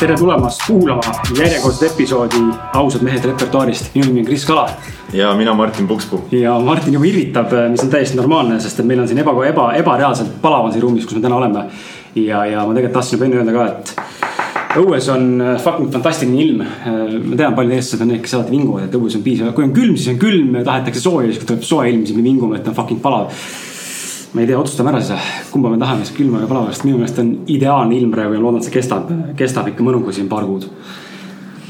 tere tulemast kuulama järjekordset episoodi Ausad mehed repertuaarist. minu nimi on Kris Kala ja mina Martin Pukspuu. ja Martin juba irvitab, mis on täiesti normaalne, sest et meil on siin eba, eba, ebareaalselt palav on siin ruumis, kus me täna oleme. ja, ja ma tegelikult tahtsin juba enne öelda ka, et õues on fucking fantastiline ilm. ma tean, paljud eestlased on need, kes alati vinguvad, et õues on piisav, kui on külm, siis on külm, tahetakse sooja, siis kui tuleb soe ilm, siis me vingume, et on fucking palav ma ei tea, otsustame ära siis, kumba me tahame, kas külma või palava, sest minu meelest on ideaalne ilm praegu ja loodan, et see kestab, kestab ikka mõnuga siin paar kuud.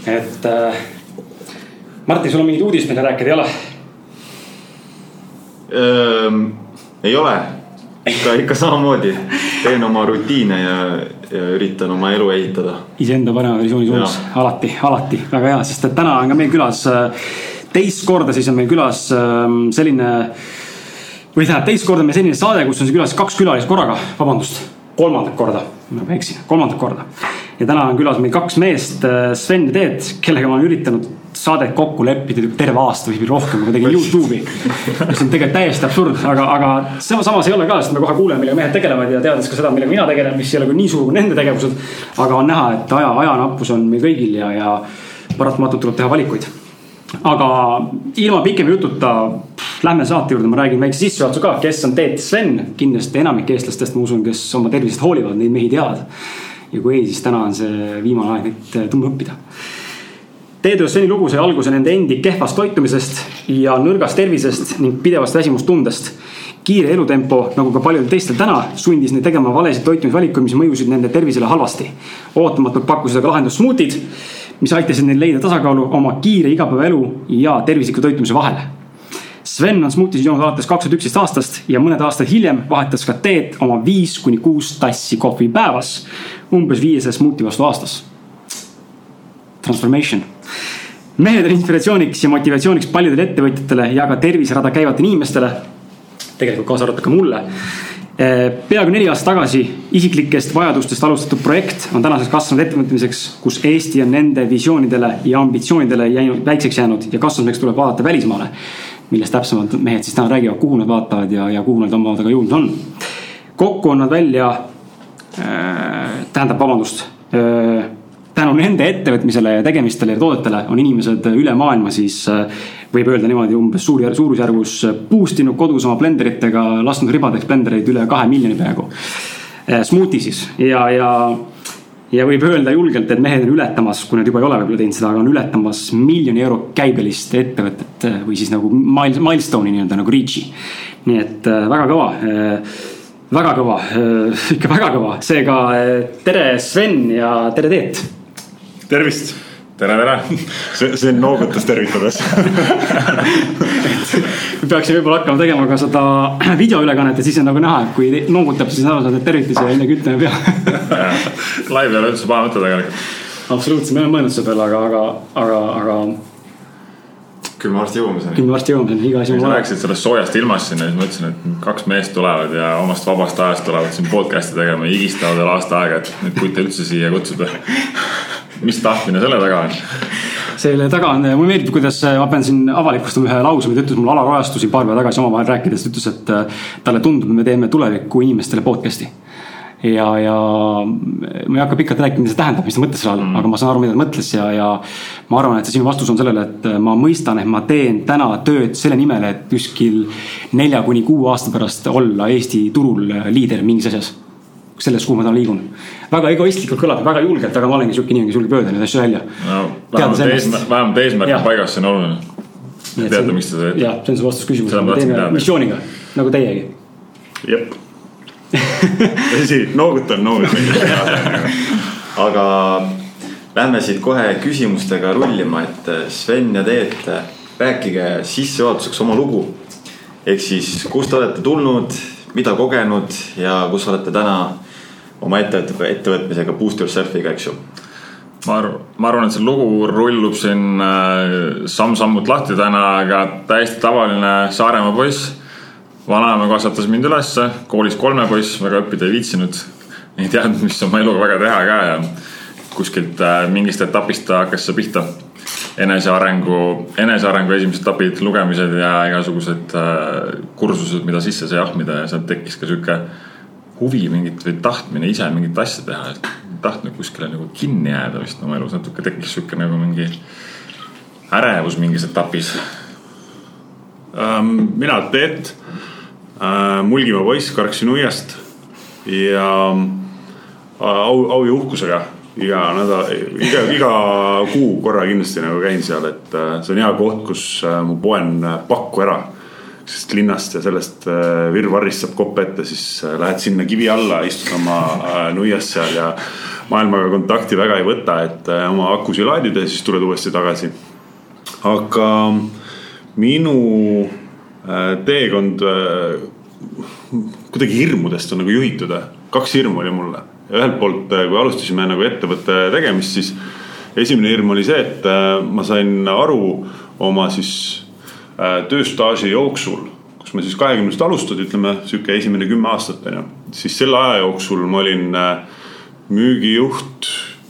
et äh, Martin, sul on mingit uudist meile rääkida, ei ole? ei ole, ikka, ikka samamoodi. teen oma rutiine ja, ja üritan oma elu ehitada. iseenda parema versiooni suunas, alati, alati, väga hea, sest et täna on ka meil külas äh, teist korda siis on meil külas ähm, selline või tähendab, teist korda meil selline saade, kus on külas kaks külalist korraga, vabandust, kolmandat korda, ma eksin, kolmandat korda. ja täna on külas meil kaks meest, äh, Sven ja Teet, kellega ma olen üritanud saadet kokku leppida terve aasta või rohkem, kui ma tegin Youtube'i. mis on tegelikult täiesti absurd, aga, aga samas ei ole ka, sest me kohe kuuleme, millega mehed tegelevad ja teades ka seda, millega mina tegelen, mis ei ole küll nii suur kui nende tegevused. aga on näha, et aja, ajanappus on meil kõigil ja, ja paratamatult tuleb teha valikuid aga ilma pikema jututa lähme saate juurde, ma räägin väikse sissejuhatuse ka, kes on Teet Sven. kindlasti enamik eestlastest, ma usun, kes oma tervisest hoolivad, neid mehi teavad. ja kui ei, siis täna on see viimane aeg neid tundma õppida. Teedu ja Sveni lugu sai alguse nende endi kehvast toitumisest ja nõrgast tervisest ning pidevast väsimustundest. kiire elutempo, nagu ka paljudel teistel täna, sundis neid tegema valesid toitumisvalikuid, mis mõjusid nende tervisele halvasti. ootamatult pakkusid aga lahendust smuutid mis aitasid neil leida tasakaalu oma kiire igapäevaelu ja tervisliku toitumise vahel. Sven on smuutisid joonud alates kaks tuhat üksteist aastast ja mõned aastad hiljem vahetas ka teed oma viis kuni kuus tassi kohvi päevas. umbes viiesaja smuuti vastu aastas. Transformation mehed on inspiratsiooniks ja motivatsiooniks paljudele ettevõtjatele ja ka terviserada käivatele inimestele. tegelikult kaasa arvatud ka mulle Eh, peaaegu neli aastat tagasi isiklikest vajadustest alustatud projekt on tänaseks kasvanud ettevõtmiseks, kus Eesti on nende visioonidele ja ambitsioonidele jäinud, väikseks jäänud ja kasvamiseks tuleb vaadata välismaale. millest täpsemalt mehed siis täna räägivad, kuhu nad vaatavad ja, ja kuhu nad omadega jõudnud on. kokku on nad välja äh,, tähendab, vabandust äh, tänu nende ettevõtmisele ja tegemistele ja toodetele on inimesed üle maailma siis võib öelda niimoodi umbes suur, suurusjärgus boost inud kodus oma blenderitega, lasknud ribadeks blendereid üle kahe miljoni peaaegu. Smuuti siis ja, ja, ja võib öelda julgelt, et mehed on ületamas, kui nad juba ei ole võib-olla teinud seda, aga on ületamas miljoni euro käibelist ettevõtet või siis nagu milstone'i nii-öelda nagu reach'i. nii et väga kõva väga kõva, ikka väga kõva, seega tere, Sven ja tere, Teet tervist. tere, tere. see, see on noogutus tervitades me peaksime võib-olla hakkama tegema ka seda videoülekannet ja siis on nagu näha, et kui noogutab, siis aru saad, et tervitusi ja enne kütte ei pea. Live ei ole üldse paha mõte tegelikult. absoluutselt, me oleme mõelnud selle peale, aga, aga, aga, aga küll me varsti jõuame sinna. küll me varsti jõuame sinna, iga asi on. sa rääkisid sellest soojast ilmast siin ja siis mõtlesin, et kaks meest tulevad ja omast vabast ajast tulevad siin podcast'i tegema ja higistavad veel aasta aega, et neid kutte üldse siia kutsuda mis tahtmine selle taga on? selle taga on, mulle meeldib, kuidas ma pean siin avalikustama ühe lause, mida ütles mulle Alar Ojastu siin paar päeva tagasi omavahel rääkides, ütles, et äh, talle tundub, et me teeme tuleviku inimestele podcast'i ja, ja ma ei hakka pikalt rääkima, mida see tähendab, mis ta mõtles selle all mm., aga ma saan aru, mida ta mõtles ja, ja. ma arvan, et see sinu vastus on sellele, et ma mõistan, et ma teen täna tööd selle nimel, et kuskil nelja kuni kuue aasta pärast olla Eesti turul liider mingis asjas selles, kuhu ma täna liigun. väga egoistlikult kõlab, väga julgelt, aga ma olengi sihuke inimene, kes julgeb öelda neid asju välja no,. vähemalt eesmärk, vähemalt eesmärk on paigas, see on oluline. teate, miks te seda teete? jah, see on see vastus küsimusele, me teeme missiooniga, nagu teiegi. jep tõsi, noogutan, noogutan. aga lähme siit kohe küsimustega rullima, et Sven ja Teet, rääkige sissejuhatuseks oma lugu. ehk siis, kust te olete tulnud, mida kogenud ja kus olete täna oma ettevõtte, ettevõtmisega Boost Yourselfiga, eks ju? ma arvan, ma arvan, et see lugu rullub siin äh, samm-sammult lahti täna, aga täiesti tavaline Saaremaa poiss. vanaema kasvatas mind ülesse, koolis kolmepoiss, väga õppida ei viitsinud. ei teadnud, mis oma eluga väga teha ka ja kuskilt äh, mingist etapist hakkas see pihta. enesearengu, enesearengu esimesed etapid, lugemised ja igasugused äh, kursused, mida sisse sai ahmida ja sealt tekkis ka sihuke huvi mingit või tahtmine ise mingit asja teha, et tahtnud kuskile nagu kinni jääda vist oma elus natuke tekkis sihuke nagu mingi ärevus mingis etapis ähm,. mina Teet äh,, Mulgimaa poiss Karksi nuiast ja äh, au, au ja uhkusega iga nädal, iga, iga kuu korra kindlasti nagu käin seal, et äh, see on hea koht, kus äh, ma poen pakku ära sest linnast ja sellest äh, virvarrist saab kopp ette, siis äh, lähed sinna kivi alla, istud oma äh, nuias seal ja maailmaga kontakti väga ei võta, et oma akusid laadid ja siis tuled uuesti tagasi. aga minu teekond kuidagi hirmudest on nagu juhitud, kaks hirmu oli mulle. ühelt poolt, kui alustasime nagu ettevõtte tegemist, siis esimene hirm oli see, et ma sain aru oma siis tööstaaži jooksul, kus ma siis kahekümnest alustad, ütleme sihuke esimene kümme aastat on ju, siis selle aja jooksul ma olin äh, müügijuht,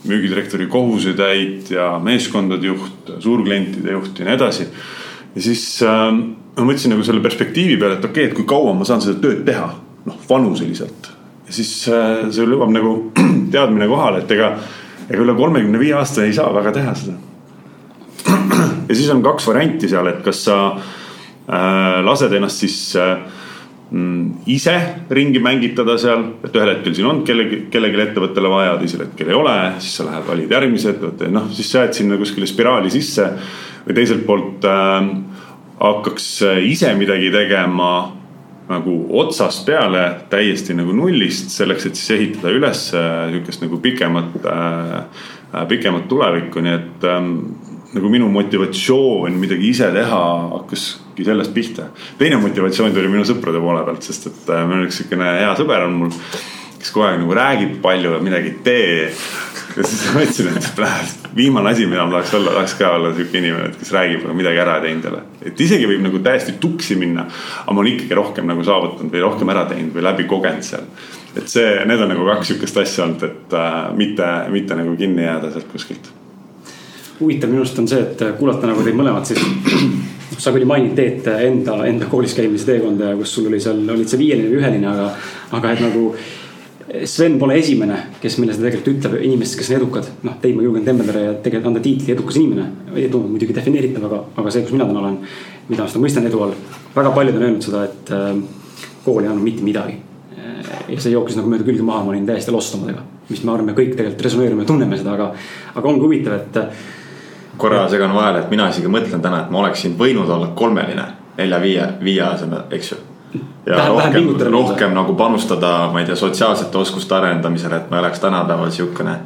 müügidirektori kohusetäitja, meeskondade juht, suurklientide juht ja nii edasi. ja siis äh, ma mõtlesin nagu selle perspektiivi peale, et okei okay,, et kui kaua ma saan seda tööd teha, noh vanuseliselt. ja siis äh, sul jõuab nagu teadmine kohale, et ega, ega üle kolmekümne viie aasta ei saa väga teha seda ja siis on kaks varianti seal, et kas sa äh, lased ennast siis äh, mm, ise ringi mängitada seal, et ühel hetkel siin on kellegi, kellelegi ettevõttele vaja, teisel hetkel ei ole, siis sa lähed valid järgmise ettevõtte, noh, siis sa jääd sinna kuskile spiraali sisse. või teiselt poolt äh, hakkaks ise midagi tegema nagu otsast peale, täiesti nagu nullist, selleks, et siis ehitada üles äh, sihukest nagu pikemat äh,, äh pikemat tulevikku, nii et ähm, nagu minu motivatsioon midagi ise teha hakkaski sellest pihta. teine motivatsioon tuli minu sõprade poole pealt, sest et äh, meil üks siukene hea sõber on mul, kes kogu aeg nagu räägib palju ja midagi ei tee. ja siis ma mõtlesin, et viimane asi, mida ma tahaks olla, tahaks ka olla siuke inimene, kes räägib, aga midagi ära ei teinud jälle. et isegi võib nagu täiesti tuksi minna, aga ma olen ikkagi rohkem nagu saavutanud või rohkem ära teinud või läbi kogenud seal. et see, need on nagu kaks sihukest asja olnud, et äh, mitte, mitte nagu kinni jääda sealt kuskilt huvitav minu arust on see, et kuulata nagu teid mõlemat, siis sa küll mainid Teet enda, enda koolis käimise teekonda ja kus sul oli seal, olid see viieline või üheline, aga, aga et nagu. Sven pole esimene, kes meile seda tegelikult ütleb, inimestest, kes on edukad. noh, teid ma julgen tembeldada ja tegelikult anda tiitli edukas inimene. edu on muidugi defineeritav, aga, aga see, kus mina täna olen, mida ma seda mõistan edu all. väga paljud on öelnud seda, et äh, kool ei andnud mitte midagi. ja see jooksis nagu mööda külge maha, ma olin täiesti lost omadega. mis me arvame, kõik tegelikult resoneerume ja tunneme seda, aga, aga ongi huvitav, et korra segan vahele, et mina isegi mõtlen täna, et ma oleksin võinud olla kolmeline nelja-viie, viie asemel, eks ju. ja Tähe, rohkem, rohkem nagu panustada, ma ei tea, sotsiaalsete oskuste arendamisele, et ma ei oleks tänapäeval siukene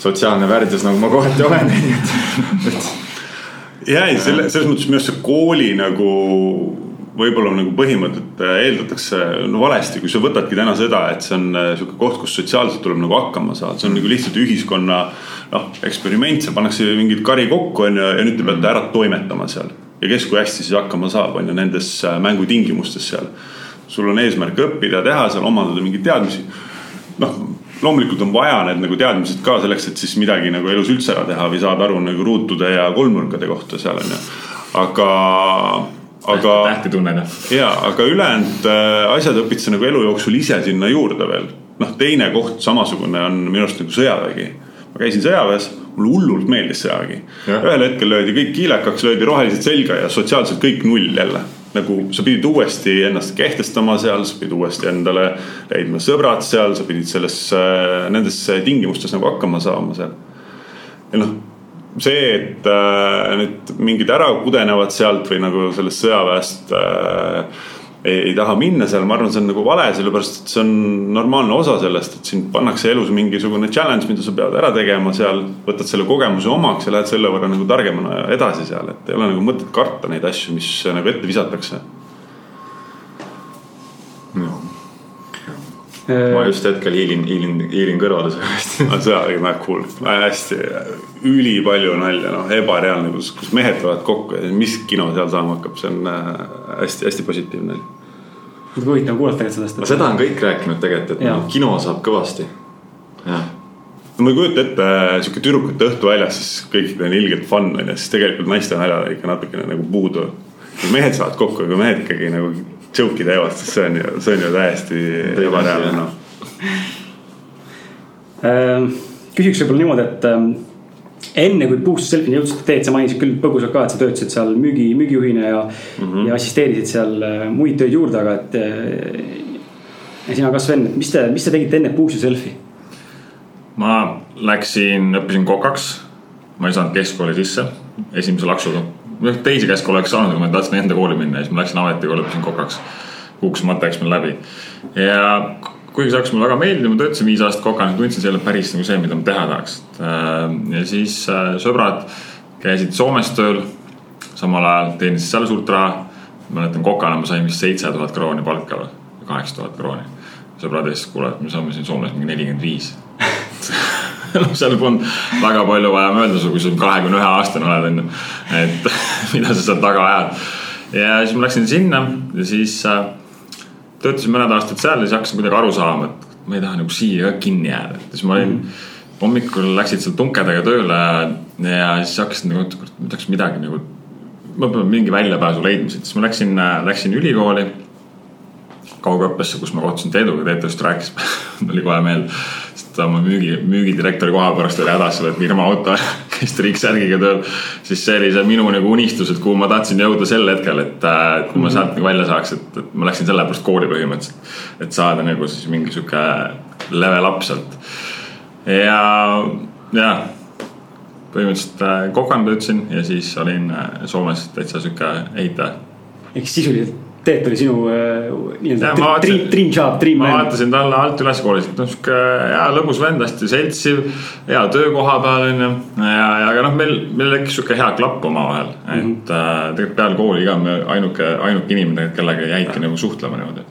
sotsiaalne värdjas, nagu ma kohati olen, nii et, et. ja ei, selle, selles mõttes minu arust see kooli nagu võib-olla nagu põhimõtet eeldatakse no valesti, kui sa võtadki täna seda, et see on äh, sihuke koht, kus sotsiaalselt tuleb nagu hakkama saada, see on nagu lihtsalt ühiskonna noh, eksperiment, seal pannakse mingid kari kokku on ju ja nüüd te peate ära toimetama seal. ja kes kui hästi siis hakkama saab, on ju nendes äh, mängutingimustes seal. sul on eesmärk õppida, teha seal, omandada mingeid teadmisi. noh, loomulikult on vaja need nagu teadmised ka selleks, et siis midagi nagu elus üldse ära teha või saada aru nagu ruutude ja kolmnurkade kohta seal on ju, aga aga. tähti tunned. ja, aga ülejäänud äh, asjad õpid sa nagu elu jooksul ise sinna juurde veel. noh, teine koht samasugune on minu arust nagu sõjavägi. ma käisin sõjaväes, mulle hullult meeldis sõjavägi. ühel hetkel löödi kõik kiilekaks, löödi rohelised selga ja sotsiaalselt kõik null jälle. nagu sa pidid uuesti ennast kehtestama seal, sa pidid uuesti endale leidma sõbrad seal, sa pidid selles, äh, nendes tingimustes nagu hakkama saama seal. ja noh see, et äh, nüüd mingid ära pudenevad sealt või nagu sellest sõjaväest äh, ei, ei taha minna seal, ma arvan, see on nagu vale, sellepärast et see on normaalne osa sellest, et sind pannakse elus mingisugune challenge, mida sa pead ära tegema seal. võtad selle kogemuse omaks ja lähed selle võrra nagu targemana edasi seal, et ei ole nagu mõtet karta neid asju, mis nagu ette visatakse ma just hetkel hiilin, hiilin, hiilin kõrvale sellest. see oli väga cool, hästi, ülipalju nalja, noh, ebareaalne, kus, kus mehed tulevad kokku ja mis kino seal saama hakkab, see on hästi-hästi äh, positiivne. huvitav kuulata tegelikult sellest et.... seda on kõik rääkinud tegelikult, et ja. kino saab kõvasti, jah no kujuta ette sihuke tüdrukute õhtu väljas, siis kõikidel on ilgelt fun on ju, siis tegelikult naiste naljal ikka natukene nagu puudu. mehed saavad kokku, aga mehed ikkagi nagu joke'i teevad, siis see on ju, see on ju täiesti ebareaalne noh. Ehm, küsiks võib-olla niimoodi, et ehm, enne kui Boost Selfini jõudsid teed, sa mainisid küll põgusalt ka, et sa töötasid seal müügi, müügijuhina ja mm, -hmm. ja assisteerisid seal äh, muid töid juurde, aga et. Ja sina ka Sven, et mis te, mis te tegite enne Boost Selfi? ma läksin, õppisin kokaks. ma ei saanud keskkooli sisse esimese laksuga. Noh, teisi keskkoole oleks saanud, aga ma tahtsin enda kooli minna ja siis ma läksin ametikooli, õppisin kokaks. kuks mõte läks mul läbi ja kuigi see hakkas mulle väga meeldima, töötasin viis aastat kokana, tundsin, see ei ole päris nagu see, mida ma teha tahaks. Äh, ja siis äh, sõbrad käisid Soomes tööl, samal ajal teenisid seal suurt raha. mäletan kokana ma sain vist seitse tuhat krooni palka või, kaheksa tuhat krooni. sõbrad ütlesid, kuule, me saame siin Soomes mingi nelikümmend viis seal polnud väga palju vaja mõelda, kui sa kahekümne ühe aastane oled, onju. et mida sa seal taga ajad. ja siis ma läksin sinna ja siis äh, töötasin mõned aastad seal ja siis hakkasin kuidagi aru saama, et ma ei taha nagu siia ka kinni jääda, et siis ma olin mm. -hmm. hommikul läksid seal tunkedega tööle ja siis hakkasin nagu, et tahaks midagi nagu. ma pean mingi väljapääsu leidma siit, siis ma läksin, läksin ülikooli kaugõppesse, kus ma kohtusin Teeduga, Teet just rääkis tuli kohe meelde ta oma müügi, müügidirektori koha pärast oli hädas selle firma auto käis triiksärgiga tööl. siis see oli see minu nagu unistus, et kuhu ma tahtsin jõuda sel hetkel, et, äh, kui ma sealt nagu välja saaks, et, et ma läksin sellepärast kooli põhimõtteliselt. et saada nagu siis mingi sihuke level up sealt. ja, ja põhimõtteliselt äh, Kokan töötasin ja siis olin äh, Soomes täitsa sihuke ehitaja. ehk sisuliselt Teet oli sinu äh, nii-öelda dream, dream job, dream man. ma vaatasin talle alt üles koolis, et noh, sihuke hea lõbus vend, hästi seltsiv, hea töökoha peal onju. ja, ja aga noh, meil, meil tekkis sihuke hea klapp omavahel, et mm -hmm. äh, tegelikult peale kooli ka me ainuke, ainuke inimene, kellega jäidki nagu suhtlema niimoodi.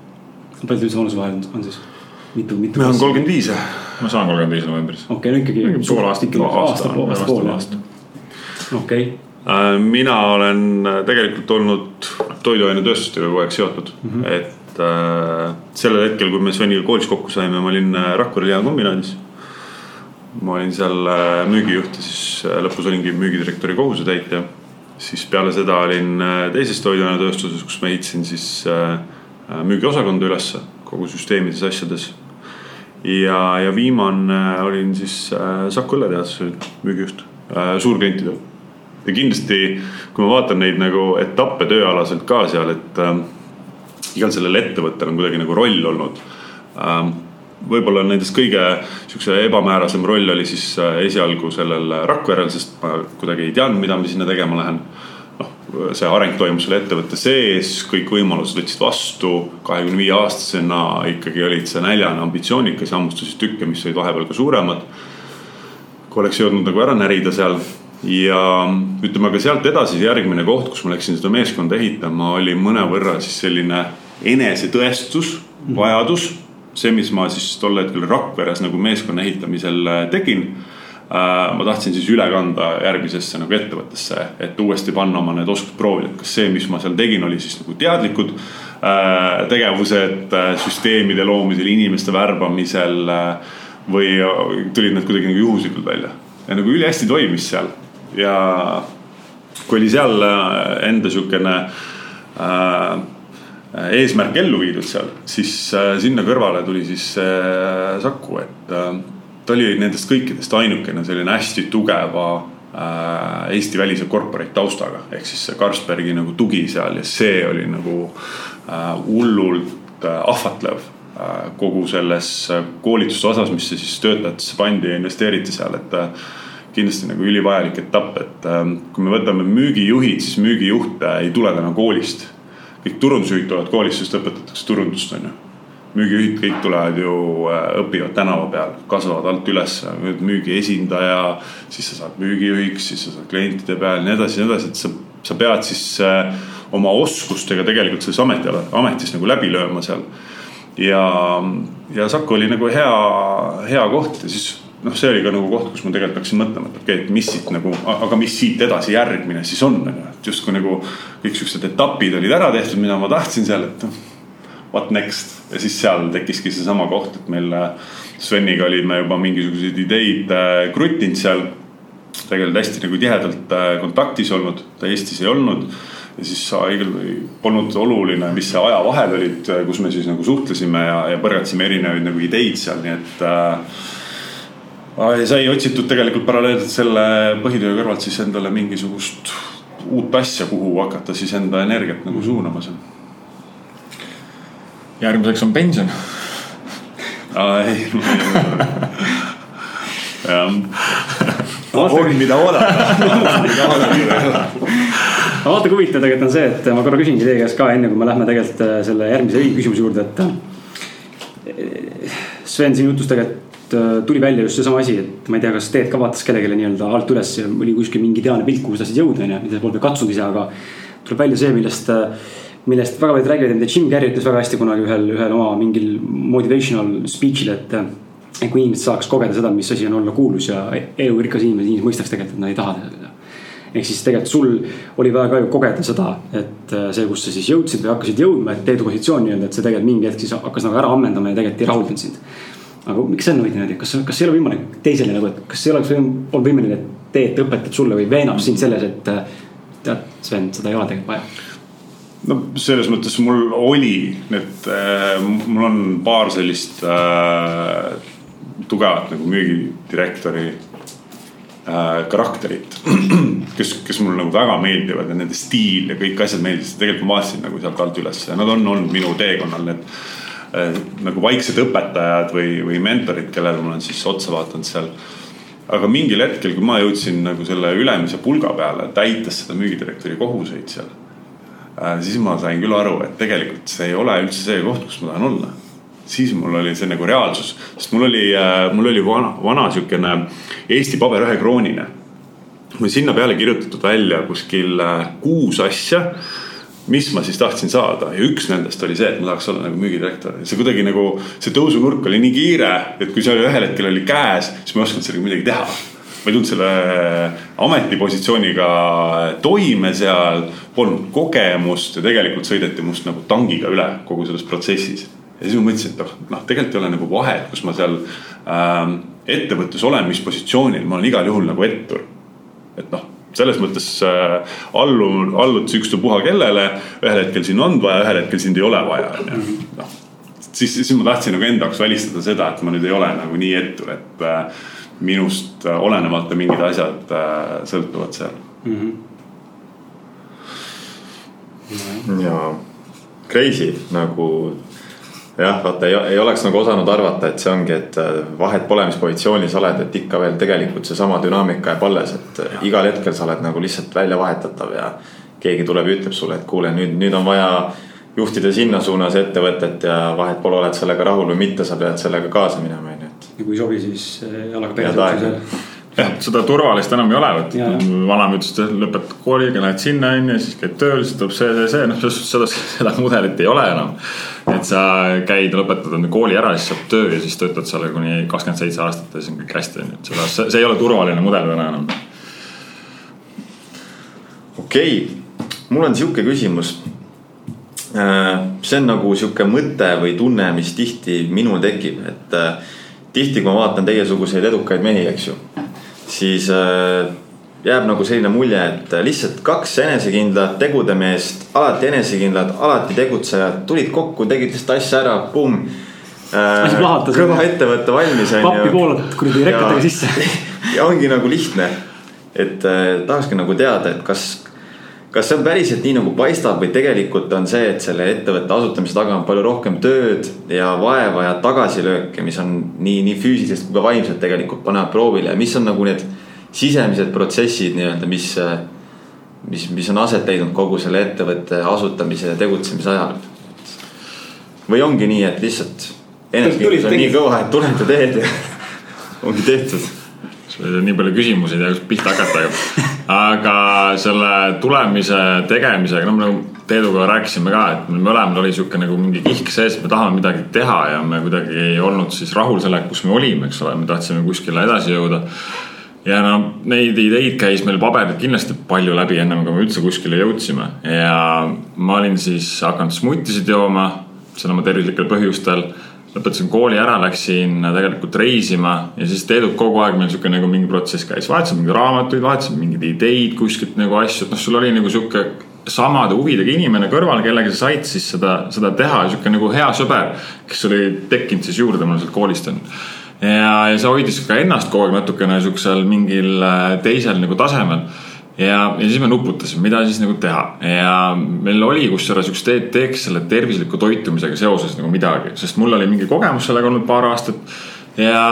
palju teil see vanusevahe on, on siis? mitu, mitu? me oleme kolmkümmend viis. ma saan kolmkümmend viis novembris. okei okay,, no ikkagi. pool aastat. aasta, aasta pool, okei Äh, mina olen äh, tegelikult olnud toiduainetööstustega kogu aeg seotud mm, -hmm. et äh, sellel hetkel, kui me Sveniga koolis kokku saime, ma olin äh, Rakvere lihakombinaadis. ma olin seal müügijuht ja siis lõpus olingi müügidirektori kohusetäitja. siis peale seda olin teises toiduainetööstuses, kus ma ehitasin siis äh, müügiosakonda ülesse kogu süsteemides, asjades. ja, ja viimane olin siis äh, Saku õlletehaduses müügijuht äh, suurklientidel ja kindlasti, kui ma vaatan neid nagu etappe tööalaselt ka seal, et äh, igal sellel ettevõttel on kuidagi nagu roll olnud ähm,. võib-olla nendest kõige sihukese ebamäärasem roll oli siis äh, esialgu sellel Rakverel, sest ma kuidagi ei teadnud, mida ma sinna tegema lähen noh, see areng toimus selle ettevõtte sees, kõik võimalused võtsid vastu. kahekümne viie aastasena ikkagi olid sa näljane, ambitsioonikas ja hammustasid tükke, mis olid vahepeal ka suuremad. kui oleks jõudnud nagu ära närida seal ja ütleme, aga sealt edasi järgmine koht, kus ma läksin seda meeskonda ehitama, oli mõnevõrra siis selline enesetõestus, vajadus. see, mis ma siis tol hetkel Rakveres nagu meeskonna ehitamisel äh, tegin. Äh, ma tahtsin siis üle kanda järgmisesse nagu ettevõttesse, et uuesti panna oma need oskused proovile, kas see, mis ma seal tegin, oli siis nagu teadlikud äh, tegevused süsteemide loomisel, inimeste värbamisel või tulid need kuidagi nagu juhuslikult välja ja nagu ülihästi toimis seal ja kui oli seal äh, enda sihukene äh, eesmärk ellu viidud seal, siis äh, sinna kõrvale tuli siis äh, Saku, et äh, ta oli nendest kõikidest ainukene selline hästi tugeva äh, Eesti välise corporate taustaga. ehk siis see Carlsbergi nagu tugi seal ja see oli nagu äh, hullult äh, ahvatlev äh, kogu selles äh, koolituste osas, mis siis töötajatesse pandi ja investeeriti seal, et äh, kindlasti nagu ülivajalik etapp, et ähm, kui me võtame müügijuhid, siis müügijuhte ei tule täna koolist. kõik turundusjuhid tulevad koolist, sest õpetatakse turundust, on ju. müügijuhid kõik tulevad ju, äh, õpivad tänava peal, kasvavad alt üles, müügiesindaja, siis sa saad müügijuhiks, siis sa saad klientide peal ja nii edasi ja nii edasi, et sa, sa pead siis äh, oma oskustega tegelikult selles ameti, ametis nagu läbi lööma seal. ja, ja Saku oli nagu hea, hea koht ja siis noh, see oli ka nagu koht, kus ma tegelikult hakkasin mõtlema, et okei okay,, et mis siit nagu, aga mis siit edasi järgmine siis on, on ju. et justkui nagu kõik siuksed etapid olid ära tehtud, mida ma tahtsin seal, et noh, what next. ja siis seal tekkiski seesama koht, et meil äh, Sveniga olime juba mingisuguseid ideid äh, kruttinud seal. tegelikult hästi nagu tihedalt äh, kontaktis olnud, ta Eestis ei olnud. ja siis haigel polnud oluline, mis see ajavahel olid, kus me siis nagu suhtlesime ja, ja põrgatasime erinevaid nagu ideid seal, nii et äh, sai otsitud tegelikult paralleelselt selle põhitöö kõrvalt siis endale mingisugust uut asja, kuhu hakata siis enda energiat nagu suunama seal. järgmiseks on pension. ei, on, mida oodata vaata, kui huvitav tegelikult on see, et ma korra küsingi teie käest ka enne, kui me lähme tegelikult äh, selle järgmise küsimuse juurde, et. Äh, Sven, sinu jutust tegelikult tuli välja just seesama asi, et ma ei tea, kas Teet ka vaatas kellelegi nii-öelda alt üles oli kuskil mingi ideaalne pilt, kuhu sa tahtsid jõuda, onju, mida sa polnud veel katsunud ise, aga. tuleb välja see, millest, äh, millest väga paljud räägivad ja mida Jim Carrey ütles väga hästi kunagi ühel, ühel oma mingil motivational speech'il, et. et kui inimesed saaks kogeda seda, mis asi on olla kuulus ja elurikas inimene, inimesed mõistaks tegelikult, et nad ei taha seda ehk siis tegelikult sul oli vaja ka ju kogeda seda, et äh, see, kus sa siis jõudsid või hakkasid jõudma, et teie positsioon nii-öelda, et see tegelikult mingi hetk siis hakkas nagu ära ammendama ja tegelikult ei rahuldanud sind aga miks see on huvitav niimoodi, kas, kas ei ole võimalik teisele nagu, et kas ei oleks võimeline, et teed õpetab sulle või veenab sind selles, et tead, Sven, seda ei ole tegelikult vaja? no selles mõttes mul oli need äh,, mul on paar sellist äh, tugevat nagu müügidirektori äh, karakterit, kes, kes mulle nagu väga meeldivad ja nende stiil ja kõik asjad meeldisid, tegelikult ma vaatasin nagu sealt alt üles ja nad on olnud minu teekonnal need Äh, nagu vaiksed õpetajad või, või mentorid, kellele ma olen siis otsa vaadanud seal. aga mingil hetkel, kui ma jõudsin nagu selle ülemise pulga peale, täites seda müügidirektori kohuseid seal. Äh, siis ma sain küll aru, et tegelikult see ei ole üldse see koht, kus ma tahan olla. siis mul oli see nagu reaalsus, sest mul oli, äh, mul oli vana, vana sihukene Eesti paber ühekroonine. mul sinna peale kirjutatud välja kuskil kuus asja mis ma siis tahtsin saada ja üks nendest oli see, et ma tahaks olla nagu müügidirektor. see kuidagi nagu, see tõusunurk oli nii kiire, et kui see ühel hetkel oli käes, siis ma ei osanud sellega midagi teha. ma ei tulnud selle ametipositsiooniga toime seal, polnud kogemust ja tegelikult sõideti must nagu tangiga üle kogu selles protsessis. ja siis ma mõtlesin, et noh, noh, tegelikult ei ole nagu vahet, kus ma seal ähm, ettevõttes olen, mis positsioonil, ma olen igal juhul nagu ettur. et noh selles mõttes äh, allu, allud ükstapuha kellele, ühel hetkel sind on vaja, ühel hetkel sind ei ole vaja, onju. noh, siis, siis ma tahtsin nagu enda jaoks välistada seda, et ma nüüd ei ole nagu nii ettur, et äh, minust äh, olenemata mingid asjad äh, sõltuvad seal mm. -hmm. ja crazy nagu jah, vaata ei, ei oleks nagu osanud arvata, et see ongi, et äh, vahet pole, mis positsioonis oled, et ikka veel tegelikult seesama dünaamika jääb alles, et ja. Äh, igal hetkel sa oled nagu lihtsalt väljavahetatav ja keegi tuleb ja ütleb sulle, et kuule, nüüd, nüüd on vaja juhtida sinna suunas ettevõtet ja vahet pole, oled sellega rahul või mitte, sa pead sellega kaasa minema, onju, et. ja kui ei sobi, siis äh, jalaga jah, seda turvalist enam ei ole, vot vanem ütles, et lõpetad kooliga, lähed sinna onju, siis käid tööl, siis tuleb see, see, see, noh seda, seda mudelit ei ole enam. Et sa käid, lõpetad enda kooli ära, siis saad töö ja siis töötad seal kuni kakskümmend seitse aastat ja siis on kõik hästi onju, seda, see ei ole turvaline mudel täna enam. okei okay., mul on sihuke küsimus äh, see on nagu sihuke mõte või tunne, mis tihti minul tekib, et äh, tihti, kui ma vaatan teiesuguseid edukaid mehi, eks ju siis äh, jääb nagu selline mulje, et lihtsalt kaks enesekindlat tegude meest, alati enesekindlad, alati tegutsejad, tulid kokku, tegid lihtsalt asja ära, pumm. plahvatas. kõva ettevõte valmis pappi poolad kuradi rekatega sisse. ja ongi nagu lihtne, et äh, tahakski nagu teada, et kas, kas see on päriselt nii nagu paistab või tegelikult on see, et selle ettevõtte asutamise taga on palju rohkem tööd ja vaeva ja tagasilööke, mis on nii, nii füüsiliselt kui ka vaimselt tegelikult panevad proovile ja mis on nagu need sisemised protsessid nii-öelda, mis, mis, mis on aset leidnud kogu selle ettevõtte asutamise ja tegutsemise ajal. või ongi nii, et lihtsalt enesekindlus on nii kõva, et tuled ja teed ja ongi tehtud sul on nii palju küsimusi, ei tea kust pihta hakata ju. aga selle tulemise tegemisega, no me nagu Teeduga rääkisime ka, et meil mõlemal oli sihuke nagu mingi kihk sees, et me tahame midagi teha ja me kuidagi ei olnud siis rahul sellega, kus me olime, eks ole, me tahtsime kuskile edasi jõuda ja no neid ideid käis meil paberilt kindlasti palju läbi, ennem kui me üldse kuskile jõudsime. Ja ma olin siis hakanud smutisid jooma, sõna oma tervislikel põhjustel. lõpetasin kooli ära, läksin tegelikult reisima ja siis Teeduk kogu aeg meil sihuke nagu mingi protsess käis, vahetasime mingeid raamatuid, vahetasime mingeid ideid kuskilt nagu asju, et noh, sul oli nagu sihuke samade huvidega inimene kõrval, kellega sa said siis seda, seda teha, sihuke nagu hea sõber, kes oli tekkinud siis juurde mul sealt koolist on ja, ja see hoidis ka ennast kogu aeg natukene siuksel mingil äh, teisel nagu tasemel ja, ja siis me nuputasime, mida siis nagu teha ja meil oli kusjuures üks te teeks selle tervisliku toitumisega seoses nagu midagi, sest mul oli mingi kogemus sellega olnud paar aastat. ja,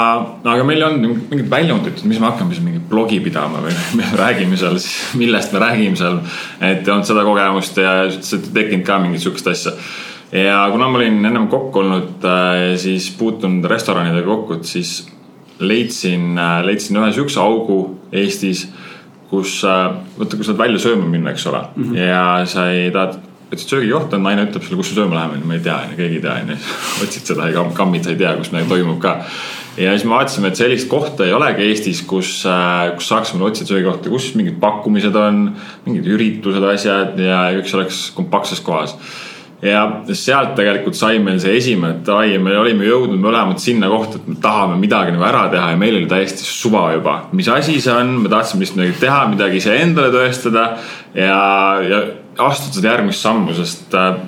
aga meil ei olnud mingit väljundit, mis me hakkame siis mingi blogi pidama või me räägime seal siis, millest me räägime seal. et ei olnud seda kogemust ja tekkinud ka mingit sihukest asja ja kuna ma olin ennem kokk olnud, äh, siis puutunud restoranidega kokku, et siis leidsin, äh, leidsin ühe sihukese augu Eestis, kus, äh, vaata, kui sa tahad välja sööma minna, eks ole mm, -hmm. ja sa ei taha otsid söögikohta, naine ütleb sulle, kus me sööma läheme, ma ei tea, keegi ei tea, onju. otsid seda ja kammid, sa ei tea, kus midagi toimub ka. ja siis me vaatasime, et sellist kohta ei olegi Eestis, kus, kus saaksime otsida söögikohta, kus mingid pakkumised on, mingid üritused, asjad ja kõik see oleks kompaktses kohas ja sealt tegelikult sai meil see esimene, et ai, me olime jõudnud mõlemad sinna kohta, et me tahame midagi nagu ära teha ja meil oli täiesti suva juba. mis asi see on, me tahtsime lihtsalt midagi teha, midagi iseendale tõestada ja, ja astuda seda järgmist sammu, sest äh,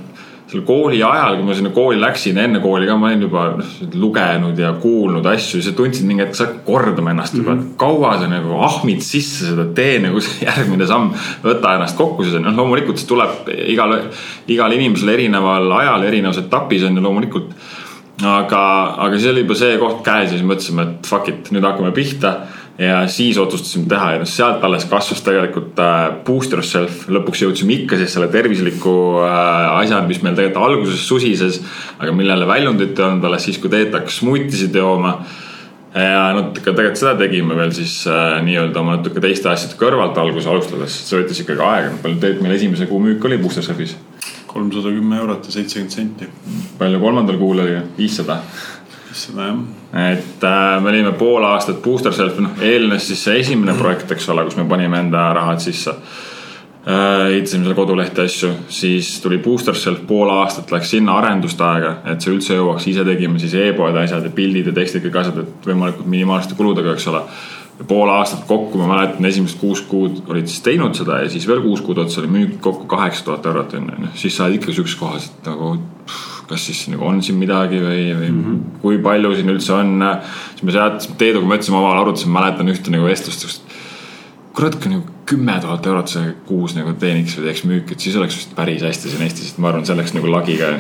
seal kooli ajal, kui ma sinna kooli läksin, enne kooli ka, ma olin juba noh, lugenud ja kuulnud asju, siis tundsid mingi hetk, sa hakkad kordama ennast juba mm, -hmm. kaua sa nagu ahmid sisse seda, tee nagu see järgmine samm. võta ennast kokku, siis noh, loomulikult see tuleb igal, igal inimesel erineval ajal, erinevas etapis on ju loomulikult. aga, aga siis oli juba see koht käes ja siis mõtlesime, et fuck it, nüüd hakkame pihta ja siis otsustasime teha ja noh, sealt alles kasvas tegelikult äh, boost yourself, lõpuks jõudsime ikka siis selle tervisliku äh, asjani, mis meil tegelikult alguses susises, aga millele väljundit ei olnud alles siis, kui Teet hakkas smuutisid jooma ja natuke tegelikult seda tegime veel siis äh, nii-öelda oma natuke teiste asjade kõrvalt alguses alustades, see võttis ikkagi aega, palju tegelikult meil esimese kuu müük oli Booster Surfis? kolmsada kümme eurot ja seitsekümmend senti. palju kolmandal kuul oli, viissada? Seda jah. et äh, me olime pool aastat Booster Self, noh eelnes siis see esimene projekt, eks ole, kus me panime enda rahad sisse äh,. ehitasime selle kodulehte asju, siis tuli Booster Self, pool aastat läks sinna arendust aega, et see üldse jõuaks, ise tegime siis e-poede asjad ja pildid ja tekstid, kõik asjad, et võimalikult minimaalsete kuludega, eks ole pool aastat kokku, ma mäletan, esimesed kuus kuud olid siis teinud seda ja siis veel kuus kuud otsa oli müük kokku kaheksa tuhat eurot onju, noh siis sa oled ikka sihukeses kohas, et nagu pff, kas siis nagu on siin midagi või, või mm -hmm. kui palju siin üldse on. siis me sealt Teeduga mõtlesime omavahel, arutasime, mäletan ühte nagu vestlust. kurat, kui nagu kümme tuhat eurot see kuus nagu teeniks või teeks müüki, et siis oleks vist päris hästi siin Eestis, et ma arvan, selleks nagu lagi ka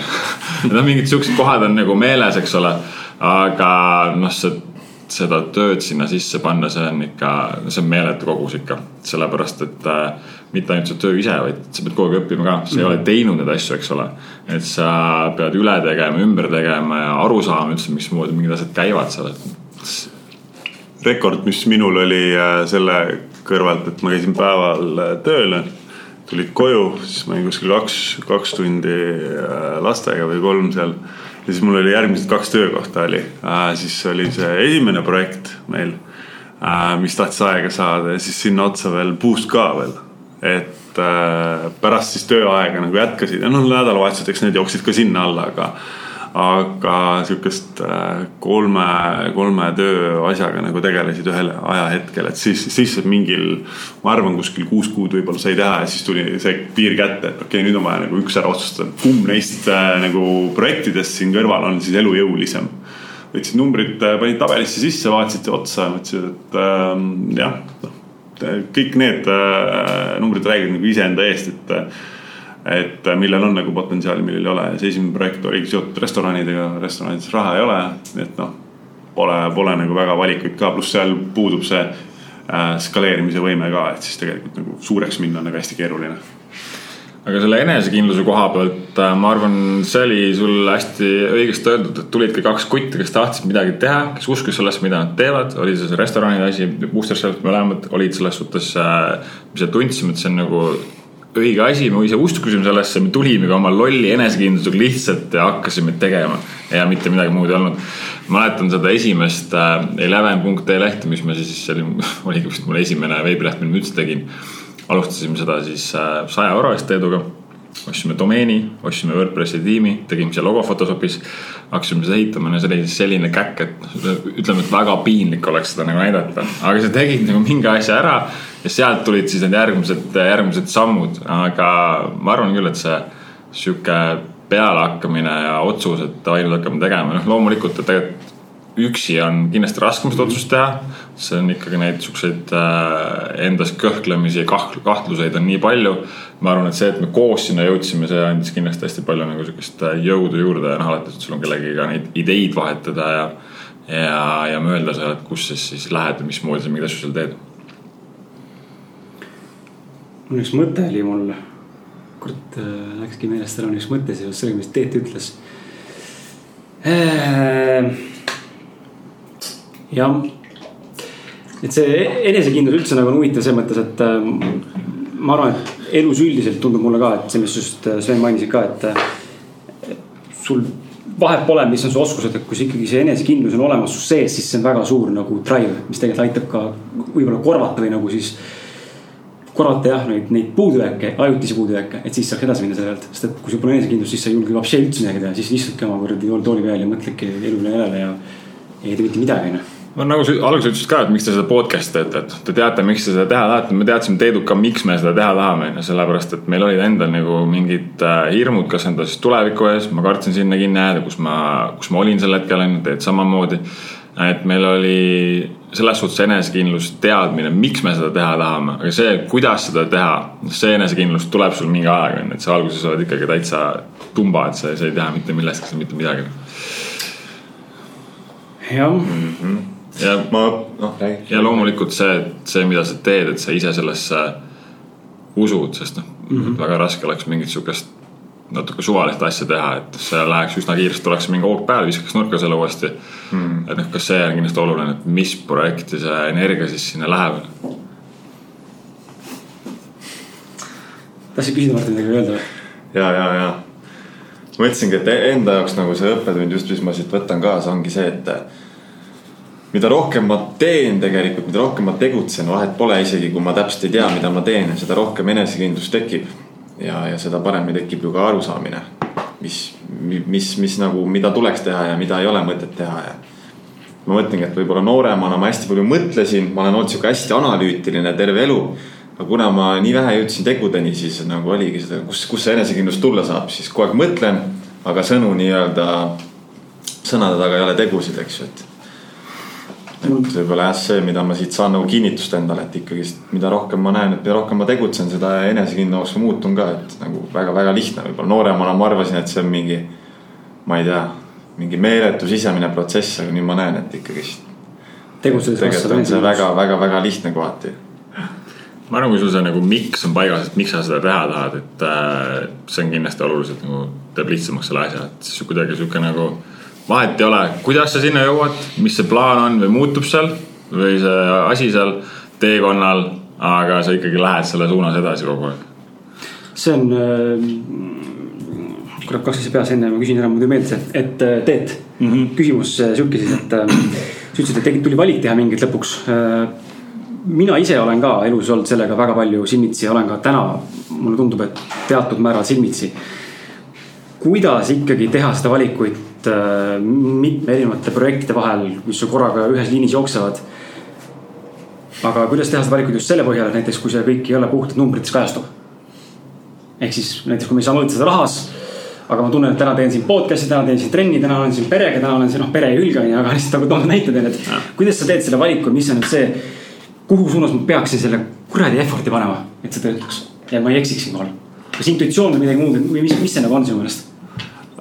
noh, mingid siuksed kohad on nagu meeles, eks ole. aga noh, see seda tööd sinna sisse panna, see on ikka, see on meeletu kogus ikka. sellepärast, et äh, mitte ainult see töö ise, vaid sa pead kogu aeg õppima ka, sa ei ole teinud neid asju, eks ole. et sa pead üle tegema, ümber tegema ja aru saama üldse, mismoodi mingid asjad käivad seal, rekord, mis minul oli äh, selle kõrvalt, et ma käisin päeval äh, tööl tulid koju, siis ma olin kuskil kaks, kaks tundi äh, lastega või kolm seal ja siis mul oli järgmised kaks töökohta oli äh,, siis oli see esimene projekt meil äh,, mis tahtis aega saada ja siis sinna otsa veel boost ka veel. et äh, pärast siis tööaega nagu jätkasid ja noh, nädalavahetused, eks need jooksid ka sinna alla, aga aga sihukest äh, kolme, kolme tööasjaga nagu tegelesid ühel ajahetkel, et siis, siis mingil, ma arvan, kuskil kuus kuud võib-olla sai teha ja siis tuli see piir kätte, et okei okay,, nüüd on vaja nagu üks ära otsustada, kumb neist äh, nagu projektidest siin kõrval on siis elujõulisem. võtsid numbrid, äh, panid tabelisse sisse, vaatasid otsa, mõtlesid, et ähm, jah, noh kõik need äh, numbrid räägivad nagu iseenda eest, et et äh, millel on nagu potentsiaali, millel ei ole. Ja see esimene projekt oligi seotud restoranidega, restoranides raha ei ole, et noh, pole, pole nagu väga valikuid ka, pluss seal puudub see äh, skaleerimise võime ka, et siis tegelikult nagu suureks minna on nagu hästi keeruline. Aga selle enesekindluse koha pealt äh, ma arvan, see oli sul hästi õigesti öeldud, et tulidki kaks kutti, kes tahtsid midagi teha, kes uskusid sellesse, mida nad teevad, oli see see restoranide asi, Booster Self, mõlemad olid selles suhtes, me tundsime, et see on nagu õige asi, me ise uskusime sellesse, me tulime ka oma lolli enesekindlusega lihtsalt ja hakkasime tegema ja mitte midagi muud ei olnud. mäletan seda esimest äh, eleven.ee lehte, mis me siis, see oli, oligi vist mul esimene veebileht, mille ma üldse tegin. alustasime seda siis äh, saja euro eest Teeduga ostsime domeeni, ostsime WordPressi tiimi, tegime siia logo Photoshopis. hakkasime seda ehitama ja see oli selline käkk, et ütleme, et väga piinlik oleks seda nagu näidata, aga sa tegid nagu mingi asja ära. ja sealt tulid siis need järgmised, järgmised sammud, aga ma arvan küll, et see sihuke pealehakkamine ja otsus, et nüüd hakkame tegema, noh loomulikult, et tegelikult üksi on kindlasti raskem seda otsust teha. see on ikkagi neid siukseid äh, endas kõhklemisi, kahtluseid on nii palju. ma arvan, et see, et me koos sinna jõudsime, see andis kindlasti hästi palju nagu sihukest äh, jõudu juurde ja noh, alati sul on kellegiga neid ideid vahetada ja. ja, ja mõelda seal, et kus siis, siis lähed ja mismoodi sa mingeid asju seal teed. mul üks mõte oli mul, kurat äh, läkski meelest ära, üks mõte seoses sellega, mis Teet ütles äh, jah, et see enesekindlus üldse nagu on huvitav selles mõttes, et äh, ma arvan, et elus üldiselt tundub mulle ka, et see, mis just äh, Sven mainisid ka, et äh, sul vahet pole, mis on su oskused, et kui see ikkagi see enesekindlus on olemas su sees, siis see on väga suur nagu drive, mis tegelikult aitab ka võib-olla korvata või nagu siis korvata jah, neid, neid puudujääke, ajutisi puudujääke, et siis saaks edasi minna selle pealt. sest et kui sul pole enesekindlust, siis sa ei julge üldse midagi teha, siis istudki oma kuradi tooli peal ja mõtledki elule järele ja ei tee mitte midagi, noh no nagu sa alguses ütlesid ka, et miks te seda podcast'i teete, et te teate, miks te seda teha tahate, me teadsime Teeduka, miks me seda teha tahame, on ju, sellepärast et meil olid endal nagu mingid äh, hirmud, kas enda siis tuleviku ees, ma kartsin sinna kinni jääda, kus ma, kus ma olin sel hetkel, on ju, Teet samamoodi. et meil oli selles suhtes enesekindlus, teadmine, miks me seda teha tahame, aga see, kuidas seda teha, see enesekindlus tuleb sul mingi ajaga, on ju, et sa alguses oled ikkagi täitsa tumba, et sa, sa ei tea mitte millestki mitte midagi. jah. Mm -hmm ja ma, noh, ja loomulikult see, see, mida sa teed, et sa ise sellesse usud, sest noh mm -hmm., väga raske oleks mingit sihukest natuke suvalist asja teha, et see läheks üsna kiiresti, tuleks mingi hoog peale, viskaks nurka selle uuesti mm.. et noh, kas see on kindlasti oluline, et mis projekti see energia siis sinna läheb? tahtsid küsida, Martin, midagi öelda või? ja, ja, ja mõtlesingi, et enda jaoks nagu see õppetund just, mis ma siit võtan kaasa, ongi see, et mida rohkem ma teen tegelikult, mida rohkem ma tegutsen, vahet pole isegi, kui ma täpselt ei tea, mida ma teen, seda rohkem enesekindlust tekib. ja, ja seda paremini tekib ju ka arusaamine, mis, mis, mis nagu, mida tuleks teha ja mida ei ole mõtet teha ja. ma mõtlengi, et võib-olla nooremana ma hästi palju mõtlesin, ma olen olnud sihuke hästi analüütiline terve elu. aga kuna ma nii vähe jõudsin tegudeni, siis nagu oligi seda, kus, kus see enesekindlus tulla saab, siis kogu aeg mõtlen, aga sõnu nii-öelda sõnade taga ei ole tegusid, eks ju, et et võib-olla jah, see, mida ma siit saan nagu kinnitust endale, et ikkagist, mida rohkem ma näen, et mida rohkem ma tegutsen, seda enesekindlamaks ma muutun ka, et nagu väga-väga lihtne, võib-olla nooremana ma arvasin, et see on mingi. ma ei tea, mingi meeletu sisemine protsess, aga nüüd ma näen, et ikkagist. tegelikult on see väga-väga-väga lihtne kohati ma arvan, kui sul see nagu miks on paigas, et miks sa seda teha tahad, et äh, see on kindlasti oluliselt nagu teeb lihtsamaks selle asja, et siis kuidagi sihuke nagu vahet ei ole, kuidas sa sinna jõuad, mis see plaan on või muutub seal või see asi seal teekonnal, aga sa ikkagi lähed selle suunas edasi kogu aeg. see on äh,, kurat, kaks asja peas, enne ma küsin ära, muidu meeldis, et, et äh, Teet mm, -hmm. küsimus äh, sihuke siis, et äh, sa ütlesid, et tegid, tuli valik teha mingit lõpuks äh, mina ise olen ka elus olnud sellega väga palju silmitsi ja olen ka täna, mulle tundub, et teatud määral silmitsi. Kuidas ikkagi teha seda valikuid Äh, mitme erinevate projektide vahel, mis sul korraga ühes liinis jooksevad. aga kuidas teha seda valikut just selle põhjal, et näiteks kui see kõik ei ole puhtalt numbrites kajastuv. ehk siis näiteks, kui me ei saa mõõta seda rahas aga ma tunnen, et täna teen siin podcast'i, täna teen siin trenni, täna olen siin perega, täna olen siin noh, pere ei hülga onju, aga lihtsalt nagu toon näite teen, et kuidas sa teed selle valiku, mis on nüüd see. kuhu suunas ma peaksin selle kuradi effort'i panema, et see töötaks ja ma ei eksiks siinkohal. kas intuitsioon või midagi muud või mis, mis see nagu on sinu meelest?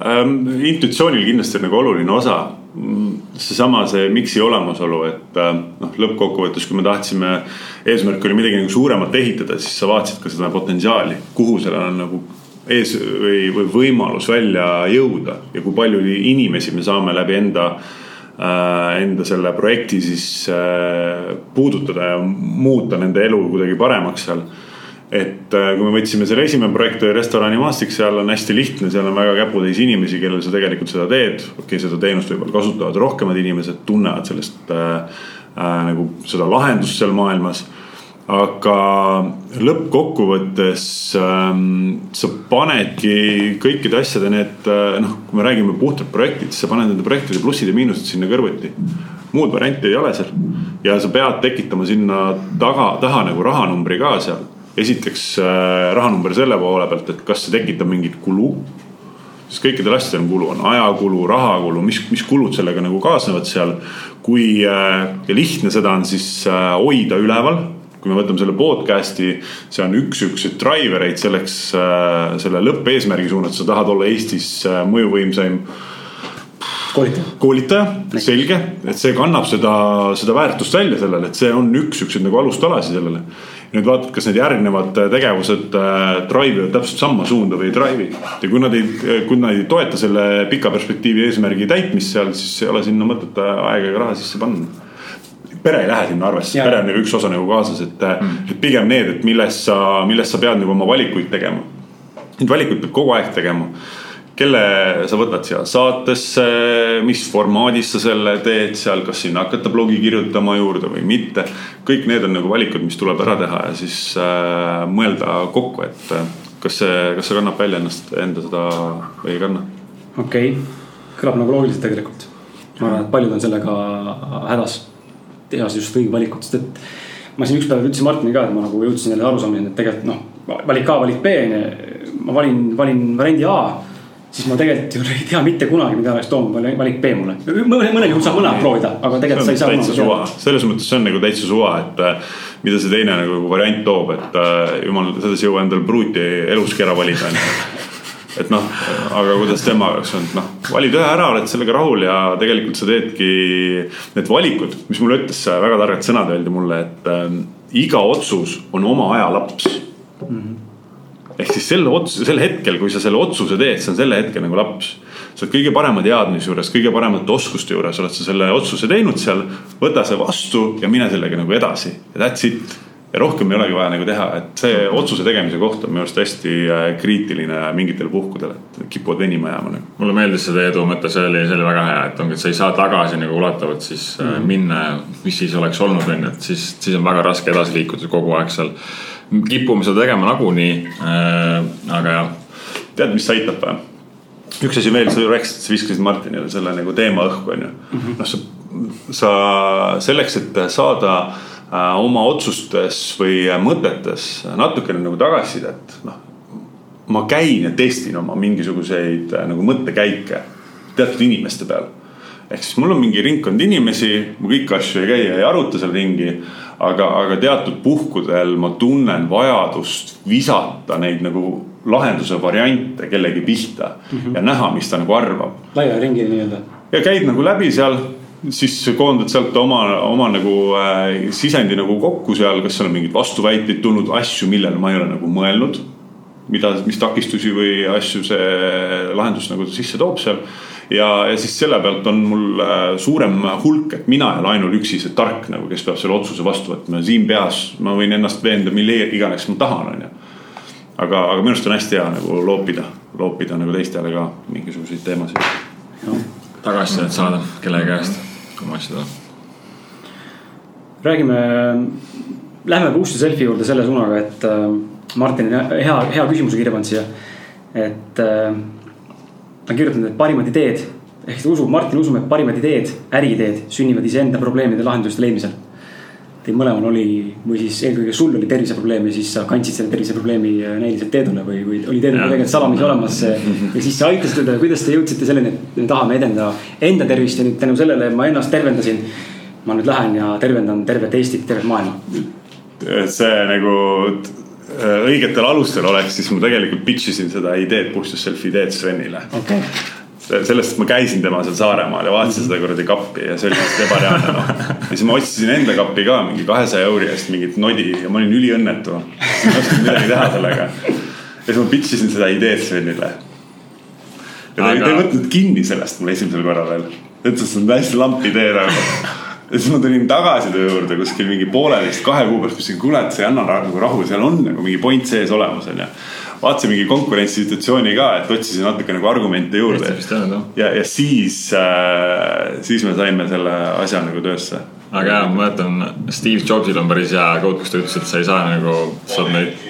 Ähm,? intuitsioonil kindlasti on nagu oluline osa. seesama, see miks'i olemasolu, et äh, noh, lõppkokkuvõttes, kui me tahtsime, eesmärk oli midagi nagu suuremat ehitada, siis sa vaatasid ka seda potentsiaali, kuhu sellel on nagu ees või, või võimalus välja jõuda ja kui palju inimesi me saame läbi enda äh, enda selle projekti siis äh, puudutada ja muuta nende elu kuidagi paremaks seal et äh, kui me võtsime selle esimene projekt oli restoranimaastik, seal on hästi lihtne, seal on väga käputäis inimesi, kellel sa tegelikult seda teed. okei okay,, seda teenust võib-olla kasutavad rohkemad inimesed, tunnevad sellest äh, äh, nagu seda lahendust seal maailmas. aga lõppkokkuvõttes ähm, sa panedki kõikide asjade need äh, noh, kui me räägime puhtalt projektidest, sa paned nende projektide plussid ja miinused sinna kõrvuti. muud varianti ei ole seal ja sa pead tekitama sinna taga, taha nagu rahanumbri ka seal. Esiteks äh, rahanumber selle poole pealt, et kas see tekitab mingit kulu sest kõikidel asjadel on kulu, on ajakulu, rahakulu, mis, mis kulud sellega nagu kaasnevad seal. kui äh, lihtne seda on siis äh, hoida üleval kui me võtame selle podcast'i, see on üks siukseid driver eid selleks, selle lõppeesmärgi suunas, sa tahad olla Eestis mõjuvõimsaim koolitaja, koolitaja, selge, et see kannab seda, seda väärtust välja sellele, et see on üks siukseid nagu alustalasid sellele. Nüüd vaatad, kas need järgnevad tegevused äh, drive ivad täpselt sama suunda või ei drive'i. ja kui nad ei, kui nad ei toeta selle pika perspektiivi eesmärgi täitmist seal, siis ei ole sinna mõtet aega ega raha sisse panna pere ei lähe sinna arvesse, pere on nagu üks osa nagu kaasas, et mm., et pigem need, et milles sa, milles sa pead nagu oma valikuid tegema. Neid valikuid peab kogu aeg tegema. Kelle sa võtad siia saatesse, mis formaadis sa selle teed seal, kas sinna hakata blogi kirjutama juurde või mitte. kõik need on nagu valikud, mis tuleb ära teha ja siis äh, mõelda kokku, et äh, kas see, kas see kannab välja ennast, enda seda või ei kanna. okei okay., kõlab nagu loogiliselt tegelikult. ma arvan, et paljud on sellega hädas teha just õige valikut, sest et. ma siin üks päev ütlesin Martinile ka, et ma nagu jõudsin jälle arusaamiseni, et tegelikult noh, valik A, valik B on ju. ma valin, valin variandi A siis ma tegelikult ju ei tea mitte kunagi, mida oleks toonud valik B mulle. mõnel, juhul saab mõlemat proovida, aga tegelikult sa ei saa kunagi teada. selles mõttes see on nagu täitsa suva, et äh, mida see teine nagu variant toob, et äh, jumal, selles ei jõua endal pruuti eluski ära valida et noh, aga kuidas tema oleks olnud, noh, valid ühe ära, oled sellega rahul ja tegelikult sa teedki need valikud, mis mulle ütles, väga targad sõnad öeldi mulle, et äh, iga otsus on oma aja laps mm. -hmm. Ehk siis selle otsuse, sel hetkel, kui sa selle otsuse teed, see on selle hetke nagu laps. sa oled kõige parema teadmise juures, kõige paremate oskuste juures, oled sa selle otsuse teinud seal, võta see vastu ja mine sellega nagu edasi ja that's it ja rohkem ei olegi vaja nagu teha, et see otsuse tegemise koht on minu arust hästi äh, kriitiline mingitel puhkudel, et kipuvad venima jääma nagu. mulle meeldis see teie edu mõte, see oli, see oli väga hea, et ongi, et sa ei saa tagasi nagu ulatavalt siis mm -hmm. minna, mis siis oleks olnud, on ju, et siis, siis on väga raske edasi liikuda kogu aeg seal. Kipume seda tegema nagunii äh,, aga jah. tead, mis aitab või? üks asi veel, sa ju rääkisid, sa viskasid Martinile selle nagu teema õhku, on ju. Mhm. noh, sa, sa selleks, et saada Äh, oma otsustes või mõtetes natukene nagu tagasisidet, noh. ma käin ja testin oma mingisuguseid äh, nagu mõttekäike teatud inimeste peal. Ehk siis mul on mingi ringkond inimesi, ma kõiki asju ei käi ja ei aruta seal ringi. aga, aga teatud puhkudel ma tunnen vajadust visata neid nagu lahenduse variante kellegi pihta mm -hmm. ja näha, mis ta nagu arvab. laia ringi nii-öelda. ja käid nagu läbi seal siis koondad sealt oma, oma nagu äh, sisendi nagu kokku seal, kas seal on mingeid vastuväiteid tulnud, asju, millele ma ei ole nagu mõelnud. Mida, mis takistusi või asju see lahendus nagu sisse toob seal. ja, ja siis selle pealt on mul äh, suurem hulk, et mina ei ole ainuüksi see tark nagu, kes peab selle otsuse vastu võtma ja siin peas ma võin ennast veenda, mille iganes ma tahan, on ju. aga, aga minu arust on hästi hea nagu loopida, loopida nagu teistele ka mingisuguseid teemasid. tagasisidet saada kellegi käest oma asjadele. räägime, lähme Boost Yourselfi juurde selle suunaga, et äh, Martin hea, hea küsimuse kirja pannud siia. et äh, ta on kirjutanud, et parimad ideed ehk ta usub, Martin usub, et parimad ideed, äriideed sünnivad iseenda probleemide lahenduste leidmisel teil mõlemal oli või siis eelkõige sul oli terviseprobleem ja siis sa kandsid selle terviseprobleemi äh, näiliselt Teedule või, või oli Teedul tegelikult salamisi olemas. ja siis sa aitasid teda, kuidas te jõudsite selleni, et me tahame edendada enda tervist ja nüüd tänu sellele ma ennast tervendasin. ma nüüd lähen ja tervendan tervet Eestit, tervet maailma. see nagu õigetel alustel oleks, siis ma tegelikult pitch isin seda ideed, push yourself ideed Svenile okay sellest, ma käisin tema seal Saaremaal ja vaatasin seda kuradi kappi ja see oli lihtsalt ebareaalne noh. ja siis ma otsisin enda kappi ka mingi kahesaja euri eest mingit nodi ja ma olin üliõnnetu. ma ei osanud midagi teha sellega. ja siis ma pitch isin seda ideed Svenile. ja ta, Aga... ei võtnud kinni sellest mul esimesel korral veel. ütles, et see on täiesti lamp idee nagu ja siis ma tulin tagasi töö juurde kuskil mingi pooleteist, kahe kuu pärast, mõtlesin, kuule, et see ei anna nagu rahu, seal on nagu mingi point sees olemas, onju. vaatasin mingi konkurentsisituatsiooni ka, et otsisin natuke nagu argumente juurde. ja, ja siis äh,, siis me saime selle asja nagu töösse. aga jaa, ma mäletan, Steve Jobsil on päris hea quote, kus ta ütles, et sa ei saa nagu, saad neid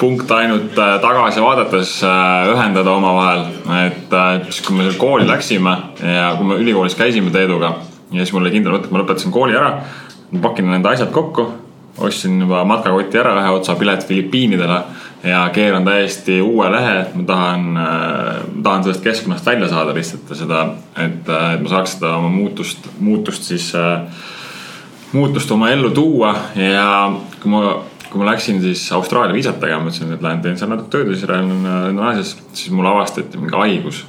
punkte ainult äh, tagasi vaadates äh, ühendada omavahel. et äh, siis, kui me kooli läksime ja kui me ülikoolis käisime Teeduga ja siis mul oli kindel mõte, et ma lõpetasin kooli ära. ma pakin need asjad kokku, ostsin juba matkakoti ära ühe otsa pilet Filipiinidele ja keeran täiesti uue lehe, et ma tahan, tahan sellest keskkonnast välja saada lihtsalt seda, et, et ma saaks seda oma muutust, muutust siis, muutust oma ellu tuua ja kui ma kui ma läksin siis Austraalia viisat tegema, mõtlesin, et lähen teen seal natuke tööd ja siis lähen Indoneesias, siis mul avastati mingi haigus,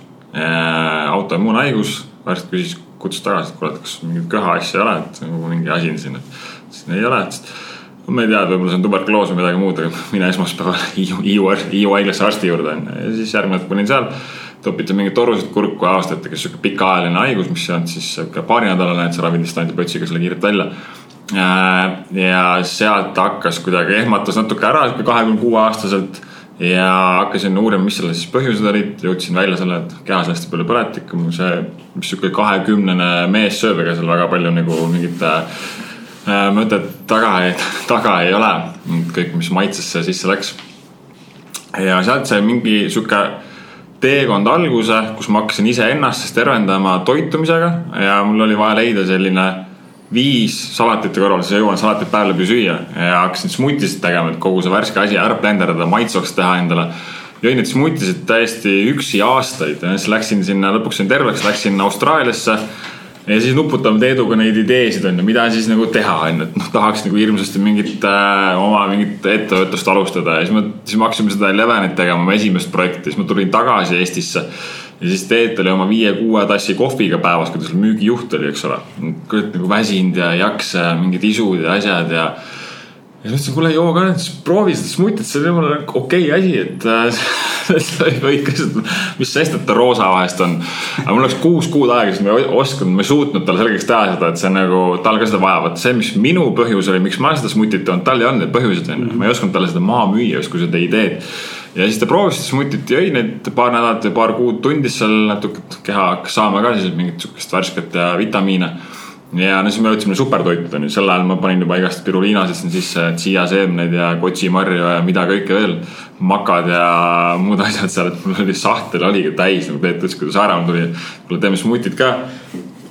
autoimmuunhaigus. arst küsis, kutsus tagasi, et kuule, et kas mingit köha asja ei ole, et nagu mingi asi on siin, et ütlesin ei ole, et ma ei tea, et võib-olla see on tuberkuloos või midagi muud, aga mine esmaspäeval Hiiu, Hiiu, Hiiu haiglasse arsti juurde onju ja siis järgmine hetk olin seal topiti mingeid torusid kurku ja avastati, kes sihuke pikaajaline haigus, mis on siis sihuke paarinädalane, et sa ravid lihtsalt antibiootiga selle kiirelt välja Äh, ja sealt hakkas kuidagi, ehmatas natuke ära kahekümne kuue aastaselt ja hakkasin uurima, mis selle siis põhjused olid, jõudsin välja selle, et kehas hästi palju põletikku, see, mis sihuke kahekümnene mees sööb, ega seal väga palju nagu mingit äh, mõtet taga ei, taga ei ole. kõik, mis maitsesse sisse läks. ja sealt sai mingi sihuke teekond alguse, kus ma hakkasin iseennast siis tervendama toitumisega ja mul oli vaja leida selline viis salatite kõrval, siis jõuan salatit päev läbi süüa. Ja hakkasin smuutisid tegema, et kogu see värske asi ära blenderdada, maitsvaks teha endale. jõin neid smuutisid täiesti üksi aastaid. Ja siis läksin sinna, lõpuks sain terveks, läksin Austraaliasse. ja siis nuputame Teeduga neid ideesid on ju, mida siis nagu teha on ju, et noh, tahaks nagu hirmsasti mingit äh, oma mingit ettevõtlust alustada. Ja siis me, siis me hakkasime seda Elevenit tegema, oma esimest projekti, siis ma tulin tagasi Eestisse ja siis Teet oli oma viie-kuue tassi kohviga päevas, kui ta seal müügijuht oli, eks ole. kurat nagu väsinud ja ei jaksa ja mingid isud ja asjad ja. ja siis mõtlesin, kuule joo ka nüüd, proovi seda smuutit, see on jumala okei okay asi, et sa võid ka seda, mis sest, et ta roosa vahest on. aga mul läks kuus kuud aega, siis ma ei osanud, ma ei suutnud talle selgeks teha seda, et see on nagu, tal ka seda vaja, vaata see, mis minu põhjus oli, miks ma seda smuutit toonud, tal ei olnud neid põhjuseid, onju. ma ei osanud talle seda maha müüa, justkui seda ideed ja siis ta proovis smutit, jõi neid paar nädalat ja paar kuud tundis seal natuke, et keha hakkas saama ka siis mingit sihukest värsket ja vitamiine. ja no siis me jõudsime supertoitud on ju, sel ajal ma panin juba igast piruliinasid siin sisse, tsiiaseemneid ja kotsimarju ja mida kõike veel. makad ja muud asjad seal, et mul oli sahtel oligi täis nagu Peeter ütles, kui ta Saaremaal tuli. kuule teeme smutit ka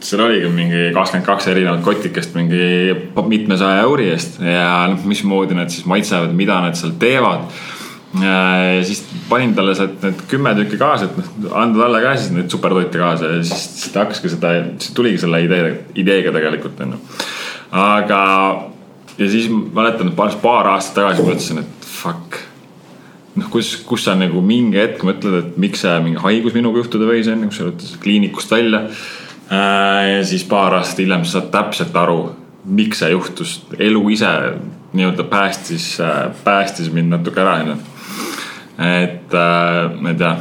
seal oligi mingi kakskümmend kaks erinevat kotikest mingi mitmesaja euri eest ja noh, mismoodi need siis maitsevad, mida nad seal teevad Äh, ja siis panin talle sealt need kümme tükki kaasa, et noh, anda talle ka siis neid supertoite kaasa ja siis, siis ta hakkaski seda, siis tuligi selle idee, ideega tegelikult onju. aga, ja siis mäletan, et paar, paar aastat tagasi mõtlesin, et fuck. noh, kus, kus sa nagu mingi hetk mõtled, et miks see mingi haigus minuga juhtuda võis onju, kus sa võtad kliinikust välja. Äh, ja siis paar aastat hiljem sa saad täpselt aru, miks see juhtus, elu ise nii-öelda päästis, äh, päästis mind natuke ära onju et äh, ma ei tea.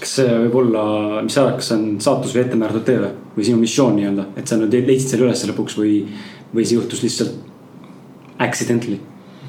kas see võib olla, mis sa arvad, kas see on saatus või ettemääratud tee või, või sinu missioon nii-öelda, et sa nüüd leidsid selle üles lõpuks või, või see juhtus lihtsalt accidentally?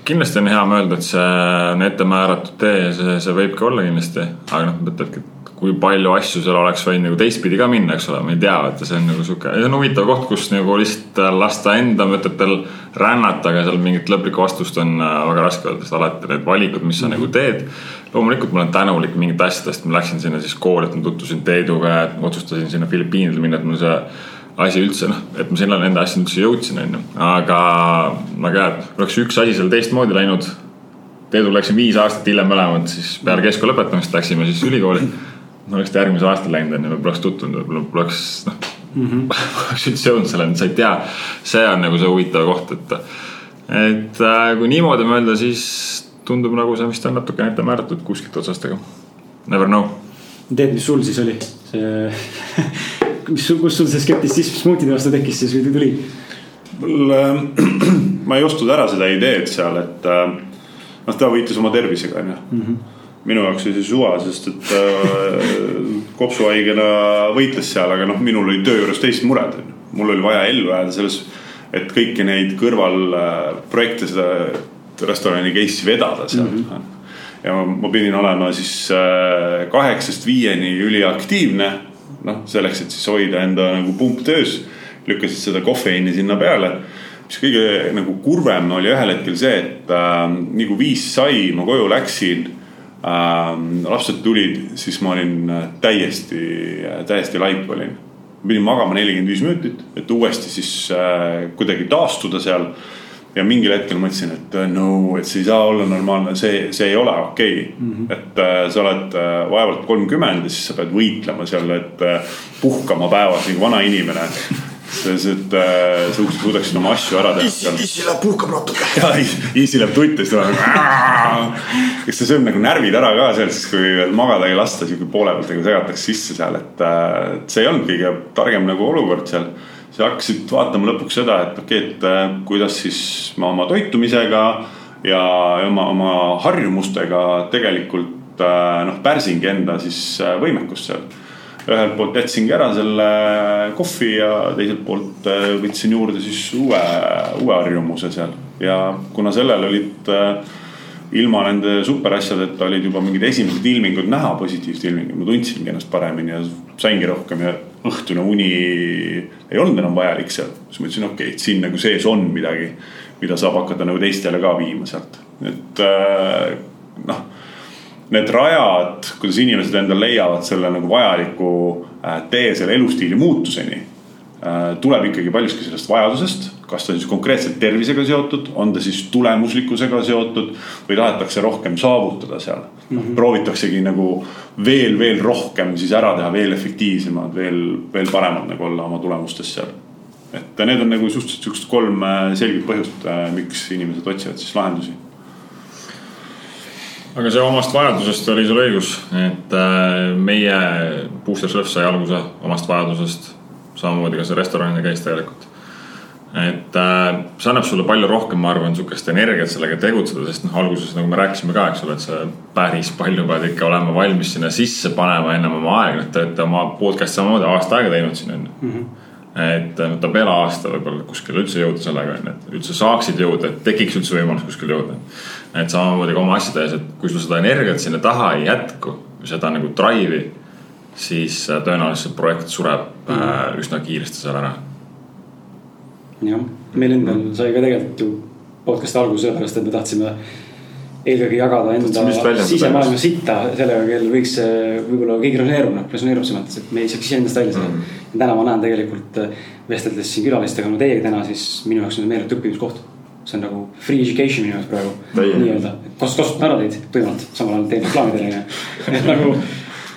kindlasti on hea mõelda, et see on ettemääratud tee ja see, see võib ka olla kindlasti, aga noh, mõtledki, et kui palju asju seal oleks võinud nagu teistpidi ka minna, eks ole, ma ei tea, vaata, see on nagu sihuke, see on huvitav koht, kus nagu lihtsalt lasta enda mõtetel rännata, aga seal mingit lõplikku vastust on äh, väga raske öelda, sest alati need valikud, mis sa nagu teed. loomulikult ma olen tänulik mingite asjadest, ma läksin sinna siis kooli, et ma tutvusin Teeduga ja otsustasin sinna Filipiinidele minna, et mul see asi üldse noh, et ma sinna nende asjadeni üldse jõudsin, onju. aga, aga oleks üks asi seal teistmoodi läinud. Teedul läksin viis aastat hiljem mõlemad, siis peale keskkooli lõpetamist läksime siis ülikooli ma oleks järgmisel aastal läinud onju, võib-olla oleks tutvunud, võib-olla poleks noh mm -hmm. oleks üldse jõudnud selleni, sa ei tea. see on nagu see huvitav koht, et, et äh, kui niimoodi mõelda, siis tundub nagu see vist on natukene ette määratud kuskilt otsast, aga never know. tead, mis sul siis oli, see mis, kus sul see skeptitsism smuutide vastu tekkis siis või tuli? mul äh,, ma ei ostnud ära seda ideed seal, et äh, noh, ta võitles oma tervisega onju -hmm minu jaoks oli see suva, sest et äh, kopsuhaigena võitles seal, aga noh, minul olid töö juures teised mured. mul oli vaja ellu jääda selles, et kõiki neid kõrvalprojekte, seda restorani case'i vedada seal mm. -hmm. ja ma, ma pidin olema siis äh, kaheksast viieni üliaktiivne, noh, selleks, et siis hoida enda nagu pump töös. lükkasid seda kofeiini sinna peale mis kõige nagu kurvem oli ühel hetkel see, et äh, nii kui viis sai, ma koju läksin äh,. lapsed tulid, siis ma olin äh, täiesti, äh, täiesti laip olin. pidin magama nelikümmend viis minutit, et uuesti siis äh, kuidagi taastuda seal. ja mingil hetkel mõtlesin, et äh, no, et see ei saa olla normaalne, see, see ei ole okei okay. mm. -hmm. et äh, sa oled äh, vaevalt kolmkümmend ja siis sa pead võitlema seal, et äh, puhkama päevas nagu vana inimene selles, et äh, sa suudaksid oma asju ära teha. issi, läheb puhkab natuke. ja issi läheb tutti, siis ta läheb. eks ta sööb nagu närvid ära ka seal, siis kui veel magada ei lasta, sihuke poole pealt nagu segatakse sisse seal, et äh, see ei olnud kõige targem nagu olukord seal. sa hakkasid vaatama lõpuks seda, et okei okay,, et äh, kuidas siis ma oma toitumisega ja oma, oma harjumustega tegelikult äh, noh, pärsingi enda siis äh, võimekust seal ühelt poolt jätsingi ära selle kohvi ja teiselt poolt äh, võtsin juurde siis uue, uue harjumuse seal. ja kuna sellel olid äh, ilma nende superasjadeta olid juba mingid esimesed ilmingud näha, positiivsed ilmingud, ma tundsingi ennast paremini ja saingi rohkem ja õhtune uni ei olnud enam vajalik seal. siis mõtlesin, okei okay,, et siin nagu sees on midagi, mida saab hakata nagu teistele ka viima sealt, et äh, noh need rajad, kuidas inimesed endale leiavad selle nagu vajaliku äh, tee selle elustiili muutuseni. Äh, tuleb ikkagi paljuski sellest vajadusest, kas ta siis konkreetselt tervisega seotud, on ta siis tulemuslikkusega seotud või tahetakse rohkem saavutada seal mm. -hmm. proovitaksegi nagu veel, veel rohkem siis ära teha, veel efektiivsemad, veel, veel paremad nagu olla oma tulemustes seal. et need on nagu suhteliselt siuksed kolm äh, selget põhjust, miks inimesed otsivad siis lahendusi aga see omast vajadusest oli sul õigus, et äh, meie Booster Surf sai alguse omast vajadusest. samamoodi ka see restoranide case tegelikult. et äh, see annab sulle palju rohkem, ma arvan, sihukest energiat sellega tegutseda, sest noh, alguses nagu me rääkisime ka, eks ole, et sa päris palju pead ikka olema valmis sinna sisse panema ennem oma aega, et te olete oma podcast'i samamoodi aasta aega teinud siin on ju et võtab veel aasta võib-olla kuskile üldse jõuda sellega, on ju, et üldse saaksid jõuda, et tekiks üldse võimalus kuskile jõuda et samamoodi ka oma asjades, et kui sul seda energiat sinna taha ei jätku, seda nagu drive'i, siis äh, tõenäoliselt projekt sureb mm -hmm. üsna kiiresti seal ära. jah, meil endal sai ka tegelikult ju podcast'i algus sellepärast, et me tahtsime eelkõige jagada enda sisemaailma sitta sellega, kellel võiks võib-olla keegi resoneerub, noh resoneerub selles mõttes, et me ei saaks iseendast välja saada mm. -hmm. täna ma näen tegelikult äh, vesteldes siin külalistega, no teiega täna, siis minu jaoks on meeletu õppimiskoht see on nagu free education minu jaoks praegu nii-öelda, kas kasutan ära teid tuimalt, samal ajal teen reklaami teile et nagu,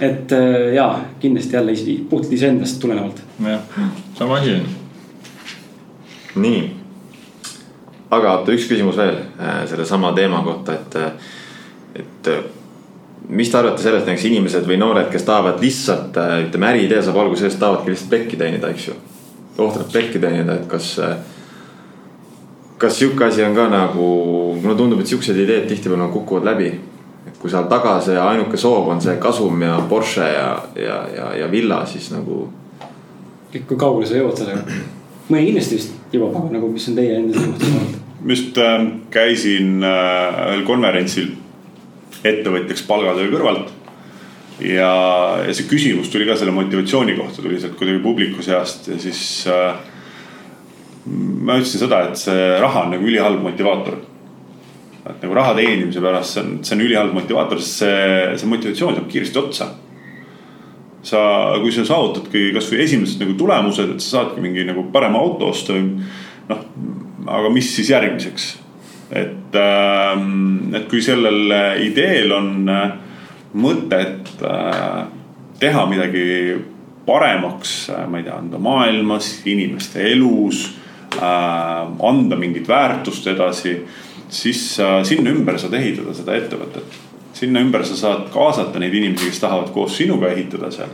et äh, jaa, kindlasti jälle puhtalt iseendast tulenevalt. jah, sama asi on. nii, aga oota, üks küsimus veel äh, sellesama teema kohta, et, äh, et mis te arvate sellest, näiteks inimesed või noored, kes tahavad lihtsalt, ütleme äriidee saab alguse sellest, tahavadki lihtsalt plekki teenida, eks ju. ohtralt plekki teenida, et kas äh, kas sihuke asi on ka nagu, mulle tundub, et siuksed ideed tihtipeale nagu kukuvad läbi. et kui seal taga see ainuke soov on see kasum ja Porsche ja, ja, ja, ja villa, siis nagu. kui kaugele sa jõuad sellega? mõni kindlasti vist jõuab, aga nagu, mis on teie enda seisukoht? Just äh, käisin äh, ühel konverentsil ettevõtjaks palgatöö kõrvalt ja, ja see küsimus tuli ka selle motivatsiooni kohta, tuli sealt kuidagi publiku seast ja siis äh, ma ütlesin seda, et see raha on nagu ülihalb motivaator. et nagu raha teenimise pärast, see on, see on ülihalb motivaator, sest see, see motivatsioon saab kiiresti otsa. sa, kui sa saavutadki kasvõi esimesed nagu tulemused, et sa saadki mingi nagu parema auto osta või noh, aga mis siis järgmiseks? et, ähm, et kui sellel ideel on äh, mõtet äh, teha midagi paremaks, äh, ma ei tea, anda maailmas, inimeste elus anda mingit väärtust edasi, siis sinna ümber saad ehitada seda ettevõtet. sinna ümber sa saad kaasata neid inimesi, kes tahavad koos sinuga ehitada seal.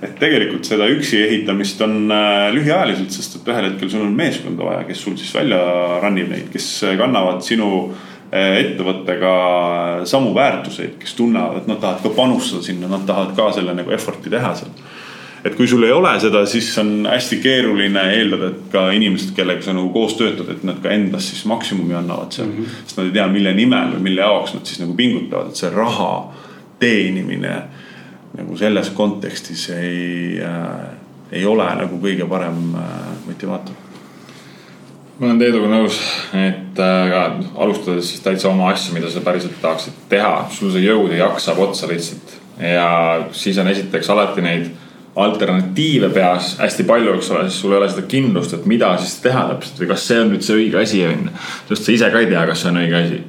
Et tegelikult seda üksi ehitamist on äh, lühiajaliselt, sest et ühel hetkel sul on meeskonda vaja, kes sul siis välja run ib neid, kes kannavad sinu ettevõttega samu väärtuseid, kes tunnevad, et nad tahavad ka panustada sinna, nad tahavad ka selle nagu effort'i teha seal et kui sul ei ole seda, siis on hästi keeruline eeldada, et ka inimesed, kellega sa nagu koos töötad, et nad ka endast siis maksimumi annavad seal mm. -hmm. sest nad ei tea, mille nimel või mille jaoks nad siis nagu pingutavad, et see raha teenimine nagu selles kontekstis ei äh,, ei ole nagu kõige parem äh, motivaator ma olen Teeduga nõus, et äh, alustades siis täitsa oma asju, mida sa päriselt tahaksid teha, sul see jõud ja jaks saab otsa lihtsalt. ja siis on esiteks alati neid alternatiive peas hästi palju, eks ole, siis sul ei ole seda kindlust, et mida siis teha täpselt või kas see on nüüd see õige asi on. sest sa ise ka ei tea, kas see on õige asi.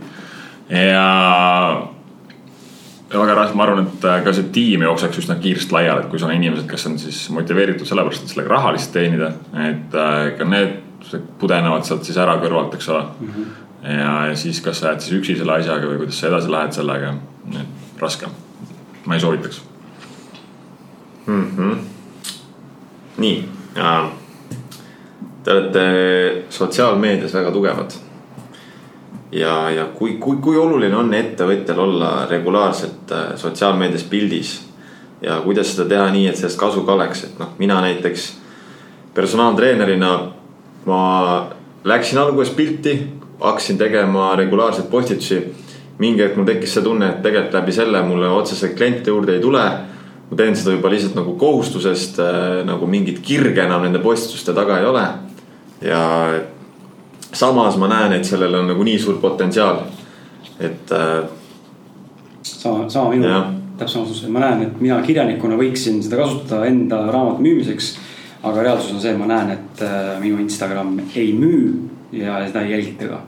ja väga raske, ma arvan, et ka see tiim jookseks üsna kiiresti laiali, et kui sul on inimesed, kes on siis motiveeritud sellepärast, et sellega raha lihtsalt teenida, et äh, ka need pudenevad sealt siis ära kõrvalt, eks ole mm. -hmm. ja, ja siis, kas sa jääd siis üksi selle asjaga või kuidas sa edasi lähed sellega, et raske, ma ei soovitaks mm. -hmm. nii äh,, te olete sotsiaalmeedias väga tugevad. Ja, ja kui, kui, kui oluline on ettevõtjal olla regulaarselt äh, sotsiaalmeedias pildis ja kuidas seda teha nii, et sellest kasu ka oleks, et noh, mina näiteks personaaltreenerina ma läksin alguses pilti, hakkasin tegema regulaarseid postitusi. mingi hetk mul tekkis see tunne, et tegelikult läbi selle mulle otseselt kliente juurde ei tule ma teen seda juba lihtsalt nagu kohustusest, äh, nagu mingit kirge enam nende postituste taga ei ole. ja samas ma näen, et sellel on nagu nii suur potentsiaal, et. Äh, sama, sama minu täpselt vastus, ma näen, et mina kirjanikuna võiksin seda kasutada enda raamatu müümiseks. aga reaalsus on see, ma näen, et äh, minu Instagram ei müü ja seda ei jälgita ka,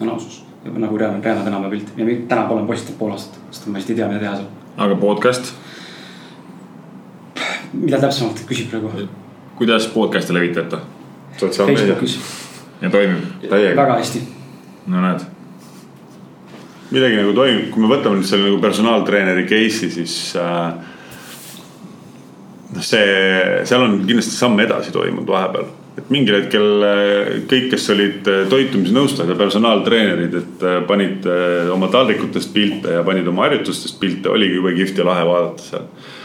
on ausus. nagu reaalne, reaalne tänapäeva pilt ja tänapäeval olen postitanud pool aastat, sest ma lihtsalt ei tea, mida teha seal. aga podcast mida täpsemalt küsib praegu? kuidas podcast'e levitate? sotsiaalmeedias. Ja toimib? väga hästi. no näed. midagi nagu toimib, kui me võtame nüüd selle nagu personaaltreeneri case'i, siis äh, noh, see, seal on kindlasti samm edasi toimunud vahepeal et mingil hetkel äh, kõik, kes olid äh, toitumisnõustajad ja personaaltreenerid, et panid oma taldrikutest pilte ja panid oma harjutustest pilte, oligi jube kihvt ja lahe vaadata seal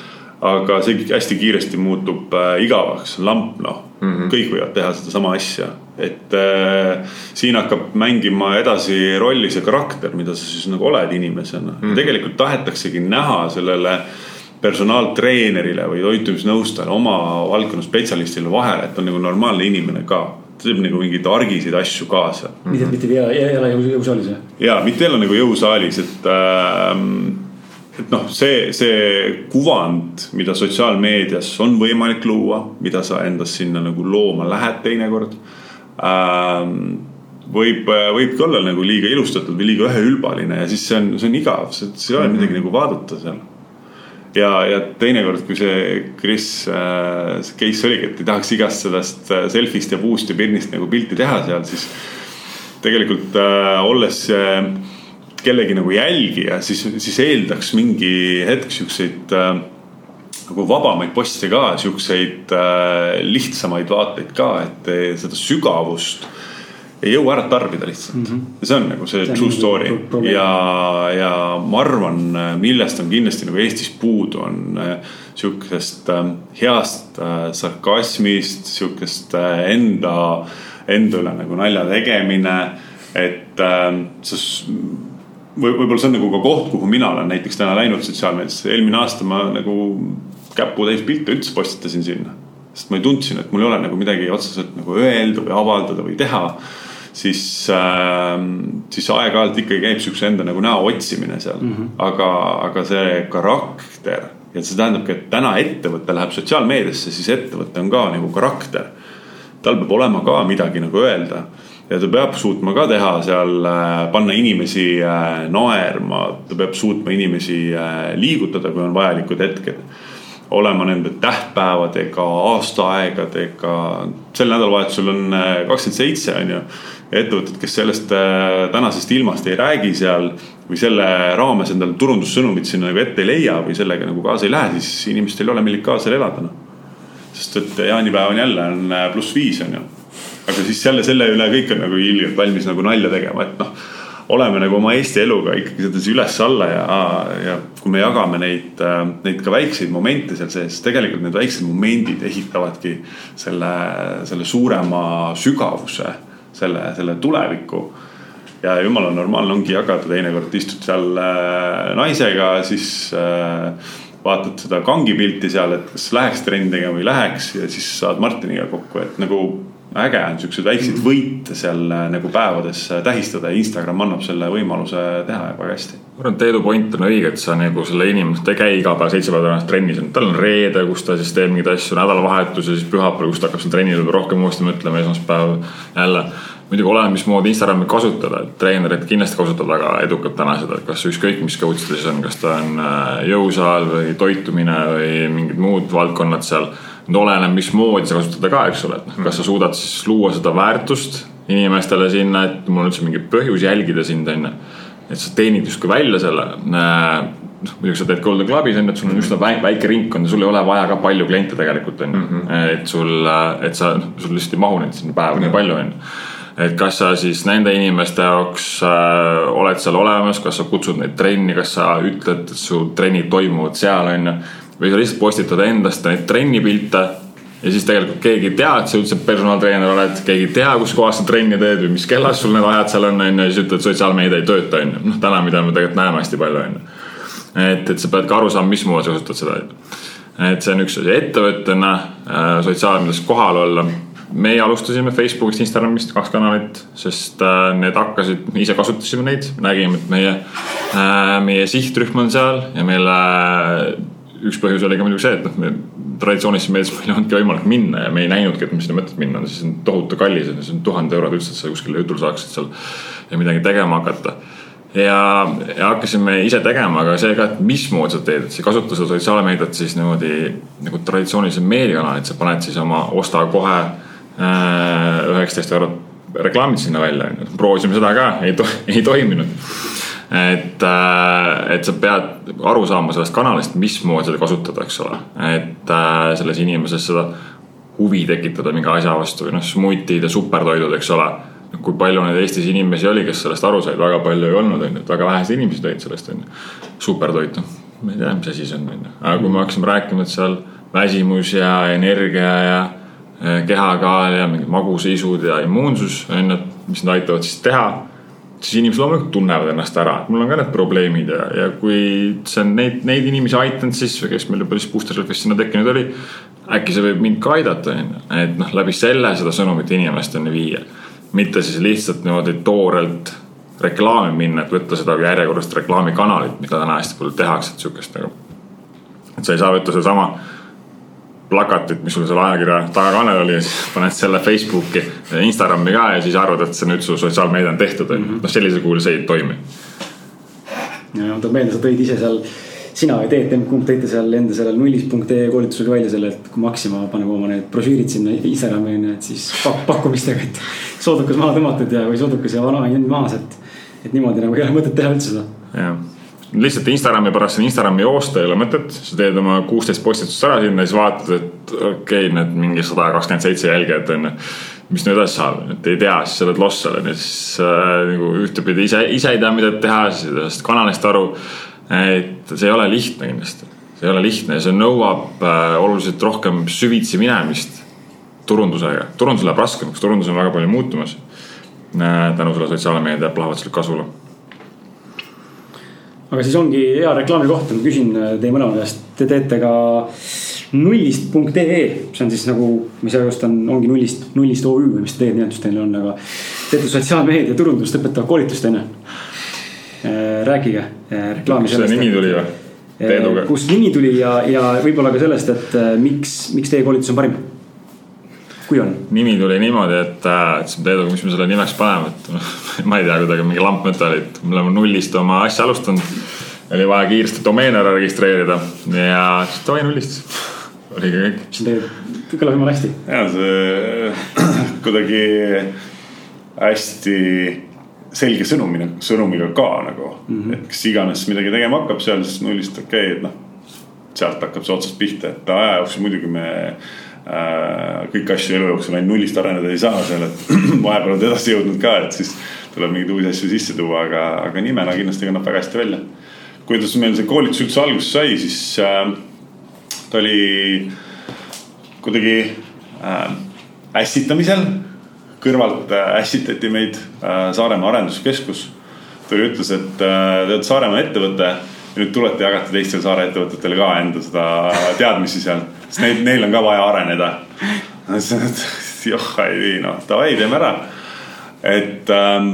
aga see hästi kiiresti muutub äh, igavaks, lamp noh mm -hmm., kõik võivad teha sedasama asja. et äh, siin hakkab mängima edasi rolli see karakter, mida sa siis nagu oled inimesena mm. -hmm. tegelikult tahetaksegi näha sellele personaaltreenerile või toitumisnõustajale, oma valdkonna spetsialistile vahele, et on nagu normaalne inimene ka teeb nagu mingeid argiseid asju kaasa. mitte, mitte ei ole jõusaalis või? ja, mitte ei ole nagu jõusaalis, et äh, et noh, see, see kuvand, mida sotsiaalmeedias on võimalik luua, mida sa endast sinna nagu looma lähed teinekord ähm,. võib, võibki olla nagu liiga ilustatud või liiga üheülbaline ja siis see on, see on igav, see ei ole midagi nagu vaadata seal. ja, ja teinekord, kui see Kris äh,, see case oligi, et ei tahaks igast sellest äh, selfie'st ja puust ja pirnist nagu pilti teha seal, siis tegelikult äh, olles äh, kellegi nagu jälgija, siis, siis eeldaks mingi hetk siukseid äh, nagu vabamaid poste ka, siukseid äh, lihtsamaid vaateid ka, et seda sügavust ei jõua ära tarbida lihtsalt mm. -hmm. ja see on nagu see, see true story nagu ja, ja ma arvan, millest on kindlasti nagu Eestis puudu, on äh, sihukesest äh, heast äh, sarkasmist, sihukest äh, enda, enda üle nagu nalja tegemine. et äh, või võib-olla see on nagu ka koht, kuhu mina olen näiteks täna läinud sotsiaalmeediasse, eelmine aasta ma nagu käputäis pilte üldse postitasin sinna. sest ma tundsin, et mul ei ole nagu midagi otseselt nagu öelda või avaldada või teha. siis äh,, siis aeg-ajalt ikkagi käib siukse enda nagu näo otsimine seal mm, -hmm. aga, aga see karakter ja see tähendabki, et täna ettevõte läheb sotsiaalmeediasse, siis ettevõte on ka nagu karakter. tal peab olema ka midagi nagu öelda ja ta peab suutma ka teha seal, äh, panna inimesi äh, naerma, ta peab suutma inimesi äh, liigutada, kui on vajalikud hetked. olema nende tähtpäevadega, aastaaegadega, sel nädalavahetusel on kakskümmend seitse on ju. ettevõtted, kes sellest tänasest ilmast ei räägi seal või selle raames endale turundussõnumit sinna nagu ette ei leia või sellega nagu kaasa ei lähe, siis inimestel ei ole millegi kaasa elada noh. sest et jaanipäev on jälle on pluss viis on ju aga siis jälle selle üle kõik on nagu ilgelt valmis nagu nalja tegema, et noh. oleme nagu oma Eesti eluga ikkagi selles üles-alla ja, ja kui me jagame neid, neid ka väikseid momente seal sees, tegelikult need väiksed momendid ehitavadki selle, selle suurema sügavuse, selle, selle tuleviku ja jumala normaalne ongi jagada, teinekord istud seal äh, naisega, siis äh, vaatad seda kangipilti seal, et kas läheks trenni tegema või läheks ja siis saad Martiniga kokku, et nagu äge on siukseid väikseid võite seal äh, nagu päevades äh, tähistada ja Instagram annab selle võimaluse teha väga hästi. ma arvan, et Teedu point on õige, et sa nagu selle inimese, ta ei käi iga päev seitse päeva tänast trennis, tal on reede, kus ta siis teeb mingeid asju, nädalavahetus ja siis pühapäeval, kus ta hakkab seal trenni peale rohkem uuesti mõtlema, esmaspäev jälle muidugi oleneb, mismoodi Instagrami kasutada, et treenerid kindlasti kasutavad väga edukalt täna seda, et kas ükskõik, mis coach ta siis on, kas ta on äh, jõusaal või toitumine või mingid muud valdkonnad seal nüüd oleneb, mismoodi sa kasutad ka, eks ole, et noh, kas sa suudad siis luua seda väärtust inimestele sinna, et mul on üldse mingi põhjus jälgida sind, on ju. et sa teenid justkui välja selle. noh, muidugi sa teed Golden Clubis on ju, et sul on üsna väike ringkond ja sul ei ole vaja ka palju kliente tegelikult on ju. Mhm. et sul, et sa, sul lihtsalt ei mahu neid sinna päeva nii palju on ju et kas sa siis nende inimeste jaoks äh, oled seal olemas, kas sa kutsud neid trenni, kas sa ütled, et su trennid toimuvad seal, on ju või sa lihtsalt postitad endast neid trennipilte ja siis tegelikult keegi ei tea, et sa üldse personaaltreener oled, keegi ei tea, kus kohas sa trenni teed või mis kellas sul need ajad seal on, on ju, ja siis ütled, sotsiaalmeedia ei tööta, on ju. noh, täna, mida me tegelikult näeme hästi palju, on ju. et, et sa pead ka aru saama, mismoodi sa kasutad seda, on ju. et see on üks asi, ettevõttena äh, sotsiaalmeedias kohal olla. meie alustasime Facebookist, Instagramist kaks kanalit, sest äh, need hakkasid, ise kasutasime neid, nägime, et meie äh,, meie sihtrühm on seal ja meile üks põhjus oli ka muidugi see, et noh, me traditsioonilises meedias meil ei olnudki võimalik minna ja me ei näinudki, et me sinna mõtet minna, siis on tohutu kallis, see on tuhat eurot üldse, et sa kuskile jutule saaksid seal ja midagi tegema hakata. ja, ja hakkasime ise tegema, aga see ka, et mismoodi sa teed, et sa ei kasuta seda sotsiaalmeediat siis niimoodi nagu traditsioonilise meediakanal, et sa paned siis oma osta kohe äh, üheksateist eurot reklaamid sinna välja, onju. proovisime seda ka, ei to,, ei toiminud et, äh, et sa pead aru saama sellest kanalist, mismoodi seda kasutada, eks ole. et äh, selles inimeses seda huvi tekitada mingi asja vastu või noh, smuutid ja supertoidud, eks ole. kui palju neid Eestis inimesi oli, kes sellest aru said, väga palju ei olnud, on ju, et väga vähesed inimesed olid sellest, on ju. supertoit, noh, ma ei tea, mis asi see on, on ju. aga kui me hakkasime rääkima, et seal väsimus ja energia ja kehakaal ja mingid magusisud ja immuunsus on ju, mis nad aitavad siis teha siis inimesed loomulikult tunnevad ennast ära, et mul on ka need probleemid ja, ja kui see on neid, neid inimesi aidanud, siis kes meil juba siis Booster Selfist sinna tekkinud oli. äkki see võib mind ka aidata, on ju, et noh, läbi selle seda sõnumit inimesteni viia. mitte siis lihtsalt niimoodi toorelt reklaami minna, et võtta seda järjekordset reklaamikanalit, mida täna hästi palju tehakse, et sihukest nagu. et sa ei saa võtta sedasama plakatit, mis sul seal ajakirja tagakaanel oli ja siis paned selle Facebooki, Instagrami ka ja siis arvad, et see nüüd su sotsiaalmeedia on tehtud, on ju. Mhm. noh, sellisel kujul see ei toimi. ja tuleb meelde, sa tõid ise seal, sina või kumb tõite seal enda sellel nullis.ee koolitusel välja selle, et kui Maxima paneb oma need brošüürid sinna Instagrami on ju, et siis pak pakkumistega, et soodukas maha tõmmatud ja, või soodukas ja vana on maas, et. et niimoodi nagu ei ole mõtet teha üldse seda. jah lihtsalt Instagrami pärast on Instagrami joosta ei ole mõtet, sa teed oma kuusteist postitust ära sinna, siis vaatad, et okei okay,, need mingi sada kakskümmend seitse jälgijat on ju. mis nüüd edasi saab, et ei tea, siis sa oled loss seal on ju, siis äh, nagu ühtepidi ise, ise ei tea, mida teha, siis ei saa sellest kanalist aru. et see ei ole lihtne kindlasti, see ei ole lihtne ja see nõuab äh, oluliselt rohkem süvitsi minemist turundusega. turundus läheb raskemaks, turundus on väga palju muutumas äh, tänu selle sotsiaalmeedia plahvatuslikule kasvule aga siis ongi hea reklaami koht, ma küsin äh, teie mõlema käest, te teete ka nullist.ee, see on siis nagu, mis just on, ongi nullist, nullist OÜ või mis teie nimetus teil on, aga. teete sotsiaalmeedia turundust õpetavat koolitust on ju. Äh, rääkige äh, reklaami sellest. kust see nimi tuli või? kust nimi tuli ja, ja võib-olla ka sellest, et miks, miks teie koolitus on parim kui on? nimi tuli niimoodi, et äh, ütlesime Teeduga, mis me selle nimeks paneme, et ma ei tea, kuidagi mingi lamp et me oleme nullist oma asja alustanud. oli vaja kiiresti domeen ära registreerida ja siis davai nullist, oligi kõik. see tegelikult kõlab jumala hästi. ja see kuidagi hästi selge sõnumina, sõnumiga ka nagu mm, -hmm. et kes iganes midagi tegema hakkab seal, siis nullist okei okay,, et noh. sealt hakkab see otsast pihta, et aja jooksul muidugi me Äh, kõiki asju elu jooksul ainult nullist areneda ei saa seal, et vahepeal oled edasi jõudnud ka, et siis tuleb mingeid uusi asju sisse tuua, aga, aga nimena kindlasti kannab väga hästi välja. kuidas meil see koolitus üldse alguse sai, siis äh, ta oli kuidagi äh, ässitamisel. kõrvalt äh, ässitati meid äh, Saaremaa Arenduskeskus. tuli, ütles, et äh, te olete Saaremaa ettevõte ja nüüd tulete jagate teistele saare ettevõtetele ka enda seda teadmisi seal, sest neil, neil on ka vaja areneda. joh, ei noh, davai, teeme ära. et ähm,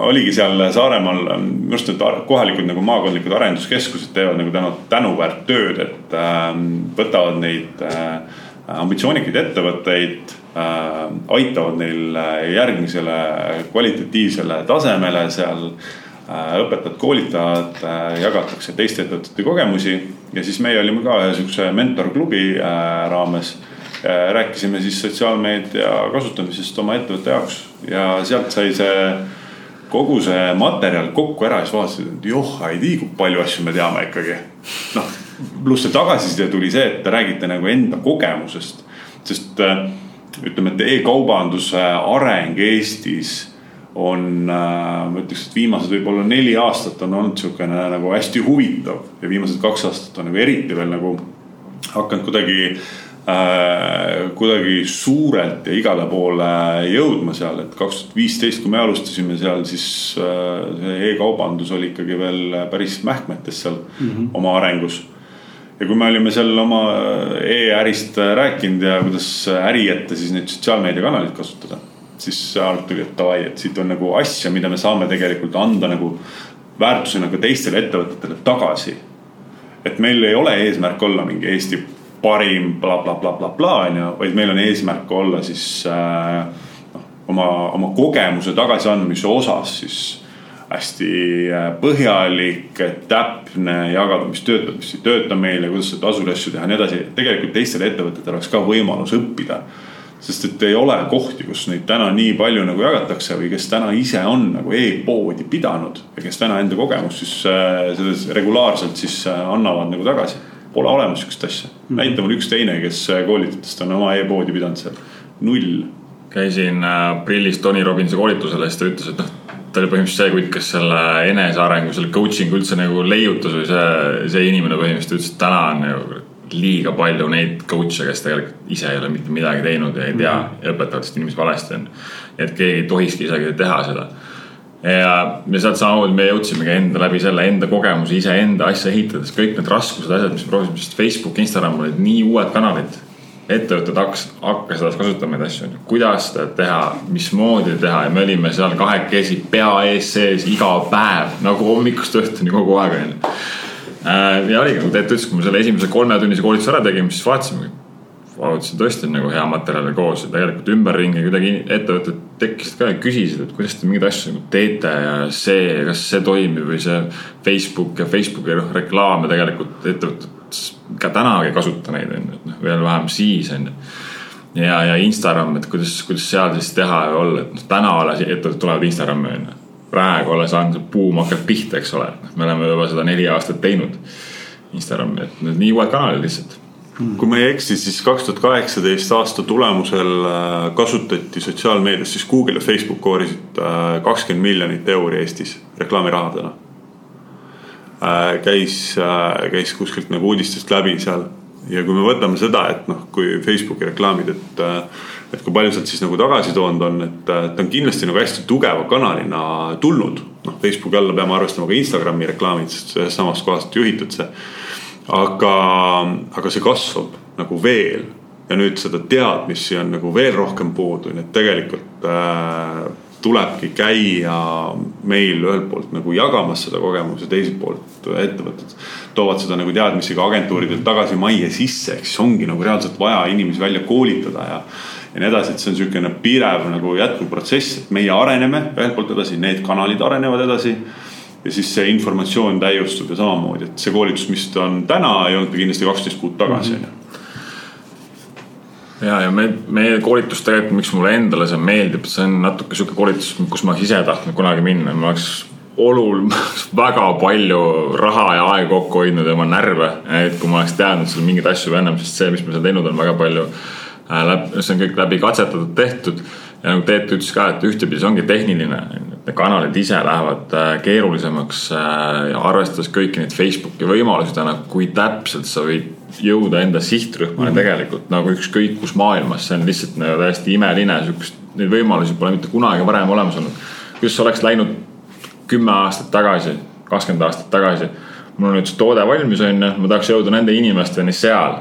oligi seal Saaremaal, minu arust need kohalikud nagu maakondlikud arenduskeskused teevad nagu tänu, tänuväärt tööd, et äh, võtavad neid äh, ambitsioonikaid ettevõtteid äh,, aitavad neil järgmisele kvalitatiivsele tasemele seal äh,. Õpetajad, koolitajad äh,, jagatakse teiste ettevõtete kogemusi ja siis meie olime ka ühe sihukese mentorklubi äh, raames äh,. rääkisime siis sotsiaalmeedia kasutamisest oma ettevõtte jaoks ja sealt sai see kogu see materjal kokku ära ja siis vaatasid, et joh, ei tea, kui palju asju me teame ikkagi. noh, pluss see tagasiside tuli see, et te räägite nagu enda kogemusest. sest äh, ütleme, et e-kaubanduse areng Eestis on, äh, ma ütleks, et viimased võib-olla neli aastat on olnud sihukene nagu hästi huvitav ja viimased kaks aastat on nagu eriti veel nagu hakanud kuidagi äh, kuidagi suurelt ja igale poole jõudma seal, et kaks tuhat viisteist, kui me alustasime seal, siis äh, e-kaubandus oli ikkagi veel päris mähkmetes seal mm -hmm. oma arengus. ja kui me olime seal oma e-ärist rääkinud ja kuidas äri ette siis neid sotsiaalmeediakanaleid kasutada, siis tuli, et davai, et siit on nagu asja, mida me saame tegelikult anda nagu väärtusena ka teistele ettevõtetele tagasi. et meil ei ole eesmärk olla mingi Eesti parim blablabla, bla, bla, on ju, vaid meil on eesmärk olla siis äh, noh, oma, oma kogemuse tagasiandmise osas siis hästi äh, põhjalik, täpne, jagada, mis töötab, mis ei tööta meile, kuidas seda tasul asju teha ja nii edasi. tegelikult teistel ettevõtetel oleks ka võimalus õppida. Sest et ei ole kohti, kus neid täna nii palju nagu jagatakse või kes täna ise on nagu e-poodi pidanud ja kes täna enda kogemust siis äh, selles regulaarselt siis äh, annavad nagu tagasi Pole olemas sihukest asja mm. -hmm. näita mulle üks teine, kes koolitajatest on oma e-poodi pidanud seal, null. käisin aprillis äh, Tony Robbinsi koolitusel ja siis ta ütles, et noh, ta oli põhimõtteliselt see kutt, kes selle enesearengu, selle coaching'u üldse nagu leiutas või see, see inimene põhimõtteliselt ütles, et täna on nagu liiga palju neid coach'e, kes tegelikult ise ei ole mitte midagi teinud ja ei tea mm -hmm. ja õpetavad seda inimest valesti on. et keegi ei tohikski isegi teha seda ja, ja sealt samamoodi me jõudsimegi enda läbi selle enda kogemuse iseenda asja ehitades, kõik need raskused, asjad, mis me proovisime, sest Facebook, Instagram olid nii uued kanalid. ettevõtted hakkasid, hakkasid kasutama neid asju, kuidas seda teha, mismoodi teha ja me olime seal kahekesi pea ees sees iga päev nagu hommikust õhtuni kogu aeg onju. Äh, ja oligi nagu Teet ütles, kui me selle esimese kolmetunnise koolituse ära tegime, siis vaatasime vaatasin tõesti nagu hea materjali koos ja tegelikult ümberringi kuidagi ettevõtted tekkisid ka ja küsisid, et kuidas te mingeid asju nagu teete ja see, kas see toimib või see Facebook ja Facebooki reklaame tegelikult ettevõtted ka täna ei kasuta neid on ju, et noh, veel vähem siis on ju. ja, ja Instagram, et kuidas, kuidas seal siis teha ja olla, et noh, täna alles ettevõtted tulevad Instagrami on ju. Praegu alles see buum hakkab pihta, eks ole, me oleme juba seda neli aastat teinud. Instagrami, et need nii uued kanalid lihtsalt kui ma ei eksi, siis kaks tuhat kaheksateist aasta tulemusel äh, kasutati sotsiaalmeedias, siis Google ja Facebook koorisid äh, kakskümmend miljonit euri Eestis reklaamirahadena. Äh, käis, käis kuskilt nagu uudistest läbi seal ja kui me võtame seda, et noh, kui Facebooki reklaamid, et, et kui palju sealt siis nagu tagasi toonud on, et ta on kindlasti nagu hästi tugeva kanalina tulnud. noh, Facebooki alla peame arvestama ka Instagrami reklaamid, sest ühest samast kohast juhitud see. Aga, aga see kasvab nagu veel. Ja nüüd seda teadmisi on nagu veel rohkem puudu, nii et tegelikult äh, tulebki käia meil ühelt poolt nagu jagamas seda kogemust ja teiselt poolt ettevõtted toovad seda nagu teadmisi ka agentuuridelt tagasi majja sisse, ehk siis ongi nagu reaalselt vaja inimesi välja koolitada ja ja nii edasi, et see on niisugune pidev nagu jätkuv protsess, et meie areneme ühelt poolt edasi, need kanalid arenevad edasi ja siis see informatsioon täiustub ja samamoodi, et see koolitus, mis ta on täna, ei olnud kindlasti kaksteist kuud tagasi, mhm. on ju ja, ja me, meie koolitus tegelikult, miks mulle endale see meeldib, see on natuke sihuke koolitus, kus ma oleks ise tahtnud kunagi minna, ma oleks olul väga palju raha ja aega kokku hoidnud ja oma närve. et kui ma oleks teadnud seal mingeid asju ennem, sest see, mis me seal teinud on väga palju. See on kõik läbi katsetatud, tehtud ja nagu Teet ütles ka, et ühtepidi see ongi tehniline need kanalid ise lähevad äh, keerulisemaks äh, ja arvestades kõiki neid Facebooki võimalusi täna, kui täpselt sa võid jõuda enda sihtrühmani mm. tegelikult nagu ükskõik kus maailmas, see on lihtsalt nagu täiesti imeline, sihukest, neid võimalusi pole mitte kunagi varem olemas olnud. kuidas oleks läinud kümme aastat tagasi, kakskümmend aastat tagasi, mul on nüüd see toode valmis, on ju, ma tahaks jõuda nende inimesteni seal.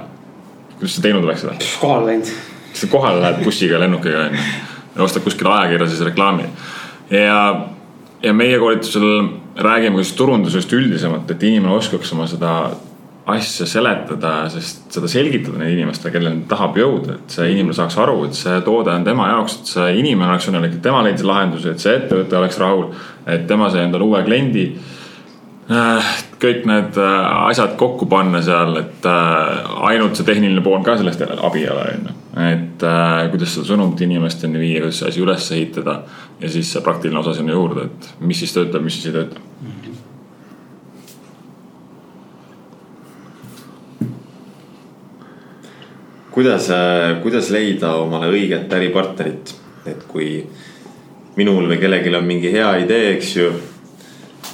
Kuidas sa teinud oleks seda? kohale läinud. sa kohale lähed bussiga, lennukiga on ju, ja ostad kuskil ajakirja siis reklaami ja, ja meie koolitusel räägime siis turundusest üldisemalt, et inimene oskaks oma seda asja seletada, sest seda selgitada neile inimestele, kelleni ta tahab jõuda, et see inimene saaks aru, et see toode on tema jaoks, et see inimene oleks õnnelik, et tema leidis lahenduse, et see ettevõte oleks rahul, et tema sai endale uue kliendi. Äh, kõik need äh, asjad kokku panna seal, et äh, ainult see tehniline pool ka sellest abi ei ole, on ju. et kuidas seda sõnumit inimesteni viia, kuidas see asi üles ehitada ja siis see praktiline osa sinna juurde, et mis siis töötab, mis siis ei tööta mm. -hmm kuidas, kuidas leida omale õiget äripartnerit, et kui minul või kellelgi on mingi hea idee, eks ju.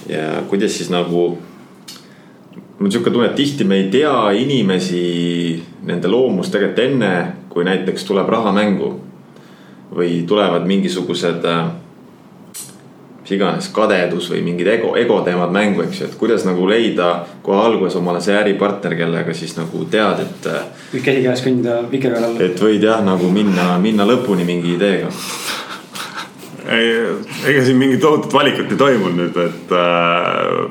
Ja kuidas siis nagu, mul on sihuke tunne, et tihti me ei tea inimesi, nende loomust tegelikult enne, kui näiteks tuleb raha mängu. või tulevad mingisugused äh, mis iganes kadedus või mingid ego, ego teemad mängu, eks ju, et kuidas nagu leida kohe alguses omale see äripartner, kellega siis nagu tead, et. võid käsi käes kõndida vikerkaarel. et võid jah, nagu minna, minna lõpuni mingi ideega. Ega siin mingit tohutut valikut ei toimunud et äh,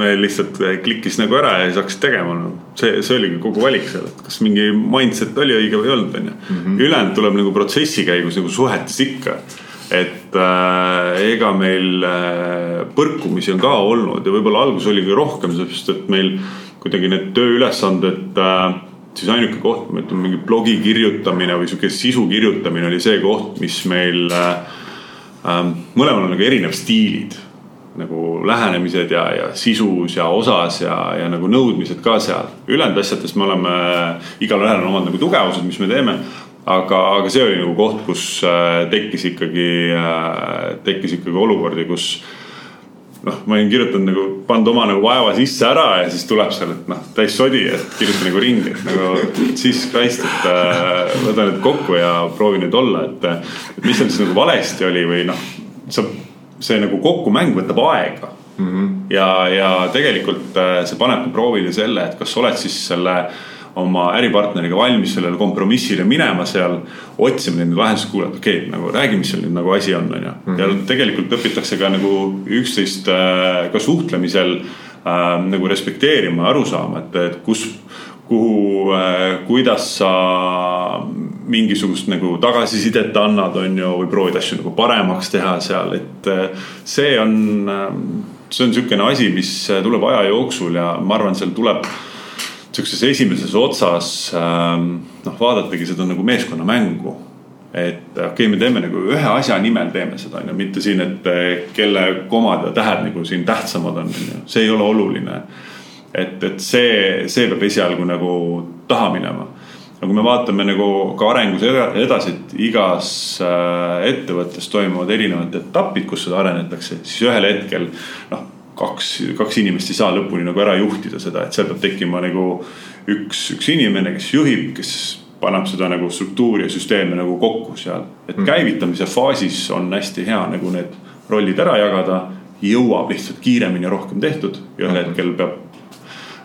meil lihtsalt klikkis nagu ära ja siis hakkasid tegema no.. see, see oligi kogu valik seal, et kas mingi mindset oli õige või ei olnud, on ju. Mhm. ülejäänud tuleb nagu protsessi käigus nagu suhetes ikka et äh, ega meil äh, põrkumisi on ka olnud ja võib-olla algus oli ka rohkem, sest et meil kuidagi need tööülesanded äh, siis ainuke koht, ütlen, mingi blogi kirjutamine või sihuke sisu kirjutamine oli see koht, mis meil äh, mõlemal on nagu erinev stiilid nagu lähenemised ja, ja sisus ja osas ja, ja nagu nõudmised ka seal. ülejäänud asjades me oleme, igalühel on omad nagu tugevused, mis me teeme aga, aga see oli nagu koht, kus äh, tekkis ikkagi, äh, tekkis ikkagi olukordi, kus noh, ma olin kirjutanud nagu, pannud oma nagu vaeva sisse ära ja siis tuleb seal, et noh, täis sodi, et kirjuta nagu ringi, et nagu siis Christ, et äh, võta nüüd kokku ja proovi nüüd olla, et. et mis seal siis nagu valesti oli või noh, sa, see nagu kokkumäng võtab aega mm. -hmm. ja, ja tegelikult see panebki proovile selle, et kas sa oled siis selle oma äripartneriga valmis sellele kompromissile minema seal, otsima neid lahendusi, kuulata, okei okay,, nagu räägi, mis seal nüüd nagu asi on, on ju. ja mhm. tegelikult õpitakse ka nagu üksteist äh, ka suhtlemisel äh, nagu respekteerima, aru saama, et, et kus kuhu äh,, kuidas sa mingisugust nagu tagasisidet annad, on ju, või proovid asju nagu paremaks teha seal, et äh, see on, äh, see on niisugune asi, mis tuleb aja jooksul ja ma arvan, seal tuleb sihukeses esimeses otsas ähm, noh, vaadatagi seda nagu meeskonnamängu. et okei okay,, me teeme nagu ühe asja nimel teeme seda, on ju, mitte siin, et eh, kelle komad ja tähed nagu siin tähtsamad on, on ju, see ei ole oluline. et, et see, see peab esialgu nagu taha minema no kui me vaatame nagu ka arengus edasi, et igas äh, ettevõttes toimuvad erinevad etapid, kus seda arenetakse, siis ühel hetkel noh kaks, kaks inimest ei saa lõpuni nagu ära juhtida seda, et seal peab tekkima nagu üks, üks inimene, kes juhib, kes paneb seda nagu struktuuri ja süsteeme nagu kokku seal. et mm. käivitamise faasis on hästi hea nagu need rollid ära jagada, jõuab lihtsalt kiiremini rohkem tehtud ja ühel mm. hetkel peab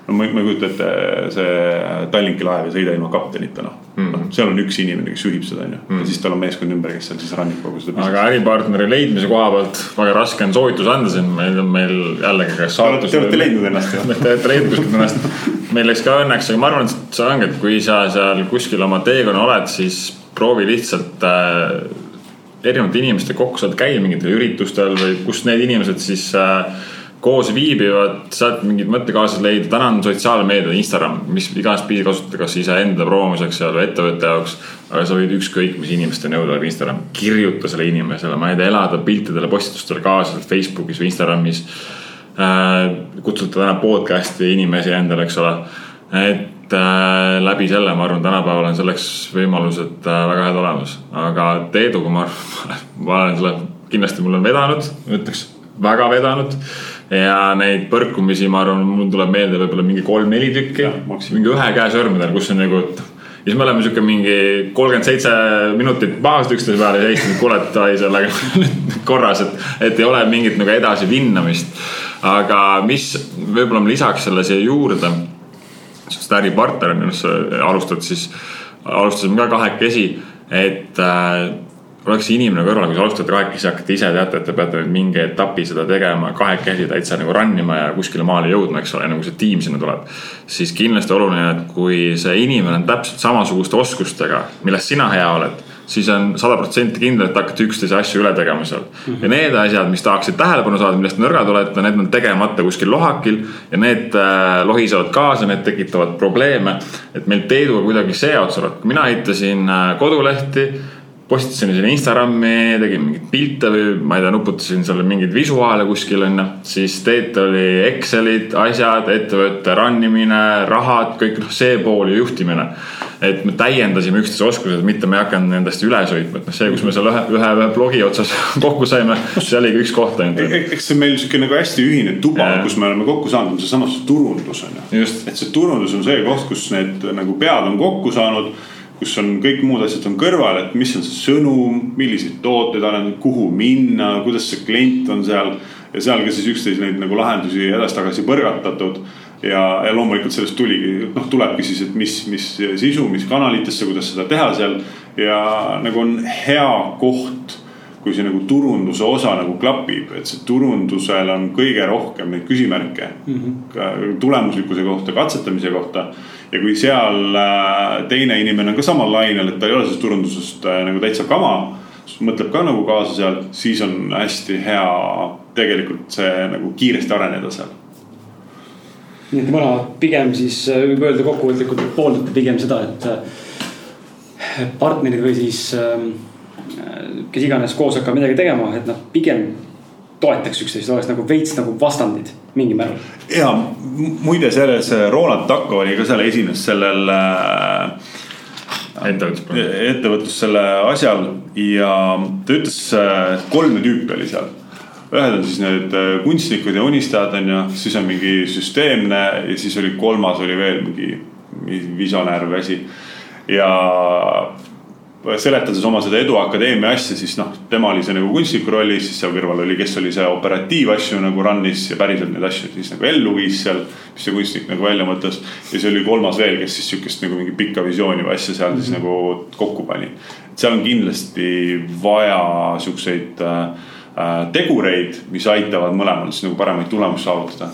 no ma, ma ei kujuta ette, see Tallinki laev ei sõida ilma kaptenita, noh mm.. noh, seal on üks inimene, kes juhib seda, onju. ja mm. siis tal on meeskond ümber, kes seal siis rannib kogu seda. aga äripartneri leidmise koha pealt väga raske on soovitusi anda siin, meil on meil jällegi kas saatus. Te olete leidnud ennast ju. Te olete leidnud kuskilt ennast. meil läks ka õnneks, aga ma arvan, et see ongi, et kui sa seal kuskil oma teekonnal oled, siis proovi lihtsalt äh, erinevate inimestega kokku saada, käia mingitel üritustel või kus need inimesed siis äh, koos viibivad, sealt mingid mõttekaaslased leida. täna on sotsiaalmeedia, Instagram, mis iganes pidi kasutada, kas iseenda proovimiseks seal või ettevõtte jaoks. aga sa võid ükskõik mis inimesteni jõuda Instagram, kirjuta sellele inimesele, ma ei tea, elada piltidele, postitustele kaasa Facebookis või Instagramis äh,. kutsuda täna podcast'i inimesi endale, eks ole. et äh, läbi selle, ma arvan, tänapäeval on selleks võimalused äh, väga head olemas, aga Teeduga ma arvan, ma olen selle kindlasti mul on vedanud, ütleks väga vedanud ja neid põrkumisi, ma arvan, mul tuleb meelde võib-olla mingi kolm-neli tükki, mingi ühe käe sõrmedel, kus on nagu ja siis me oleme sihuke mingi kolmkümmend seitse minutit pahast üksteise peale ja istunud, kuule, et ai sellega korras, et, et ei ole mingit nagu edasivinnamist. aga mis võib-olla ma lisaks selle siia juurde, sest äripartner on just alustad siis, alustasime ka kahekesi, et äh, oleks inimene kõrval, kui sa alustad kahekesi, hakkate ise teate, et te peate nüüd mingi etapi seda tegema kahekesi täitsa nagu run ima ja kuskile maale jõudma, eks ole, nagu see tiim sinna tuleb. siis kindlasti oluline, et kui see inimene on täpselt samasuguste oskustega, milles sina hea oled siis on sada protsenti kindel, et hakkate üksteise asju üle tegema seal mm. -hmm. ja need asjad, mis tahaksid tähelepanu saada, millest nõrgad olete, need on tegemata kuskil lohakil. ja need äh, lohisevad kaasa, need tekitavad probleeme. et meil Peeduga kuidagi see otsa tuleb, kui mina ehitasin äh, kodulehti postitasin sinna Instagrami, tegin mingeid pilte või ma ei tea, nuputasin seal mingeid visuaale kuskil onju. siis Teet oli Excelid, asjad, ettevõtte run imine, rahad, kõik noh, see pool ja juhtimine. et me täiendasime üksteise oskused, mitte me ei hakanud nendest üle sõitma, et noh, see, kus me seal ühe, ühe, ühe blogi otsas kokku saime, see oligi üks koht ainult. eks see meil sihuke nagu hästi ühine tuba, kus me oleme kokku saanud, on seesama turundus on ju. et see turundus on see koht, kus need nagu pead on kokku saanud kus on kõik muud asjad on kõrval, et mis on see sõnum, milliseid tooteid arendada, kuhu minna, kuidas see klient on seal. ja seal ka siis üksteise neid nagu lahendusi edasi-tagasi põrgatatud. ja, ja loomulikult sellest tuligi, noh, tulebki siis, et mis, mis sisu, mis kanalitesse, kuidas seda teha seal. ja nagu on hea koht kui see nagu turunduse osa nagu klapib, et see turundusel on kõige rohkem neid küsimärke mm. -hmm. tulemuslikkuse kohta, katsetamise kohta ja kui seal äh, teine inimene on ka samal lainel, et ta ei ole sellest turundusest äh, nagu täitsa kama, mõtleb ka nagu kaasa seal, siis on hästi hea tegelikult see nagu kiiresti areneda seal. nii et mõlemad pigem siis äh, võib öelda kokkuvõtlikult pooldate pigem seda, et partnerid või siis kes iganes koos hakkavad midagi tegema, et nad pigem toetaks üksteist, oleks nagu veits nagu vastandid mingil määral. ja muide, selles Roland Takko oli ka seal esines sellel äh, ettevõtlus. ettevõtlus selle asjal ja ta ütles, äh, kolme tüüpi oli seal. ühed on siis need äh, kunstnikud ja unistajad on ju, siis on mingi süsteemne ja siis oli kolmas oli veel mingi visionäär või asi. ja seletades oma seda Eduakadeemia asja, siis noh, tema oli see nagu kunstniku rollis, siis seal kõrval oli, kes oli see operatiivasju nagu run'is ja päriselt neid asju siis nagu ellu viis seal. mis see kunstnik nagu välja mõtles ja siis oli kolmas veel, kes siis sihukest nagu mingi pikka visiooni või asja seal siis mm -hmm. nagu kokku pani. seal on kindlasti vaja siukseid äh, äh, tegureid, mis aitavad mõlemal siis nagu paremaid tulemusi saavutada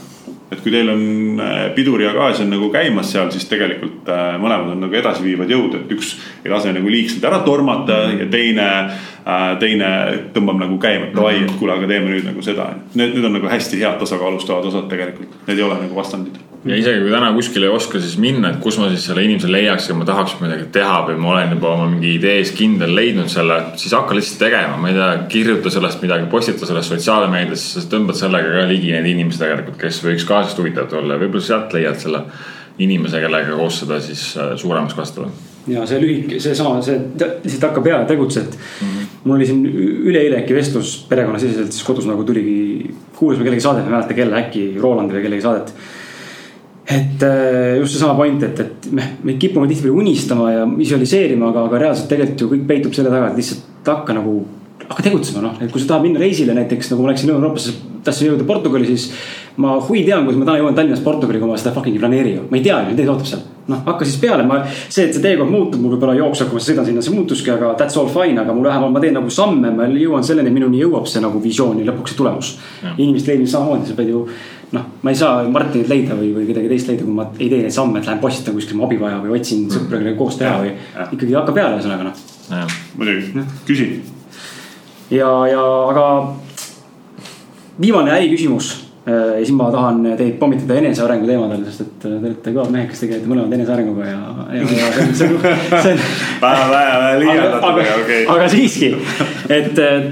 et kui teil on äh, pidur ja gaas on nagu käimas seal, siis tegelikult äh, mõlemad on nagu edasiviivad jõud, et üks ei lase nagu liigselt ära tormata ja teine, teine tõmbab nagu käima, et davai, et kuule, aga teeme nüüd nagu seda. Need, need on nagu hästi head tasakaalustavad osad tegelikult, need ei ole nagu vastandid ja isegi kui täna kuskile ei oska siis minna, et kus ma siis selle inimese leiaks, kui ma tahaks midagi teha või ma olen juba oma mingi idees kindel leidnud selle, siis hakka lihtsalt tegema, ma ei tea, kirjuta sellest midagi, postita sellest sotsiaalmeedias, sa tõmbad sellega ka ligi need inimesed tegelikult, kes võiks ka sellest huvitatud olla ja võib-olla sealt leiad selle inimese, kellega koos seda siis äh, suuremaks kasvatada ja see lühike, seesama, see lihtsalt hakka peale, tegutsed mm. -hmm. Mul oli siin üleeile äkki vestlus perekonnasiseselt, siis kodus nagu tuligi, kuulasime kellegi saadet, ma ei mäleta kelle, äkki Rolandi või kellegi saadet. et äh, just seesama point, et, et me, me kipume tihtipeale unistama ja visualiseerima, aga, aga reaalselt tegelikult ju kõik peitub selle taga, et lihtsalt hakka nagu, hakka tegutsema, noh, et kui sa tahad minna reisile näiteks nagu ma läksin Euroopasse, tahtsin jõuda Portugali, siis. ma huvi tean, kuidas ma täna jõuan Tallinnast Portugali, kui ma seda fucking ei planeeri ju, ma ei tea ju, mis ees ootab seal. noh, hakka siis peale, ma, see, et see teekond muutub, mul võib-olla jooksul, kui ma sõidan sinna, see muutuski, aga that's all fine, aga mul vähemalt ma teen nagu samme, ma jõuan selleni, minuni jõuab see nagu visioon ja lõpuks see tulemus. inimest leidmine samamoodi, sa pead ju noh, ma ei saa Martinit leida või, või kedagi teist leida, kui ma ei tee neid samme, et lähen postitan kuskil ma abi vaja või otsin mm. sõpra, kellega koos teha või ikkagi hakka peale, ühesõnaga noh. muidugi, küsi. Ja, ja aga viimane äriküsimus Äh, ja siis ma tahan teid pommitada enesearengu teemadel, sest et äh, te olete kõvad mehed, kes tegelete mõlemad enesearenguga ja, ja, ja see on, see on, on. vähe, vähe liialdatud, aga okei. aga siiski, et äh,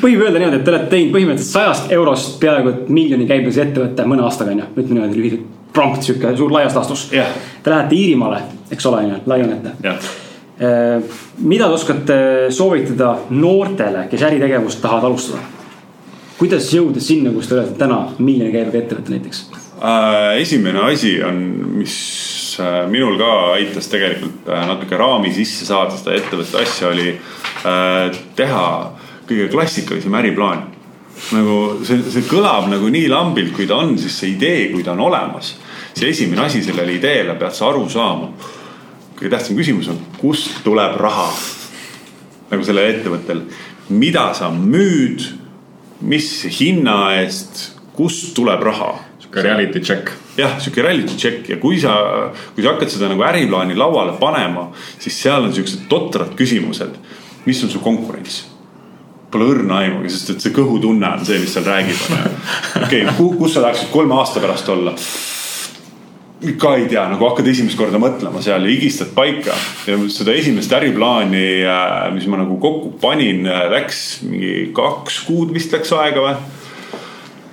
võib öelda niimoodi, et te olete teinud põhimõtteliselt sajast eurost peaaegu et miljoni käibelise ettevõtte mõne aastaga on ju, ütleme niimoodi lühidalt. prompt sihuke suur laias laastus yeah.. Te lähete Iirimaale, eks ole, on ju, laienete. Mida te oskate soovitada noortele, kes äritegevust tahavad alustada? kuidas jõuda sinna, kus te olete täna, miljoni käibega ettevõte näiteks? esimene asi on, mis minul ka aitas tegelikult natuke raami sisse saada seda ettevõtte asja, oli teha kõige klassikalisem äriplaan nagu see, see kõlab nagu nii lambilt, kui ta on, siis see idee, kui ta on olemas. see esimene asi sellele ideele pead sa aru saama. Kõige tähtsam küsimus on, kust tuleb raha? nagu sellel ettevõttel, mida sa müüd, mis hinna eest, kust tuleb raha? sihuke reality check. jah, sihuke reality check ja kui sa, kui sa hakkad seda nagu äriplaani lauale panema, siis seal on siuksed totrad küsimused. mis on su konkurents? Pole õrna aimugi, sest et see kõhutunne on see, mis seal räägib, onju. okei, kus sa tahaksid kolme aasta pärast olla? Ka ei tea, nagu hakkad esimest korda mõtlema seal ja higistad paika. ja seda esimest äriplaani, äh, mis ma nagu kokku panin, äh, läks mingi kaks kuud vist läks aega või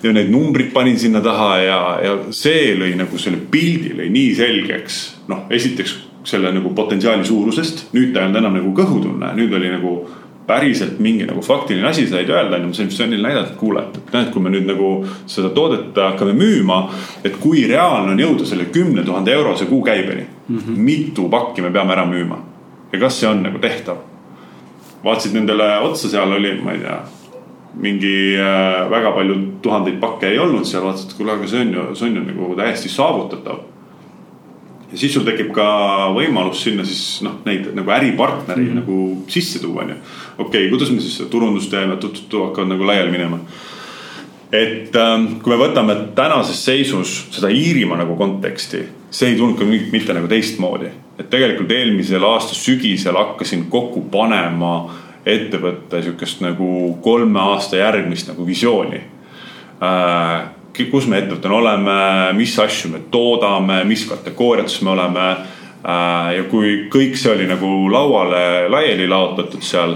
ja need numbrid panin sinna taha ja, ja see lõi nagu selle pildi lõi nii selgeks. noh, esiteks selle nagu potentsiaali suurusest, nüüd ta ei olnud enam nagu kõhutunne, nüüd oli nagu päriselt mingi nagu faktiline asi said öelda, onju, Svenile näidata, et kuule, et näed, kui me nüüd nagu seda toodet hakkame müüma. et kui reaalne on jõuda selle kümne tuhande eurose kuukäibeni mm. -hmm. mitu pakki me peame ära müüma ja kas see on nagu tehtav? vaatasid nendele otsa, seal oli, ma ei tea, mingi äh, väga palju tuhandeid pakke ei olnud seal, vaatasid, et kuule, aga see on ju, see on ju nagu täiesti saavutatav ja siis sul tekib ka võimalus sinna siis noh, neid nagu äripartneri mm -hmm. nagu sisse tuua, onju. okei okay,, kuidas me siis turundust teeme, et hakkavad nagu laiali minema. et ähm, kui me võtame tänases seisus seda Iirimaa nagu konteksti, see ei tulnud ka mitte nagu teistmoodi. et tegelikult eelmisel aasta sügisel hakkasin kokku panema ettevõtte sihukest nagu kolme aasta järgmist nagu visiooni äh, kus me ettevõttena oleme, mis asju me toodame, mis kategooriates me oleme. Äh, ja kui kõik see oli nagu lauale laiali laotatud seal,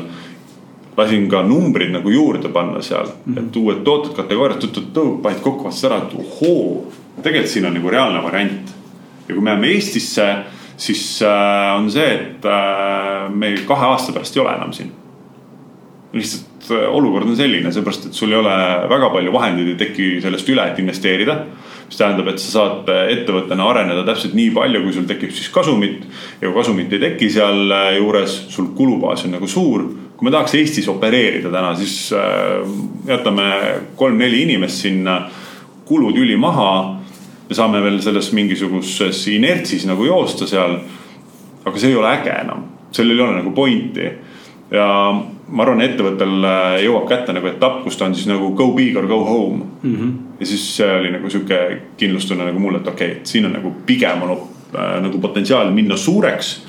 lasin ka numbrid nagu juurde panna seal mm, -hmm. et uued tooted, kategooriad, panid kokku, vaatasid ära, et ohoo, tegelikult siin on nagu reaalne variant. ja kui me jääme Eestisse, siis äh, on see, et äh, me kahe aasta pärast ei ole enam siin lihtsalt äh, olukord on selline, seepärast et sul ei ole väga palju vahendeid ei teki sellest üle, et investeerida. mis tähendab, et sa saad äh, ettevõttena areneda täpselt nii palju, kui sul tekib siis kasumit. ja kui kasumit ei teki sealjuures, sul kulubaas on nagu suur. kui me tahaks Eestis opereerida täna, siis äh, jätame kolm-neli inimest sinna, kulud üli maha. me saame veel selles mingisuguses inertsis nagu joosta seal. aga see ei ole äge enam, sellel ei ole nagu pointi ja ma arvan, ettevõttel äh, jõuab kätte nagu etapp, kus ta on siis nagu go big or go home mm. -hmm. ja siis see oli nagu sihuke kindlustunne nagu mulle, et okei okay,, et siin on nagu pigem on äh, nagu potentsiaal minna suureks.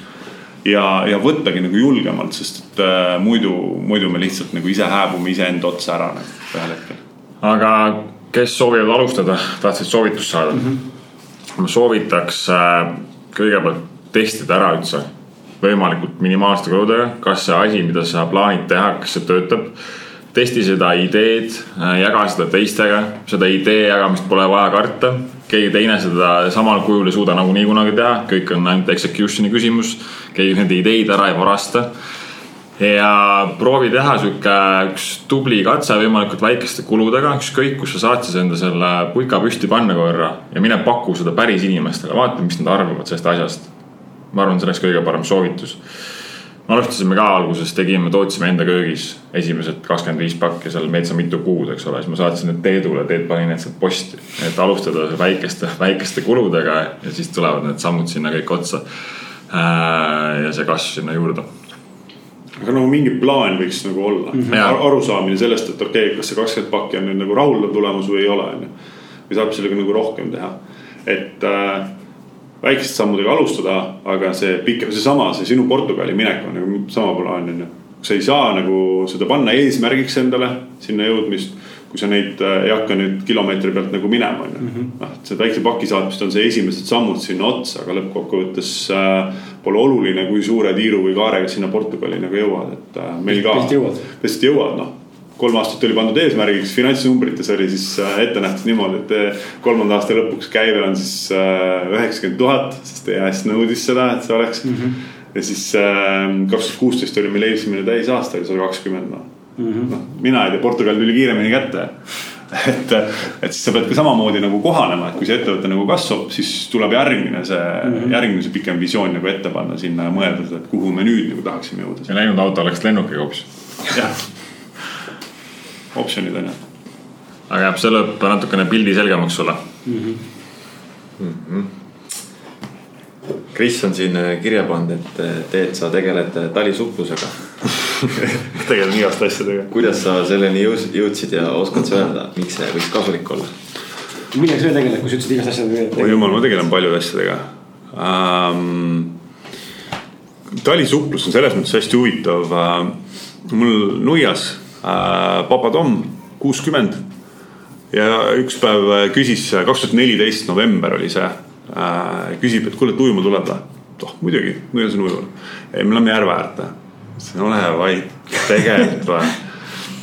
ja, ja võttagi nagu julgemalt, sest et äh, muidu, muidu me lihtsalt nagu ise hääbume iseenda otsa ära nagu ühel hetkel. aga kes soovivad alustada, tahtsid soovitust saada mm? -hmm. ma soovitaks äh, kõigepealt testida ära üldse võimalikult minimaalsete kuludega, kas see asi, mida sa plaanid teha, kas see töötab. testi seda ideed, äh, jaga seda teistega, seda idee jagamist pole vaja karta. keegi teine seda samal kujul ei suuda nagunii kunagi teha, kõik on ainult execution'i küsimus. keegi nende ideid ära ei varasta ja proovi teha sihuke üks tubli katse võimalikult väikeste kuludega, ükskõik kus sa saad siis enda selle puika püsti panna korra ja mine paku seda päris inimestele, vaata, mis nad arvavad sellest asjast ma arvan, see oleks kõige parem soovitus. alustasime ka alguses, tegime, tootsime enda köögis esimesed kakskümmend viis pakki seal metsa mitu kuud, eks ole, siis ma saatsin need Teedule, Teet pani need sealt posti. et alustada väikeste, väikeste kuludega ja siis tulevad need sammud sinna kõik otsa. Äh, ja see kasv sinna juurde aga nagu mingi plaan võiks nagu olla mm, -hmm. arusaamine sellest, et okei okay,, kas see kakskümmend pakki on nüüd nagu rahuldav tulemus või ei ole, onju. või saab sellega nagu rohkem teha, et äh, väikeste sammudega alustada, aga see pikem, seesama, see sinu Portugali minek on nagu sama plaan on ju. sa ei saa nagu seda panna eesmärgiks endale sinna jõudmist, kui sa neid äh, ei hakka nüüd kilomeetri pealt nagu minema on ju. Noh, et see väikse paki saatmist on see esimesed sammud sinna otsa, aga lõppkokkuvõttes äh, pole oluline, kui suure tiiru või kaarega sinna Portugali nagu jõuad, et äh, meil ka. lihtsalt jõuad, noh kolm aastat oli pandud eesmärgiks, finantsnumbrites oli siis äh, ette nähtud niimoodi, et äh, kolmanda aasta lõpuks käive on siis äh, üheksakümmend tuhat, sest EAS nõudis seda, et see oleks mm. -hmm. ja siis kaks tuhat kuusteist oli meil esimene täisaasta oli sada kakskümmend noh mm -hmm.. noh, mina ei tea, Portugal tuli kiiremini kätte et, et siis sa pead ka samamoodi nagu kohanema, et kui see ettevõte nagu kasvab, siis tuleb järgmine see mm, -hmm. järgmine see pikem visioon nagu ette panna sinna ja mõelda et kuhu me nüüd nagu tahaksime jõuda. ja läinud auto läks lennukiga hoopis. jah, optsioonid on ju. aga jah, see lööb natukene pildi selgemaks sulle mm. -hmm. Mm -hmm. Kris on siin kirja pannud, et Teet, sa tegeled talisuhtlusega tegelen igaste asjadega. kuidas sa selleni jõudsid ja oskad sa öelda, miks see võiks kasulik olla? millega sa veel tegeled, kui sa ütlesid igast asjadega? oi jumal, ma tegelen paljude asjadega um,. talisuhtlus on selles mõttes hästi huvitav uh,. mul nuias papa Tom, kuuskümmend. ja üks päev küsis, kaks tuhat neliteist november oli see küsib, et kuule, et ujuma tuleb või? oh muidugi, nuias on ujuval. me läheme järve äärde ütlesin, ole vait, tegelikult või.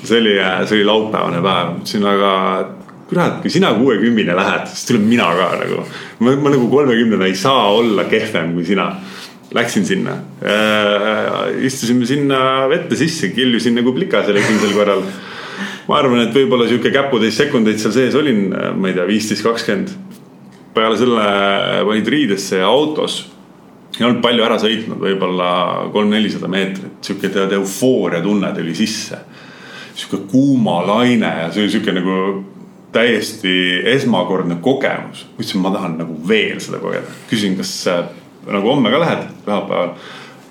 see oli, see oli laupäevane päev, ütlesin, aga kurat, kui sina kuuekümnene lähed, siis tulen mina ka nagu. ma, ma nagu kolmekümnene ei saa olla kehvem kui sina. Läksin sinna äh,, istusime sinna vette sisse, kiljusin nagu plikas esimesel korral. ma arvan, et võib-olla sihuke käputäis sekundeid seal sees olin, ma ei tea, viisteist, kakskümmend. peale selle panid riidesse ja autos ei olnud palju ära sõitnud, võib-olla kolm-nelisada meetrit, sihuke tead eufooria tunne tuli sisse. sihuke kuuma laine ja see oli sihuke nagu täiesti esmakordne kogemus. ma ütlesin, ma tahan nagu veel seda kogeda, küsin, kas äh, nagu homme ka lähed pühapäeval?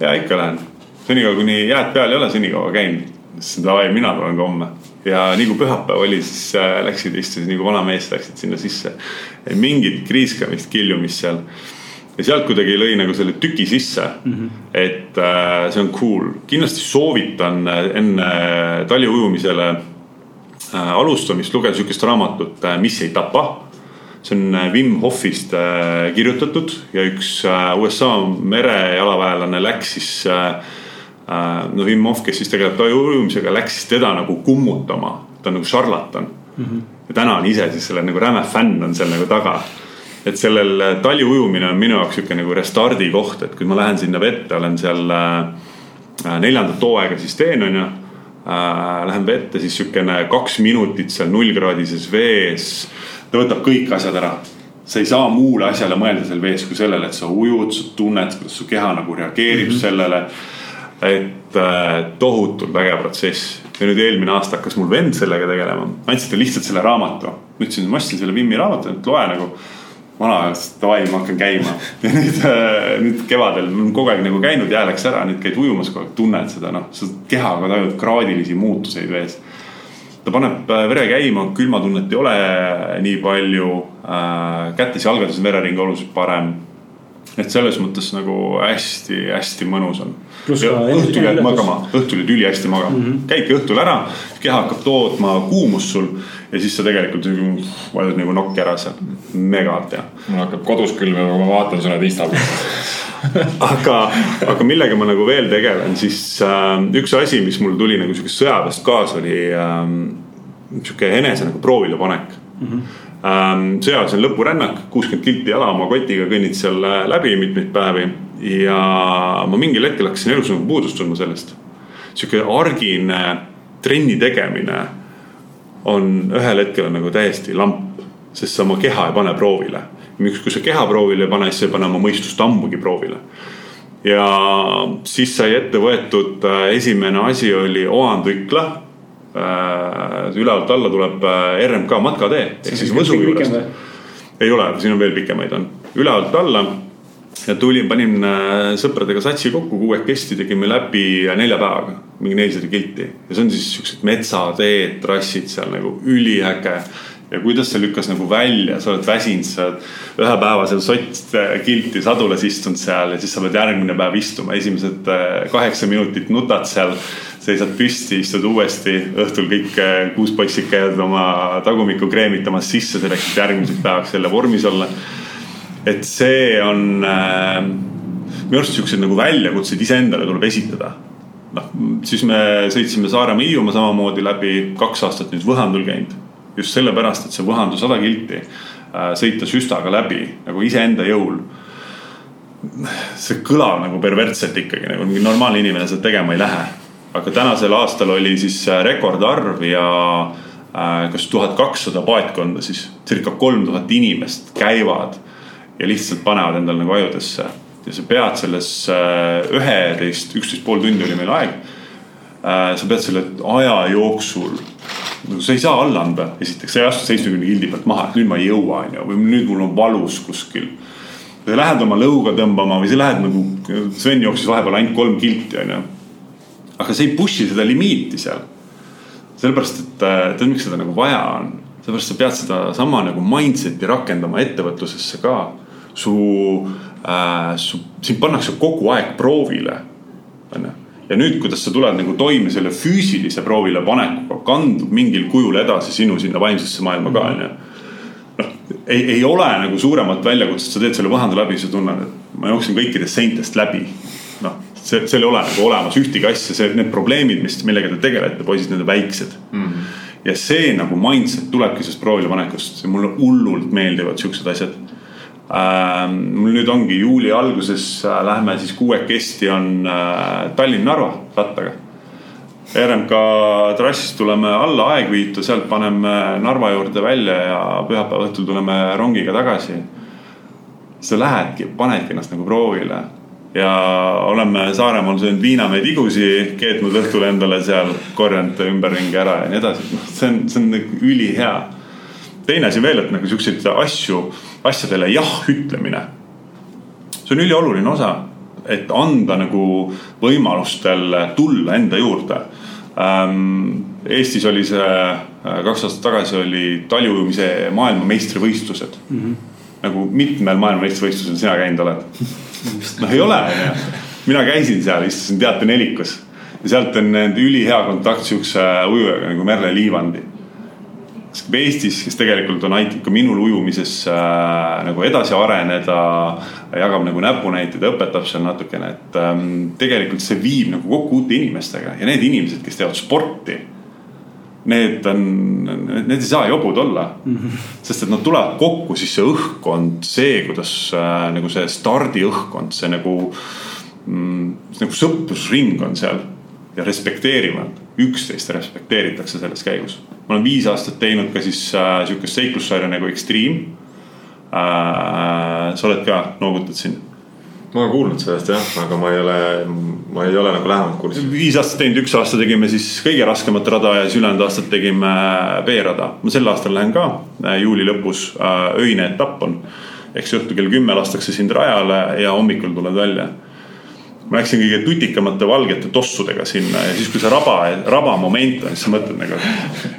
ja ikka lähen, senikaua kuni jääd peal ei ole, senikaua käin. ütlesin davai, mina tulen ka homme ja nii kui pühapäev oli, siis äh, läksid, istusid nagu vana mees, läksid sinna sisse. mingit kriiskamist, kiljumist seal ja sealt kuidagi lõi nagu selle tüki sisse mm. -hmm. et äh, see on cool, kindlasti soovitan äh, enne taliujumisele äh, alustamist lugeda sihukest raamatut äh, Mis ei tapa. See on äh, Wim Hofist äh, kirjutatud ja üks äh, USA merejalaväelane läks siis no Wim Hof, kes siis tegeleb taliujumisega, läks siis teda nagu kummutama, ta on nagu šarlatan mm. -hmm. ja täna on ise siis selle nagu räme fänn on seal nagu taga et sellel äh, tali ujumine on minu jaoks sihuke nagu restardi koht, et kui ma lähen sinna vette, olen seal neljandat hooaega siis teen, onju äh,. Lähen vette, siis sihukene kaks minutit seal nullkraadises vees. Ta võtab kõik asjad ära. sa ei saa muule asjale mõelda seal vees kui sellele, et sa ujud, sa tunned, kuidas su keha nagu reageerib mm -hmm. sellele. et äh, tohutult vägev protsess ja nüüd eelmine aasta hakkas mul vend sellega tegelema, andsin talle lihtsalt selle raamatu. ma ütlesin, ma ostsin selle Vimmi raamatu, et loe nagu vana ajast davai, ma hakkan käima. ja nüüd, äh, nüüd kevadel ma olen kogu aeg nagu käinud, jää läks ära, nüüd käid ujumas kogu aeg, tunned seda, noh, sa kehaga tajud kraadilisi muutuseid vees. Ta paneb äh, vere käima, külmatunnet ei ole nii palju äh,. kätes, jalgades on verering oluliselt parem. et selles mõttes nagu hästi-hästi mõnus on. õhtul jääd magama, õhtul jääd ülihästi magama mm, -hmm. käidki õhtul ära, keha hakkab tootma kuumust sul ja siis sa tegelikult vajud nagu nokki ära seal, megalt hea. mul hakkab kodus külmima, kui ma vaatan sulle Insta pealt aga, aga millega ma nagu veel tegelen, siis äh, üks asi, mis mul tuli nagu sihukest sõjaväest kaasa, oli äh, sihuke enese nagu proovile panek mm. -hmm. Ähm, sõjaväes on lõpurännak, kuuskümmend kilti jala oma kotiga kõnnid seal äh, läbi mitmeid päevi ja ma mingil hetkel hakkasin elus nagu puudust tundma sellest. sihuke argine trenni tegemine on ühel hetkel nagu täiesti lamp, sest sa oma keha ei pane proovile. Miks, kui sa keha proovile ei pane, siis sa ei pane oma mõistust ammugi proovile. ja siis sai ette võetud, äh, esimene asi oli Oandu ikla. Äh, ülevalt alla tuleb äh, RMK matkatee ehk siis Võsu juurest. ei ole, siin on veel pikemaid on, ülevalt alla ja tulin, panin sõpradega satsi kokku kuuekesti, tegime läbi nelja päevaga mingi nelisada kilti ja see on siis siuksed metsateed, trassid seal nagu üliäge. Ja kuidas see lükkas nagu välja, sa oled väsinud, sa oled ühe päeva seal sott kilti sadulas istunud seal ja siis sa pead järgmine päev istuma, esimesed äh, kaheksa minutit nutad seal seisad püsti, istud uuesti, õhtul kõik äh, kuus poissid käivad oma tagumikku kreemitamas sisse selleks, et järgmiseks päevaks jälle vormis olla. et see on äh, minu arust siukseid nagu väljakutseid iseendale tuleb esitada noh, siis me sõitsime Saaremaa-Hiiumaa samamoodi läbi, kaks aastat nüüd Võhandul käinud. Just sellepärast, et see Võhandu sada kilti äh, sõita süstaga läbi nagu iseenda jõul. see kõlab nagu perversselt ikkagi nagu mingi normaalne inimene seda tegema ei lähe. aga tänasel aastal oli siis äh, rekordarv ja äh, kas tuhat kakssada paatkonda siis circa kolm tuhat inimest käivad ja lihtsalt panevad endale nagu ajudesse. ja sa pead selles äh, üheteist, üksteist pool tundi oli meil aeg äh,. sa pead selle aja jooksul sa ei saa alla anda, esiteks sa ei astu seitsmekümne kildi pealt maha, et nüüd ma ei jõua, onju, või nüüd mul on valus kuskil sa lähed oma lõuga tõmbama või sa lähed nagu, Sven jooksis vahepeal ainult kolm kilti, onju. aga sa ei push'i seda limiiti seal. sellepärast, et tead, miks seda nagu vaja on? sellepärast sa pead sedasama nagu mindset'i rakendama ettevõtlusesse ka. su äh,, su, sind pannakse kogu aeg proovile, onju ja nüüd, kuidas sa tuled nagu toime selle füüsilise proovile panekuga, kandub mingil kujul edasi sinu sinna vaimsesse maailma ka onju noh, ei, ei ole nagu suuremat väljakutset, sa teed selle vahendi läbi, sa tunned, et ma jooksin kõikidest seintest läbi. noh, see, seal ei ole nagu olemas ühtegi asja, see, need probleemid, mis, millega te tegelete, poisid, need on väiksed mm. -hmm. ja see nagu mindset tulebki sellest proovile panekust, mulle hullult meeldivad siuksed asjad. Mul nüüd ongi juuli alguses äh, lähme siis kuuekesti on äh, Tallinn-Narva rattaga RMK trassist tuleme alla Aegviitu, sealt paneme Narva juurde välja ja pühapäeva õhtul tuleme rongiga tagasi. sa lähedki, panedki ennast nagu proovile ja oleme Saaremaal söönud viinameid igusi, keetnud õhtul endale seal, korjanud ümberringi ära ja nii edasi, noh, see on, see on nagu ülihea. Teine asi veel, et nagu siukseid asju, asjadele jah ütlemine. see on ülioluline osa et anda nagu võimalustel tulla enda juurde. Ähm, Eestis oli see äh, kaks aastat tagasi oli taljumise maailmameistrivõistlused mm. -hmm. nagu mitmel maailmameistrivõistlusel sina käinud oled? noh, ei ole, onju. mina käisin seal, istusin teatrinelikus ja sealt on ülihea kontakt siukse ujujaga nagu Merle Liivandi Eestis, kes tegelikult on aidanud ka minul ujumises äh, nagu edasi areneda, jagab nagu näpunäiteid, õpetab seal natukene, et ähm, tegelikult see viib nagu kokku uute inimestega ja need inimesed, kes teevad sporti. Need on, need ei saa jobud olla mm, -hmm. sest et nad tulevad kokku, siis see õhkkond, see, kuidas äh, nagu see stardiõhkkond, see nagu mm,, nagu sõprusring on seal ja respekteerivad, üksteist respekteeritakse selles käigus ma olen viis aastat teinud ka siis äh, sihukest seiklussarja nagu Extreme äh,. sa oled ka, noogutad siin? ma olen kuulnud sellest jah, aga ma ei ole, ma ei ole nagu lähemalt kursis. viis aastat teinud, üks aasta tegime siis kõige raskemat rada ja siis ülejäänud aastat tegime B-rada. ma sel aastal lähen ka äh, juuli lõpus, äh, öine etapp on. eks õhtul kell kümme lastakse sind rajale ja hommikul tuled välja ma läksin kõige tutikamate valgete tossudega sinna ja siis, kui see raba, raba moment on, siis mõtled nagu.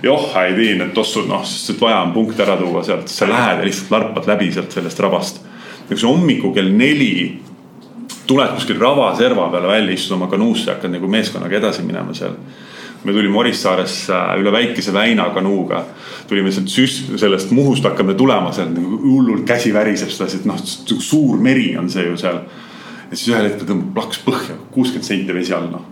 joh, ei tii need tossud, noh, sest et vaja on punkt ära tuua sealt, sa lähed ja lihtsalt larpad läbi sealt sellest rabast. ja kui sa hommikul kell neli tuled kuskil rava serva peale välja, istud oma kanuusse, hakkad nagu meeskonnaga edasi minema seal. me tulime Orissaaresse üle väikese väina kanuuga. tulime sealt süst-, sellest Muhust hakkame tulema sealt nagu hullult käsi väriseb sedasi, et noh, suur meri on see ju seal ja siis ühel hetkel tõmbab plaks põhja, kuuskümmend senti vesi all noh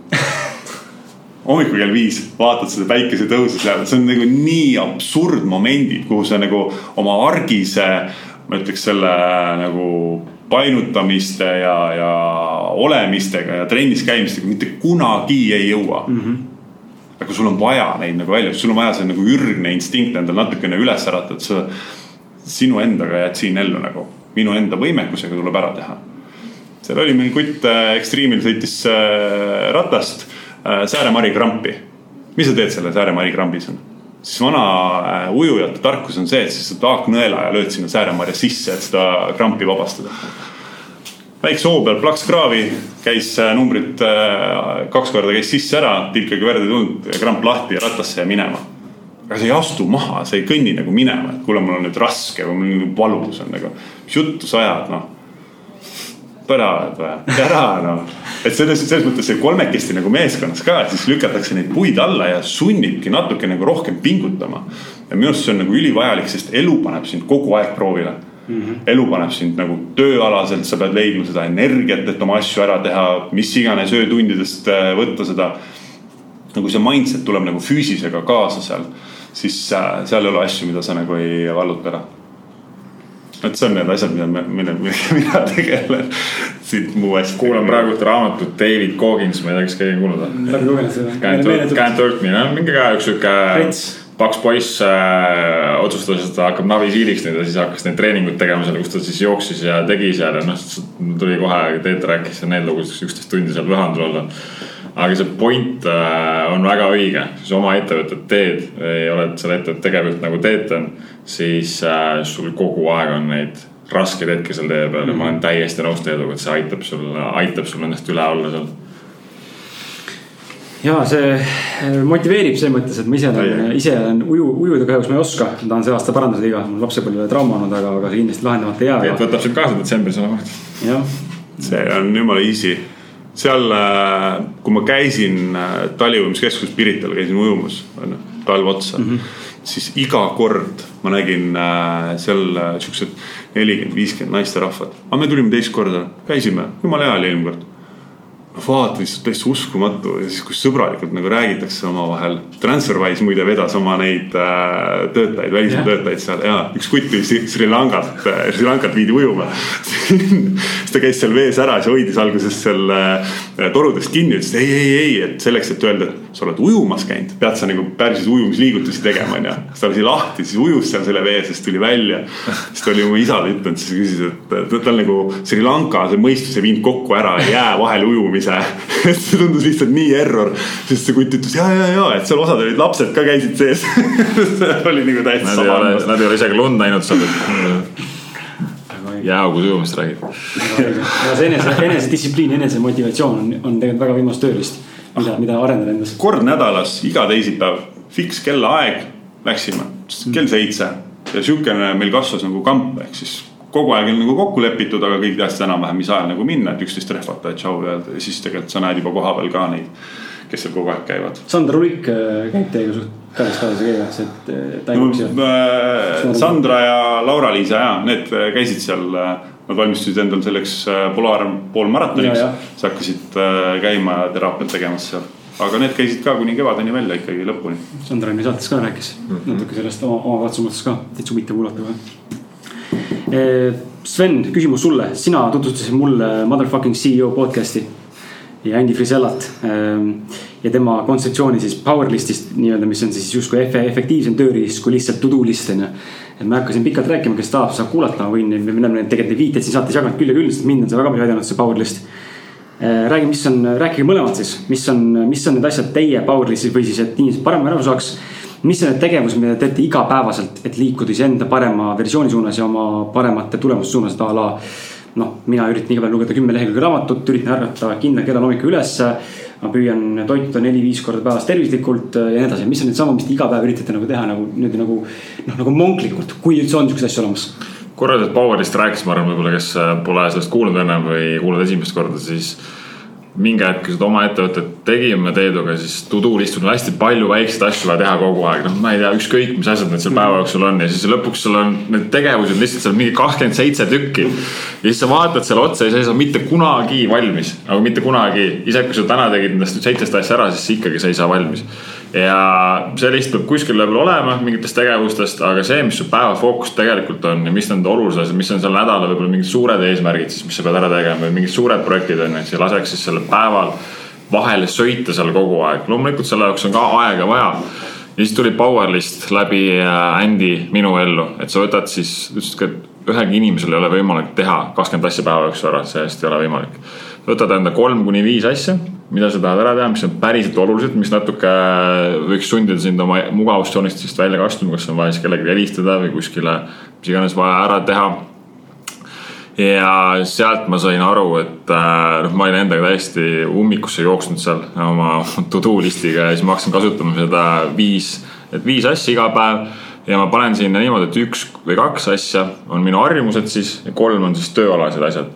hommikul kell viis vaatad seda päikesetõusu seal, see on nagu nii absurdmomendid, kuhu sa nagu oma argise, ma ütleks selle nagu painutamiste ja, ja olemistega ja trennis käimistega mitte kunagi ei jõua mm. -hmm. aga sul on vaja neid nagu välja, sul on vaja see nagu ürgne instinkt endal natukene üles äratada, sa, sinu endaga jääd siin ellu nagu, minu enda võimekusega tuleb ära teha seal oli meil kutt äh, Extreme'il sõitis äh, ratast äh, Sääre-Mari krampi. mis sa teed selle Sääre-Mari krambis on? siis vana ujujate tarkus on see, et sa saad haaknõela ja lööd sinna Sääre-Marja sisse, et seda krampi vabastada. väikse hoo peal plaks kraavi, käis numbrid kaks korda käis sisse ära, tilkagi verd ei tulnud, kramp lahti ja ratasse ja minema aga sa ei astu maha, sa ei kõnni nagu minema, et kuule, mul on nüüd raske või mul on valus on nagu. mis juttu sa ajad, noh oled või, ära noh. et selles, selles mõttes see kolmekesti nagu meeskonnas ka, et siis lükatakse neid puid alla ja sunnibki natuke nagu rohkem pingutama. ja minu arust see on nagu ülivajalik, sest elu paneb sind kogu aeg proovile mm. -hmm. elu paneb sind nagu tööalaselt, sa pead leidma seda energiat, et oma asju ära teha, mis iganes öötundidest äh, võtta seda. nagu see mindset tuleb nagu füüsisega kaasa seal, siis äh, seal ei ole asju, mida sa nagu ei valluta ära et see on need asjad, mida me, mille, millega mina tegelen. siit muu asja. kuulan praegu ühte raamatut David Goggins, ma ei tea, kas keegi on kuulnud või? läbi lugenud seda. Can't Hurt Me, no mingi ka üks sihuke paks poiss äh, otsustas, et ta hakkab navisiiliks nüüd ja siis hakkas neid treeninguid tegema seal, kus ta siis jooksis ja tegi seal ja noh, tuli kohe, Teet rääkis seal neid lugusid, üksteist tundi seal pühandunud olla. Aga see point äh, on väga õige, siis oma ettevõtet teed või oled selle ettevõtte tegevjuht nagu Teet on, siis äh, sul kogu aeg on neid raskeid hetki seal tee peal ja ma olen täiesti nõus Teeduga, et see aitab sul, aitab sul nendest üle olla seal ja see äh, motiveerib selles mõttes, et ma ise olen, ise olen uju, ujuda kahjuks ma ei oska. ma tahan see aasta parandada viga, mul lapsepõlve trauma olnud, aga, aga see kindlasti lahendamata ei jää. võtab sind kaasa detsembris olema. jah, see on jumala easy. seal, kui ma käisin äh, taliujumiskeskuses Pirital, käisin ujumas, onju, talv otsa mm. -hmm. siis iga kord ma nägin äh, seal äh, siuksed nelikümmend, viiskümmend naisterahvad. aga me tulime teist korda, käisime, jumala hea oli eelmine kord vaata, lihtsalt täiesti uskumatu ja siis, kus sõbralikult nagu räägitakse omavahel. Transferwise muide vedas oma neid äh, töötajaid, välismaa töötajaid seal ja üks kutt tuli Sri Sri Lankat, Sri Lankat viidi ujuma. siis ta käis seal vees ära, siis hoidis alguses seal äh, torudest kinni, ütles ei, ei, ei, et selleks, et öelda, et sa oled ujumas käinud, pead sa nagu päris ujumisliigutusi tegema, onju. siis ta lasi lahti, siis ujus seal selle vee seest, tuli välja. siis ta oli oma isale ütelnud, siis küsis, et ta- tal nagu Sri Lanka see mõistus ei viinud kokku ära jää vahel ujumise. see tundus lihtsalt nii error, sest see kutt ütles ja, ja, ja, et seal osad olid lapsed ka käisid sees. see oli nagu täitsa nad ei ole isegi lund näinud seal. jääaugus ujumist räägib. ja see enese, enesedistsipliin, enesemotivatsioon on, on tegelikult väga võimas tööriist, mida, mida arendada endas. kord nädalas, iga teisipäev, fiks kellaaeg, läksime, kell seitse ja siukene meil kasvas nagu kamp, ehk siis kogu aeg oli nagu kokku lepitud, aga kõik teadsid enam-vähem, mis ajal nagu minna, et üksteist rehvata ja tšau öelda ja siis tegelikult sa näed juba kohapeal ka neid, kes seal kogu aeg käivad. Sander Ulik äh, käib teiega suht käest kaasa käimas, et äh, ta ei no, äh, Sandra ja Laura-Liisa ja need äh, käisid seal, nad valmistusid endal selleks Polaar poolmaratoniks siis hakkasid käima ja teraapiat tegemas seal. aga need käisid ka kuni kevadeni välja ikkagi lõpuni Sandra meie saates ka rääkis mm -hmm. natuke sellest oma, oma katsumusest ka, täitsa huvitav kuulata kohe. Sven, küsimus sulle, sina tutvustasid mulle Motherfucking CEO podcast'i ja Andy Frisellat ähm, ja tema kontseptsiooni siis Powerlistist nii-öelda, mis on siis justkui efe- efektiivsem tööriist kui lihtsalt to do list on ju. et ma ei hakka siin pikalt rääkima, kes tahab, saab kuulata, ma võin, me oleme tegelikult neid viiteid siin saates jaganud küll ja küll, sest mind on see väga palju aidanud, see Powerlist räägi, mis on, rääkige mõlemad siis, mis on, mis on need asjad teie Powerlistis või siis, et inimesed paremini aru saaks. mis on need tegevused, mida te teete igapäevaselt, et liikuda iseenda parema versiooni suunas ja oma paremate tulemuste suunas, et a la. noh, mina üritan iga päev lugeda kümme lehekülge raamatut, üritan ärgata kindlal kellal hommikul ülesse. ma püüan toituda neli-viis korda päevas tervislikult ja nii edasi, mis on need sammud, mis te iga päev üritate nagu teha nagu niimoodi nagu. noh, nagu monklikult, kui üldse on siukseid asju olemas. korra sellest Powerist rääkis, ma arvan, võib-olla, kes äh, pole sellest kuulnud ennem või kuulnud esimest korda, siis mingi hetk, kui seda oma ettevõtet tegime Teeduga, siis to do list'il on hästi palju väikseid asju vaja teha kogu aeg, noh, ma ei tea, ükskõik mis asjad need seal päeva jooksul on. Ja siis lõpuks sul on need tegevused lihtsalt seal mingi kakskümmend seitse tükki. ja siis sa vaatad selle otsa ja sa ei saa mitte kunagi valmis, aga mitte kunagi, isegi kui sa täna tegid nendest seitsest asja ära, siis ikkagi sa ei saa valmis. ja see lihtsalt peab kuskil level olema mingitest tegevustest, aga see, mis su päeva fookus tegelikult on ja mis on olulised asjad, mis on selle nädala võib-olla mingid suured eesmärgid siis, mis sa pead ära tegema või mingid suured projektid on ju, et sa laseks siis sellel päeval vahele sõita seal kogu aeg, loomulikult selle jaoks on ka aega vaja. Ja siis tuli Powerlist läbi äh, Andy minu ellu, et sa võtad siis, ütlesid, et ühelgi inimesel ei ole võimalik teha kakskümmend asja päeva jooksul ära, see hästi ei ole võimalik. võtad enda kolm kuni viis asja, mida sa tahad ära teha, mis on päriselt olulised, mis natuke võiks sundida sind oma mugavustsoonist välja astuma, kas on vaja siis kellelegi helistada või kuskile, mis iganes vaja ära teha ja sealt ma sain aru, et äh, noh, ma olin endaga täiesti ummikusse jooksnud seal oma to do list'iga ja siis ma hakkasin kasutama seda viis, et viis asja iga päev. ja ma panen sinna niimoodi, et üks või kaks asja on minu harjumused siis ja kolm on siis tööalased asjad,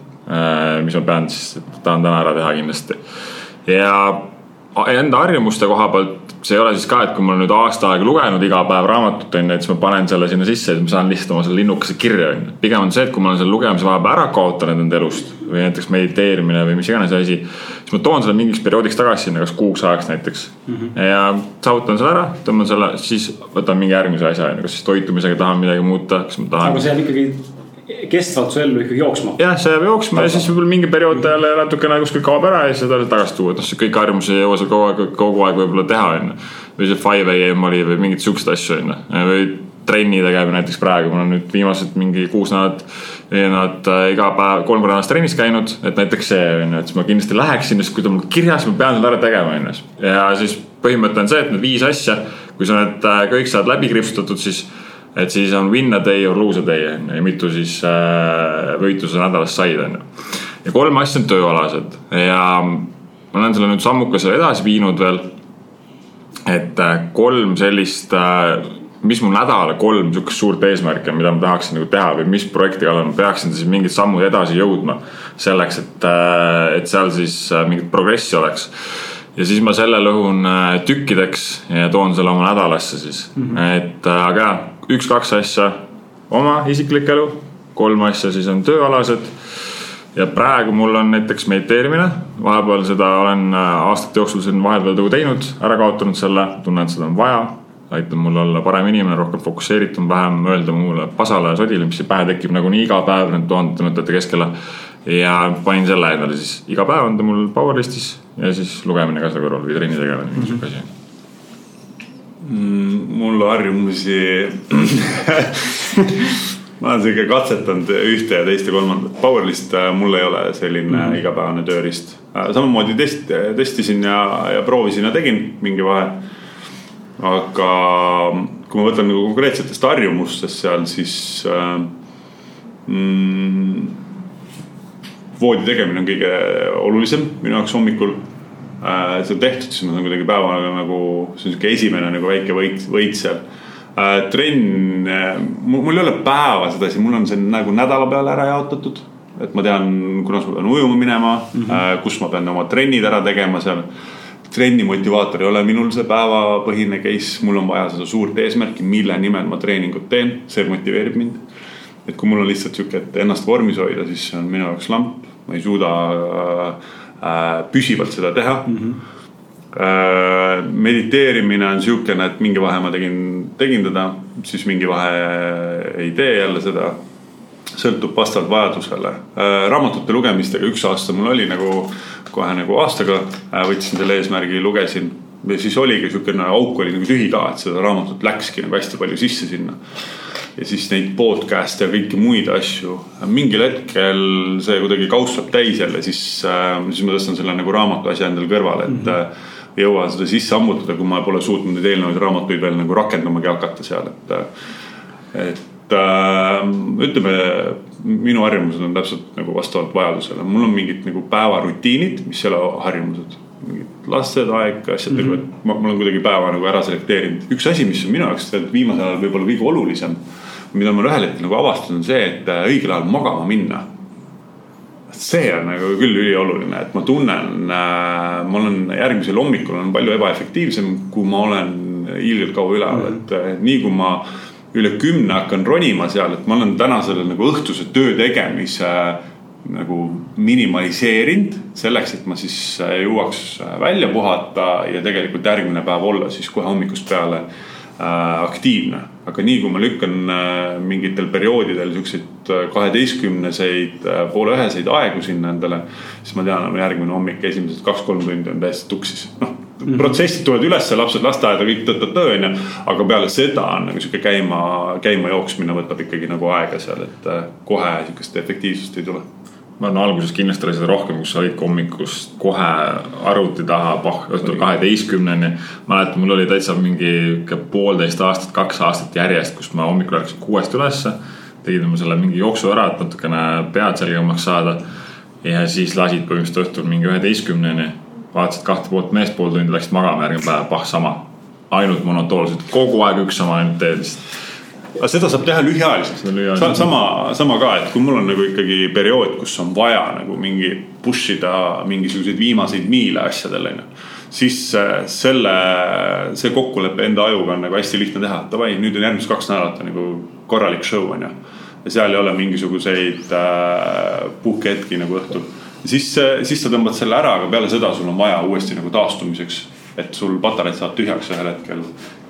mis ma pean siis, tahan täna ära teha kindlasti. ja enda harjumuste koha pealt see ei ole siis ka, et kui ma olen nüüd aasta aega lugenud iga päev raamatut on ju, et siis ma panen selle sinna sisse ja siis ma saan lihtsalt oma selle linnukese kirja on ju. pigem on see, et kui ma olen selle lugemise vahepeal ära kaotanud enda elust või näiteks mediteerimine või mis iganes asi. siis ma toon selle mingiks perioodiks tagasi sinna, kas kuuks ajaks näiteks mm. -hmm. ja saavutan selle ära, tõmban selle, siis võtan mingi järgmise asja on ju, kas siis toitumisega tahan midagi muuta, kas ma tahan aga. see jääb ikkagi kestvalt su ellu ikkagi jooksma. jah, see jääb jooksma ja siis võib-olla mingi periood jälle natukene kuskil kaob ära ja siis jälle tagasi tuua, et noh, kõiki harjumusi ei jõua seal kogu aeg, kogu aeg võib-olla teha, onju. või see five am oli või mingeid siukseid asju, onju. või trenni tegemine näiteks praegu, mul on nüüd viimased mingi kuus nädalat, nädalat äh, iga päev, kolm korda nädalas trennis käinud, et näiteks see onju, et siis ma kindlasti läheksin, sest kui ta mul kirjas, ma pean selle ära tegema, onju. ja siis põhimõte on see, et need viis asja, kui sa need äh, kõik saad läbi kriipsutatud, siis et siis on win a day or lose a day on ju ja mitu siis äh, võitluse nädalas said, on ju. ja kolm asja on tööalased ja ma olen selle nüüd sammukese edasi viinud veel. et äh, kolm sellist äh,, mis mu nädala kolm sihukest suurt eesmärki on, mida ma tahaksin nagu teha või mis projekti kallal ma peaksin siis mingid sammud edasi jõudma. selleks, et äh,, et seal siis äh, mingit progressi oleks ja siis ma selle lõhun äh, tükkideks ja toon selle oma nädalasse siis mm, -hmm. et äh, aga üks-kaks asja oma isiklik elu, kolm asja siis on tööalased. ja praegu mul on näiteks mediteerimine, vahepeal seda olen äh, aastate jooksul siin vahepeal nagu teinud, ära kaotanud selle, tunnen, et seda on vaja. aitab mul olla parem inimene, rohkem fokusseeritum, vähem öelda muule pasale ja sodile, mis pähe tekib nagunii iga päev nende tuhandete mõtete keskele. ja panin selle endale siis, iga päev on ta mul Powerlistis ja siis lugemine ka selle kõrval või trenni tegemine, mingi sihuke asi? Mul harjumusi ma olen sihuke katsetanud ühte ja teist ja kolmandat. Powerlist äh, mul ei ole selline mm igapäevane tööriist. Äh, samamoodi test, testisin ja, ja proovisin ja tegin mingi vahe. aga kui ma võtan nagu konkreetsetest harjumustest seal, siis äh, mm, voodi tegemine on kõige olulisem minu jaoks hommikul see on tehtud, siis ma saan kuidagi päevaga nagu, see on sihuke esimene nagu väike võit, võit seal äh,. trenn äh,, mul ei ole päeva sedasi, mul on see nagu nädala peale ära jaotatud. et ma tean, kunas ma pean ujuma minema mm, -hmm. äh, kus ma pean oma trennid ära tegema seal trenni motivaator ei ole minul see päevapõhine case, mul on vaja seda suurt eesmärki, mille nimel ma treeningut teen, see motiveerib mind. et kui mul on lihtsalt sihuke, et ennast vormis hoida, siis see on minu jaoks lamp, ma ei suuda äh, Äh, püsivalt seda teha mm. -hmm mediteerimine on sihukene, et mingi vahe ma tegin, tegin teda, siis mingi vahe ei tee jälle seda. sõltub vastavalt vajadusele. Äh, raamatute lugemistega üks aasta mul oli nagu kohe nagu aastaga võtsin selle eesmärgi, lugesin ja siis oligi sihukene auk oli nagu tühi ka, et seda raamatut läkski nagu hästi palju sisse sinna ja siis neid podcast'e ja kõiki muid asju. mingil hetkel see kuidagi kauss saab täis jälle, siis, äh, siis ma tõstan selle nagu raamatu asja endale kõrvale, et mm. -hmm ei jõua seda sisse ammutada, kui ma pole suutnud neid eelnevaid raamatuid veel nagu rakendamagi hakata seal, et. et äh, ütleme, minu harjumused on täpselt nagu vastavalt vajadusele, mul on mingid nagu päevarutiinid, mis ei ole harjumused mingid lasteaed, asjad mm, -hmm. et ma, ma olen kuidagi päeva nagu ära selekteerinud. üks asi, mis on minu jaoks viimasel ajal võib-olla kõige olulisem mida ma ühel hetkel nagu avastasin, on see, et äh, õigel ajal magama minna. see on nagu küll ülioluline, et ma tunnen, äh, ma olen järgmisel hommikul olen palju ebaefektiivsem, kui ma olen ilgelt kaua üleval mm, -hmm. et nii kui ma üle kümne hakkan ronima seal, et ma olen täna selle nagu õhtuse töö tegemise nagu minimaliseerinud selleks, et ma siis jõuaks välja puhata ja tegelikult järgmine päev olla siis kohe hommikust peale Äh, aktiivne. Aga nii kui ma lükkan äh, mingitel perioodidel siukseid äh, kaheteistkümneseid, poole üheseid aegu sinna endale, siis ma tean, järgmine hommik, esimesed kaks-kolm tundi on täiesti tuksis, noh Mm -hmm. protsessid tulevad ülesse, lapsed lasteaeda, kõik tõtõtõ onju. aga peale seda on nagu sihuke käima, käima jooksmine võtab ikkagi nagu aega seal, et kohe sihukest efektiivsust ei tule ma arvan, alguses kindlasti oli seda rohkem, kus sa olid hommikust kohe arvuti taha, pah, õhtul kaheteistkümneni. mäletan, mul oli täitsa mingi poolteist aastat, kaks aastat järjest, kus ma hommikul ärkasin kuuest ülesse. tegin oma selle mingi jooksu ära, et natukene pead selgemaks saada. ja siis lasid põhimõtteliselt õhtul mingi üheteistkümneni. vaatasid kahte poolt meest pool tundi, läksid magama, järgmine päev, pah, sama. ainult monotoolselt, kogu aeg üks sama ainult teed lihtsalt aga seda saab teha lühiajaliselt. sama, sama ka, et kui mul on nagu ikkagi periood, kus on vaja nagu mingi push ida mingisuguseid viimaseid miile asjadel onju. siis äh, selle, see kokkulepe enda ajuga on nagu hästi lihtne teha, davai, nüüd on järgmised kaks nädalat on nagu korralik show onju. ja seal ei ole mingisuguseid äh, puhkehetki nagu õhtul. siis, äh, siis sa tõmbad selle ära, aga peale seda sul on vaja uuesti nagu taastumiseks et sul patareid saavad tühjaks ühel hetkel.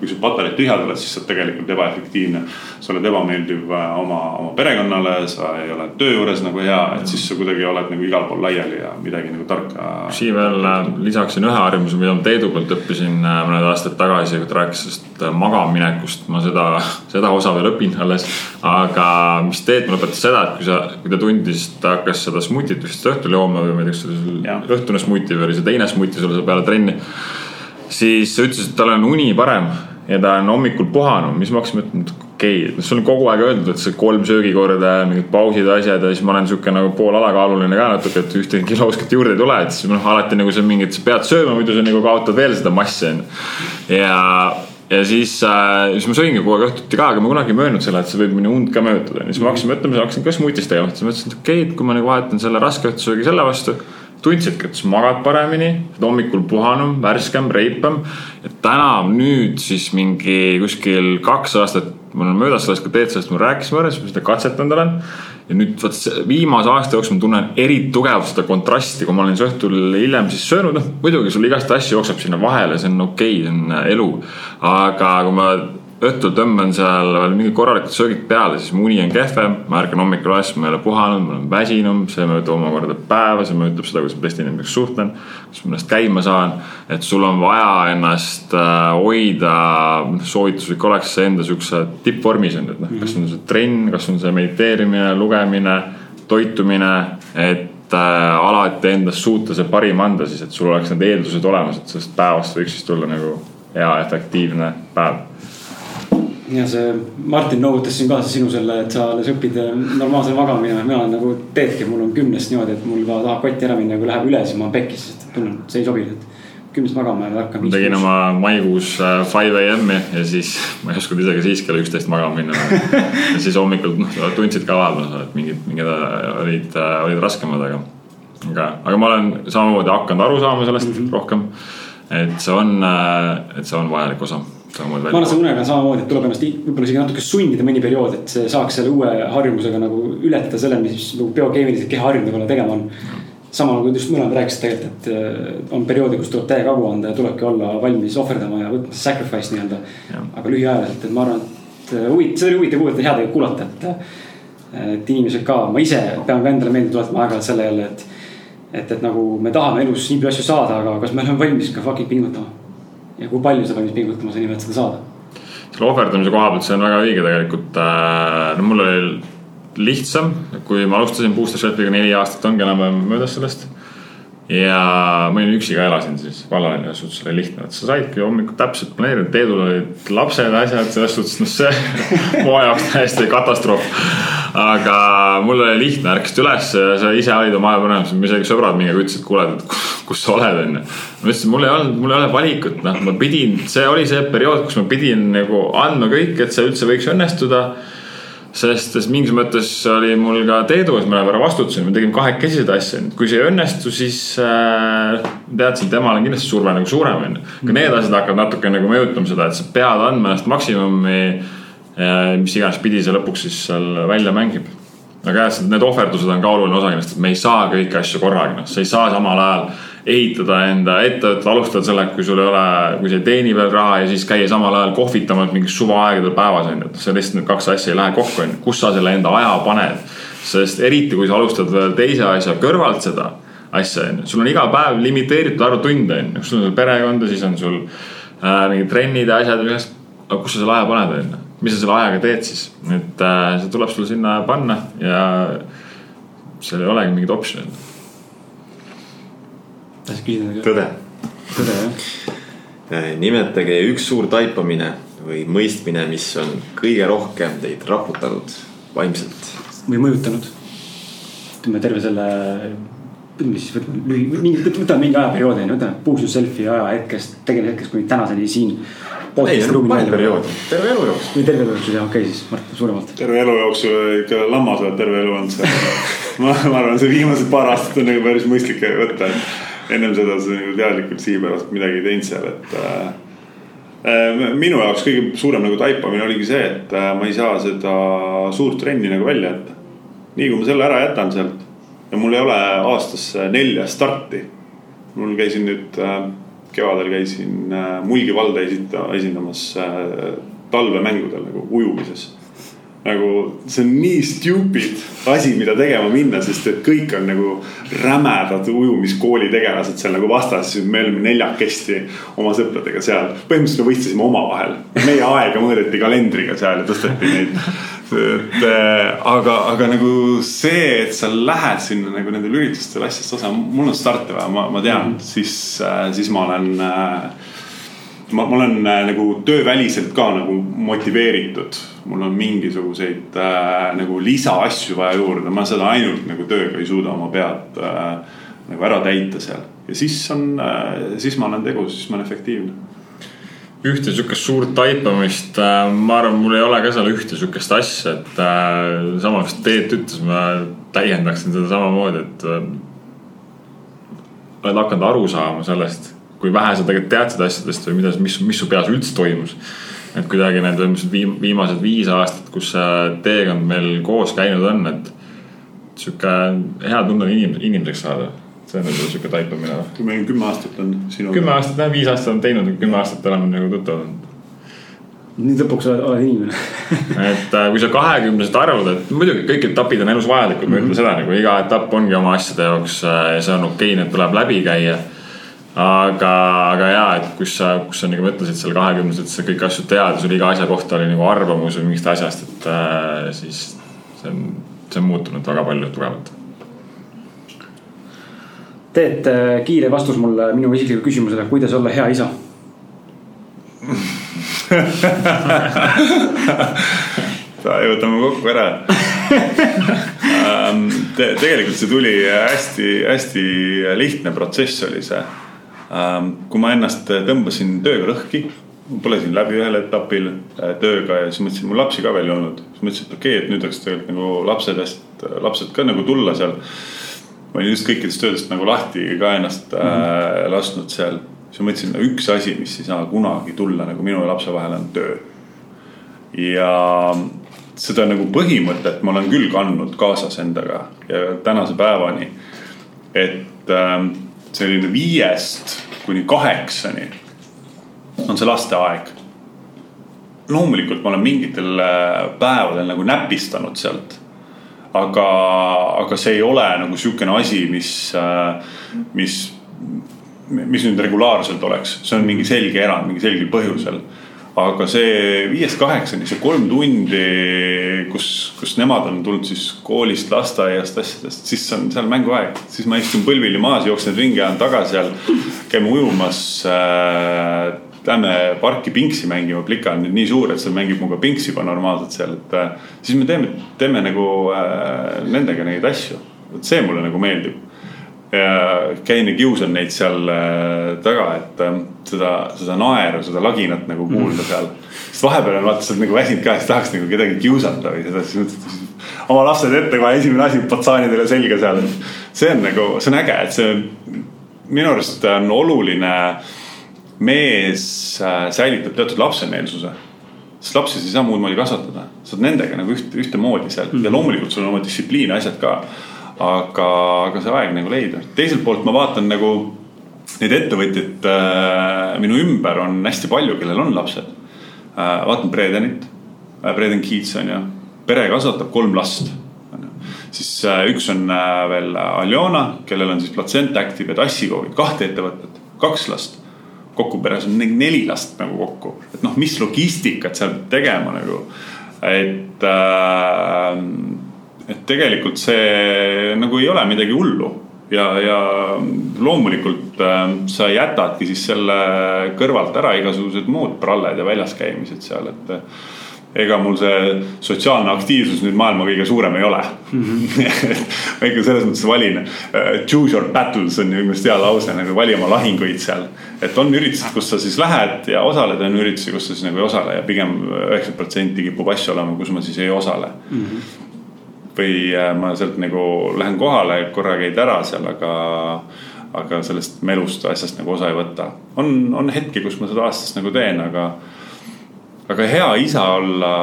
Kui sul patareid tühjad oled, siis sa oled tegelikult ebaefektiivne. sa oled ebameeldiv äh, oma, oma perekonnale, sa ei ole töö juures nagu hea, et siis sa kuidagi oled nagu igal pool laiali ja midagi nagu tarka. siia veel äh, lisaksin ühe harjumuse, mida ma Teedu pealt õppisin äh, mõned aastad tagasi, kui ta rääkis sellest magamaminekust. ma seda, seda osa veel õpin alles. aga mis Teet mulle õpetas seda, et kui sa, kui ta tundis, ta hakkas seda smuutit vist õhtul jooma või ma ei tea, kas see oli õhtune smuuti või oli see teine smuuti sulle peale trenni siis ta ütles, et tal on uni parem ja ta on hommikul puhanud, mis ma hakkasin mõtlema, et okei okay,, sul on kogu aeg öeldud, et see kolm söögikorda, mingid pausid, asjad ja siis ma olen sihuke nagu poolalakaaluline ka natuke, et ühtegi kilo kuskilt juurde ei tule, et siis noh, alati nagu see mingi, et sa pead sööma, muidu sa nagu kaotad veel seda massi onju. ja, ja siis äh,, siis ma sõingi kogu aeg õhtuti ka, aga ma kunagi ei möönnud selle, et see võib minu und ka mõjutada, siis ma hakkasin mõtlema, hakkasin ka smuutist tegema, siis mõtlesin, et okei okay,, et kui ma nagu vahetan selle raske õhtusöögi selle vastu tundsidki, et sa magad paremini, hommikul puhanum, värskem, reipem. et täna nüüd siis mingi kuskil kaks aastat, mul on möödas sellest, kui Teet sellest mul rääkis võrreldes, ma seda katsetanud olen. ja nüüd vot viimase aasta jooksul ma tunnen eriti tugevalt seda kontrasti, kui ma olen siis õhtul hiljem siis söönud, noh muidugi sul igast asju jookseb sinna vahele, see on okei okay,, see on elu. aga kui ma õhtul tõmban seal veel mingid korralikud söögid peale, siis mu uni on kehvem, ma ärkan hommikul üles, ma ei ole puhanud, ma olen väsinum, see mõjutab omakorda päeva, see mõjutab seda, kuidas ma teiste inimestega suhtlen, kuidas ma ennast käima saan. et sul on vaja ennast äh, hoida, noh, soovituslik oleks see enda siukse tippvormis on, et noh, kas on see trenn, kas on see mediteerimine, lugemine, toitumine, et äh, alati endast suuta see parim anda siis, et sul oleks need eeldused olemas, et sellest päevast võiks siis tulla nagu hea efektiivne päev ja see Martin noogutas siin kaasa sinu selle, et sa alles õpid normaalsele magama minema, mina olen nagu Peetki, mul on kümnest niimoodi, et mul juba tahab kotti ära minna, kui läheb üle, siis ma olen pekkis, sest tunnen, et see ei sobi, et kümnest magama ja hakkan. ma tegin oma maikuus äh, five am-i ja siis ma ei osanud isegi siis kella üksteist magama minna ja siis hommikul noh, tundsid ka vahepeal, et mingid, mingid äh, olid, äh, olid raskemad, aga. aga, aga ma olen samamoodi hakanud aru saama sellest mm -hmm. rohkem. et see on, et see on vajalik osa ma arvan, see unega on samamoodi, et tuleb ennast võib-olla isegi natuke sundida mõni periood, et saaks selle uue harjumusega nagu ületada selle, mis nagu biokeemiliselt keha harjunud võib-olla tegema on. samal ajal, kui just mõlemad rääkisid tegelikult, et äh, on perioode, kus tuleb täiega agu anda ja tulebki olla valmis ohverdama ja võtma sacrifice nii-öelda. aga lühiajaliselt, et ma arvan, et äh, huvitav, seda oli huvitav kuulata, hea tegelikult kuulata, et. et inimesed ka, ma ise pean ka endale meelde tuletama aeg-ajalt selle jälle, et. et, et nagu me tahame elus nii palju asju saada, aga kas me oleme valmis ka fucking pingutama ja kui palju sa valmis pingutama selle nimel, et seda saada? selle ohverdamise koha pealt, see on väga õige tegelikult. Äh, no mul oli lihtsam, kui ma alustasin Booster Shelfiga neli aastat ongi enam-vähem möödas sellest. Ja ma olin üksi ka elasin siis vallal oli lihtne, et sa saidki hommikul täpselt planeerida, Teedul olid lapsed, asjad, selles suhtes, noh, see mu jaoks täiesti katastroof aga mul oli lihtne, ärkasid üles sa ise olid oma aja panemas, isegi sõbrad mingi ütlesid, kuule, et kus sa oled, onju. ma ütlesin, mul ei olnud, mul ei ole valikut, noh, ma pidin, see oli see periood, kus ma pidin nagu andma kõik, et see üldse võiks õnnestuda sest, sest mingis mõttes oli mul ka Teedu, oleme ära vastutasin, me tegime kahekesi seda asja, kui see ei õnnestu, siis äh, teadsin, temal on kindlasti surve nagu suurem onju. ka need asjad hakkavad natuke nagu mõjutama seda, et sa pead andma ennast maksimumi mis iganes pidi see lõpuks siis seal välja mängib. Aga jah, need ohverdused on ka oluline osa kindlasti, et me ei saa kõiki asju korraga, noh, sa ei saa samal ajal ehitada enda ettevõtet, alustada sellega, kui sul ei ole, kui sa ei teeni veel raha ja siis käia samal ajal kohvitamas mingis suvaaegadel päevas on ju, et see lihtsalt need kaks asja ei lähe kokku on ju, kus sa selle enda aja paned. sest eriti, kui sa alustad veel teise asja kõrvalt seda asja on ju, sul on iga päev limiteeritud arv tunde on ju, sul on perekonda, siis on sul äh, mingid trennid ja asjad, aga kus sa selle aja paned on ju mis sa selle ajaga teed siis, et äh, see tuleb sul sinna panna ja seal ei olegi mingit optsiooni. tahtsid küsida tõde. tõde jah. Äh, nimetage üks suur taipamine või mõistmine, mis on kõige rohkem teid raputanud vaimselt. või mõjutanud. ütleme terve selle, ütleme siis võtame lühi, võtame mingi ajaperioodi on ju, võtame push yourself'i ajahetkest, tegelikult hetkest kuni tänaseni siin ei, no paned perioodi, terve elu jooksul. või terve elu jooksul jah, okei okay, siis Mart, suuremalt. terve elu jooksul ikka lammas oled terve elu olnud seal ma, ma arvan, see viimased paar aastat on nagu päris mõistlik võtta, et ennem seda sa nagu teadlikult sihipärast midagi ei teinud seal, et äh, äh,. minu jaoks kõige suurem nagu taipamine oligi see, et äh, ma ei saa seda suurt trenni nagu välja jätta. nii kui ma selle ära jätan sealt ja mul ei ole aastas nelja starti. mul käisin nüüd äh, kevadel käisin äh, Mulgi valda esita- esindamas äh, talvemängudel nagu ujumises nagu see on nii stupid asi, mida tegema minna, sest et kõik on nagu rämedad ujumiskooli tegelased seal nagu vastas. me olime neljakesti oma sõpradega seal, põhimõtteliselt me võistlesime omavahel. meie aega mõõdeti kalendriga seal ja tõsteti neid. et äh, aga, aga nagu see, et sa lähed sinna nagu nendel üritustel asjast osa, mul on starte vaja, ma, ma tean, siis, siis ma olen äh, ma, ma olen äh, nagu tööväliselt ka nagu motiveeritud. mul on mingisuguseid äh, nagu lisaasju vaja juurde, ma seda ainult nagu tööga ei suuda oma pead äh, nagu ära täita seal. ja siis on äh,, siis ma olen tegus, siis ma olen efektiivne ühte sihukest suurt taipamist, äh, ma arvan, mul ei ole ka seal ühte sihukest asja, et äh, sama, mis Teet ütles, ma täiendaksin seda samamoodi, et äh, oled hakanud aru saama sellest kui vähe sa tegelikult tead seda asjadest või mida, mis, mis su peas üldse toimus. et kuidagi need viimased viis aastat, kus see teekond meil koos käinud on, et sihuke hea tunne on inim-, inimeseks saada. see on võib-olla sihuke taipamine. meil kümme aastat on sinu. kümme aastat, jah, viis aastat on teinud, kümme aastat oleme nagu tuttavad olnud nüüd lõpuks oled, oled inimene et äh, kui sa kahekümneselt arvad, et muidugi kõik etapid on elus vajalikud, ma ei ütle seda nagu iga etapp ongi oma asjade jaoks äh, ja see on okei okay,, need tuleb läbi käia aga, aga ja, et kus sa, kus sa nagu mõtlesid seal kahekümneselt, sa kõiki asju tead ja sul iga asja kohta oli nagu arvamus või mingist asjast, et äh, siis see on, see on muutunud väga palju tugevalt. Teet, äh, kiire vastus mulle minu isiklikule küsimusele, kuidas olla hea isa? Võtame kokku ära. Um, te, tegelikult see tuli hästi-hästi lihtne protsess oli see. Ähm, kui ma ennast tõmbasin tööga lõhki, põlesin läbi ühel etapil äh, tööga ja siis mõtlesin, mul lapsi ka veel ei olnud. siis mõtlesin, et okei okay,, et nüüd oleks tegelikult nagu lapsed hästi, lapsed ka nagu tulla seal. ma olin just kõikidest töödest nagu lahti ka ennast mm -hmm. äh, lasknud seal. siis ma mõtlesin, üks asi, mis ei saa kunagi tulla nagu minu ja lapse vahele on töö. ja seda nagu põhimõtet ma olen küll kandnud kaasas endaga ja tänase päevani. et äh, selline viiest kuni kaheksani on see lasteaeg. loomulikult ma olen mingitel äh, päevadel nagu näpistanud sealt. aga, aga see ei ole nagu sihukene asi, mis, äh, mis, mis nüüd regulaarselt oleks, see on mingi selge erand, mingi selgel põhjusel aga see viiest kaheksani, see kolm tundi, kus, kus nemad on tulnud siis koolist, lasteaiast, asjadest, siis on seal mänguaeg. siis ma istun põlvili maas, jooksen ringi, ajan taga seal, käime ujumas äh,. Lähme parki pingsi mängima, plika on nüüd nii suur, et see mängib minuga pingsi juba normaalselt seal, et äh, siis me teeme, teeme nagu äh, nendega neid asju. vot see mulle nagu meeldib ja käin ja kiusan neid seal äh, taga, et äh, seda, seda naeru, seda laginat nagu kuulda mm. seal. sest vahepeal on vaata, sa oled nagu väsinud ka, siis tahaks nagu kedagi kiusata või seda, siis mõtled oma lapsed ette kohe esimene asi patsaanidele selga seal. see on nagu, see on äge, et see minu arust on oluline. mees äh, säilitab teatud lapsemeelsuse sest lapsi sa ei saa muud moodi kasvatada, sa oled nendega nagu üht, ühtemoodi seal mm. ja loomulikult sul on oma distsipliin, asjad ka aga, aga see aeg nagu leida. teiselt poolt ma vaatan nagu neid ettevõtjaid äh, minu ümber on hästi palju, kellel on lapsed. Äh,. vaatan Bredenit äh,, Breden Keats on ju, pere kasvatab kolm last. siis äh, üks on äh, veel Aljona, kellel on siis Placent Active ja Tassikoogid, kahte ettevõtet, kaks last. Kokku peres on neli last nagu kokku, et noh, mis logistikat seal tegema nagu, et äh, et tegelikult see nagu ei ole midagi hullu ja, ja loomulikult äh, sa jätadki siis selle kõrvalt ära igasugused muud pralled ja väljas käimised seal, et äh, ega mul see sotsiaalne aktiivsus nüüd maailma kõige suurem ei ole mm. -hmm. ma ikka selles mõttes valin uh,, choose your battles on ju minu hea lause nagu vali oma lahinguid seal. et on üritused, kus sa siis lähed ja osaled, on üritusi, kus sa siis nagu ei osale ja pigem üheksakümmend protsenti kipub asju olema, kus ma siis ei osale mm. -hmm või äh, ma sealt nagu lähen kohale, korra käid ära seal, aga, aga sellest melust asjast nagu osa ei võta. on, on hetki, kus ma seda aastas nagu teen, aga, aga hea isa olla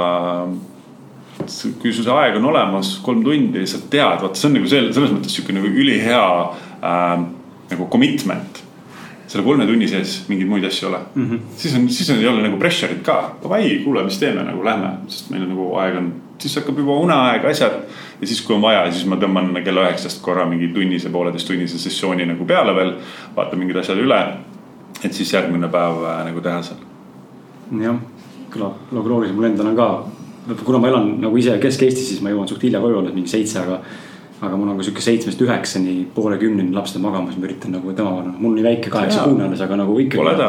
kui sul see aeg on olemas, kolm tundi, sa tead, vaata, see on nagu selles, selles mõttes sihuke nagu ülihea äh, nagu commitment. selle kolme tunni sees mingeid muid asju ei ole mm. -hmm. siis on, siis on, ei ole nagu pressure'it ka, davai, kuule, mis teeme nagu lähme, sest meil on nagu aeg on, siis hakkab juba uneaeg, asjad. ja siis, kui on vaja, siis ma tõmban kella üheksast korra mingi tunnise, pooleteisttunnise sessiooni nagu peale veel, vaatan mingid asjad üle. et siis järgmine päev äh, nagu teha seal. jah, kõlab, kõlab loogiliselt, mul endal on ka, kuna ma elan nagu ise Kesk-Eestis, siis ma jõuan suht hilja koju olla, mingi seitse, aga aga mul on ka sihuke seitsmest üheksani, poole kümneni laps läheb magama, siis ma üritan nagu temaga, noh, mul on nii väike kaheksakuune alles, aga nagu ikkagi. Pole häda.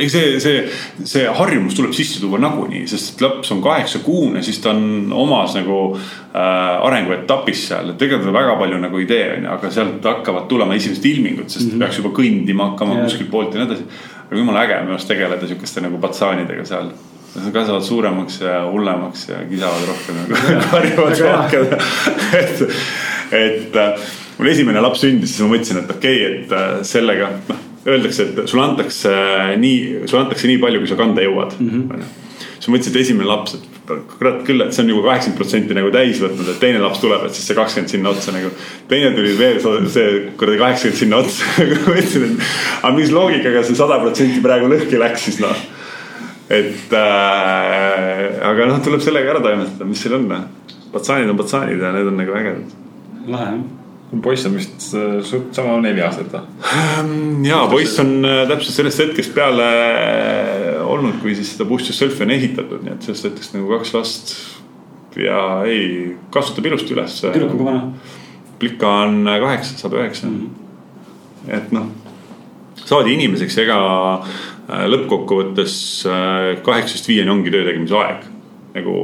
ei, see, see, see harjumus tuleb sisse tuua nagunii, sest laps on kaheksakuune, siis ta on omas nagu äh, arenguetapis seal, et tegelikult väga palju nagu ei tee, onju, aga sealt hakkavad tulema esimesed ilmingud, sest mm -hmm. peaks juba kõndima hakkama yeah. kuskilt poolt ja nii edasi. aga jumala äge minu arust tegeleda sihukeste nagu patsaanidega seal Nad kasvavad suuremaks ja hullemaks ja kisavad rohkem ja karjuvad rohkem. et, et äh, mul esimene laps sündis, siis ma mõtlesin, et okei okay,, et äh, sellega, noh, öeldakse, et sulle antakse nii, sulle antakse nii palju, kui sa kanda jõuad mm. -hmm. siis ma mõtlesin, et esimene laps, et kurat küll, et see on juba kaheksakümmend protsenti nagu täis võtnud, et teine laps tuleb, et siis see kakskümmend sinna otsa nagu. teine tuli veel see kuradi kaheksakümmend sinna otsa ma mõtlesin, et aga mis loogikaga see sada protsenti praegu lõhki läks siis noh et äh, aga noh, tuleb sellega ära toimetada, mis seal on. Noh. patsaanid on patsaanid ja need on nagu ägedad. lahe jah poiss on vist äh, suht sama neli aastat või? Ähm, ja poiss on äh, täpselt sellest hetkest peale äh, olnud, kui siis seda Push Yourself'i on ehitatud, nii et sellest hetkest nagu kaks last. ja ei, kasvatab ilusti üles. tüdruk on kui vana? Plika on kaheksa, saab üheksa mm. -hmm. et noh, saadi inimeseks, ega lõppkokkuvõttes äh, kaheksast viieni ongi töö tegemise aeg. nagu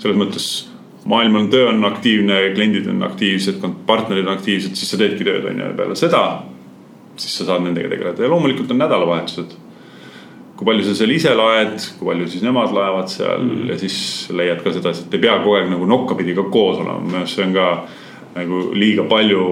selles mõttes maailmal on töö on aktiivne, kliendid on aktiivsed, partnerid on aktiivsed, siis sa teedki tööd on ju ja peale seda. siis sa saad nendega tegeleda ja loomulikult on nädalavahetused. kui palju sa seal ise laed, kui palju siis nemad laevad seal mm ja siis leiad ka seda, et ei pea kogu aeg nagu nokkapidi ka koos olema, minu arust see on ka nagu liiga palju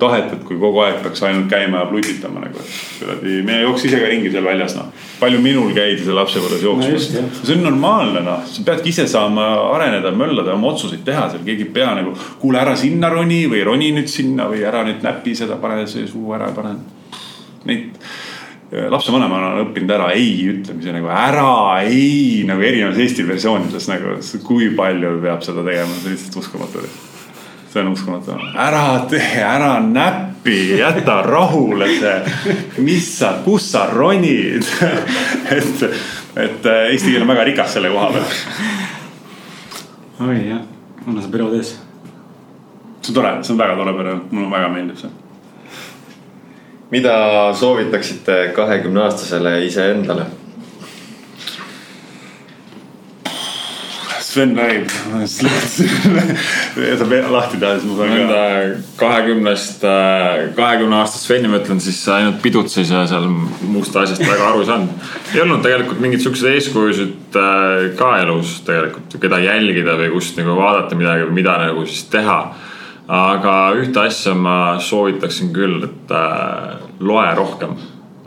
tahet, et kui kogu aeg peaks ainult käima ja plutitama nagu, et kuradi, me jooks ise ka ringi seal väljas noh. palju minul käidi seal lapsepõlves jooksmas no, see on normaalne noh, sa peadki ise saama areneda, möllada, oma otsuseid teha seal, keegi ei pea nagu. kuule ära sinna roni või roni nüüd sinna või ära nüüd näpi seda, pane see suu ära, pane. Neid lapsevanemana olen õppinud ära ei ütlemise nagu ära, ei nagu erinevas Eesti versioonides nagu, kui palju peab seda tegema, see on lihtsalt uskumatu see on uskumatu, ära tee, ära näppi, jäta rahule see, mis sa, kus sa ronid et, et äh, eesti keel on väga rikas selle koha peal. oi jah, on see periood ees. see on tore, see on väga tore periood, mulle väga meeldib see. mida soovitaksite kahekümne aastasele iseendale? Sven räägib, saab lahti teha, siis ma saan ka. kahekümnest, äh, kahekümne aastast Sveni ma ütlen, siis ainult pidutses ja seal muust asjast väga aru ei saanud. ei olnud tegelikult mingeid siukseid eeskujusid äh, ka elus tegelikult, keda jälgida või kust nagu vaadata midagi või mida nagu siis teha. aga ühte asja ma soovitaksin küll, et äh, loe rohkem,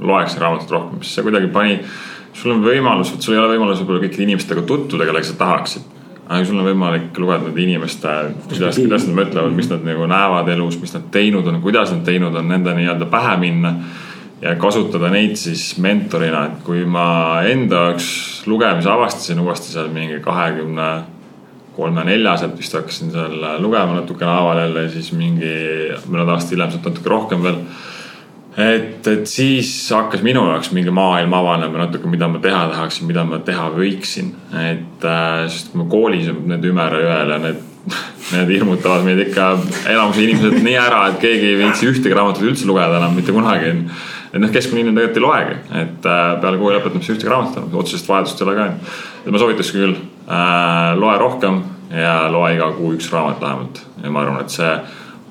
loeks raamatut rohkem, sest see kuidagi pani sul on võimalus, vot sul ei ole võimalus võib-olla kõikide inimestega tutvuda, kellega sa tahaksid aga sul on võimalik lugeda nende inimeste, kuidas, kuidas nad mõtlevad, mis nad nagu näevad elus, mis nad teinud on, kuidas nad teinud on, nende nii-öelda pähe minna. ja kasutada neid siis mentorina, et kui ma enda jaoks lugemise avastasin uuesti seal mingi kahekümne kolme-neljaselt vist hakkasin seal lugema natukene haaval jälle siis mingi mõned aastad hiljem sealt natuke rohkem veel et, et siis hakkas minu jaoks mingi maailm avanema natuke, mida ma teha tahaksin, mida ma teha võiksin. et äh, sest kui ma koolis need Ümera jõel ja need, need hirmutavad meid ikka enamuse inimesed nii ära, et keegi ei viitsi ühtegi raamatut üldse lugeda enam mitte kunagi. et noh, keskmine inimene tegelikult ei loegi, et äh, peale kooli lõpetamist ühtegi raamatut, otsesest vajadust ei ole ka. et ma soovitaks küll äh,, loe rohkem ja loe iga kuu üks raamat vähemalt ja ma arvan, et see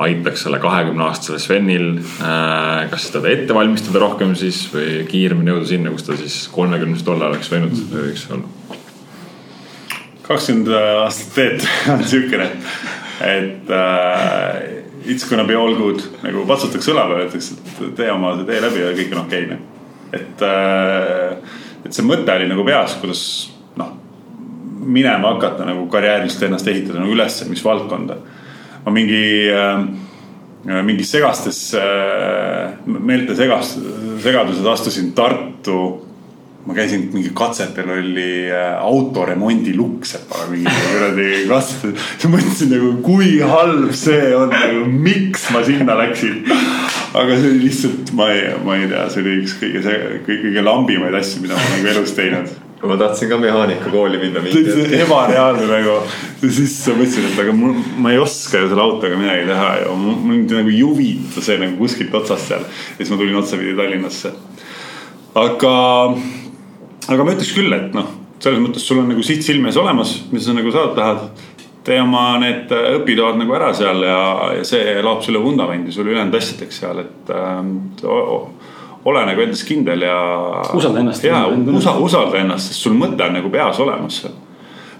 aitaks selle kahekümne aastasele Svenil äh, kas teda ette valmistada rohkem siis või kiiremini jõuda sinna, kus ta siis kolmekümnest olla oleks võinud või võiks olla. kakskümmend aastat teed on siukene, et äh, it's gonna be all good nagu patsutakse õla peale, öeldakse, et tee oma see tee läbi ja kõik on okei okay,, noh. et äh,, et see mõte oli nagu peas, kuidas noh, minema hakata nagu karjääriliselt ennast ehitada nagu ülesse, mis valdkonda ma mingi äh, mingis segastes meelte segas, segaduses astusin Tartu ma käisin mingi katsetel oli autoremondi Luksepa mingi kuradi siis mõtlesin nagu, kui halb see on, nagu miks ma sinna läksin. aga see oli lihtsalt, ma ei, ma ei tea, see oli üks kõige, kõige, kõige lambimaid asju, mida ma nagu elus teinud ma tahtsin ka mehaanikakooli minna. ebareaalne nagu, siis mõtlesin, et aga mul, ma ei oska ju selle autoga midagi teha ja mind nagu ei huvita see nagu kuskilt otsast seal. ja siis ma tulin otsapidi Tallinnasse. aga, aga ma ütleks küll, et noh, selles mõttes sul on nagu siht silme ees olemas, mis sa nagu saada tahad. tee oma need õpitoad nagu ära seal ja, ja see loob sulle vundamendi sulle ülejäänud asjadeks seal, et äh, ole nagu endas kindel ja. usalda ennast. ja usa, usalda ennast, sest sul mõte on nagu peas olemas seal.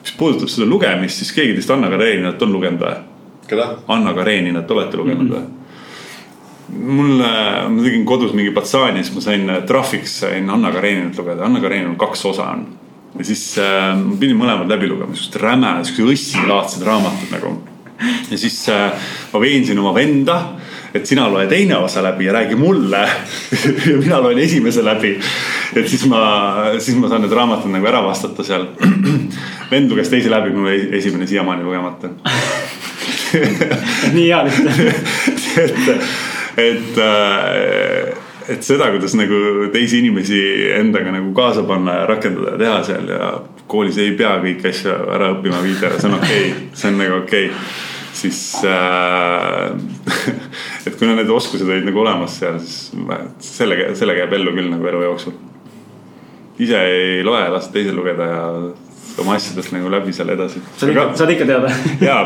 mis puudutab seda lugemist, siis keegi teist Anna Kareninat on lugenud või? keda? Anna Kareninat olete lugenud või mm -hmm.? mulle, ma tegin kodus mingi patsaani, siis ma sain trahviks, sain Anna Kareninat lugeda, Anna Kareninal kaks osa on. ja siis äh, ma pidin mõlemad läbi lugema, siuksed räme, siuksed õssilaadsed raamatud nagu. ja siis äh, ma veensin oma venda et sina loe teine osa läbi ja räägi mulle ja mina loen esimese läbi. et siis ma, siis ma saan need raamatud nagu ära vastata seal. vend luges teise läbi, mul esimene siiamaani lugemata nii hea lihtne et, et äh, et seda, kuidas nagu teisi inimesi endaga nagu kaasa panna ja rakendada ja teha seal ja koolis ei pea kõiki asju ära õppima viida, see on okei okay., see on nagu okei okay siis äh, et kuna need oskused olid nagu olemas seal, siis sellega, sellega jääb ellu küll nagu elu jooksul. ise ei loe, las teisel lugeda ja oma asjadest nagu läbi seal edasi. saad ikka, saad ikka teada ja,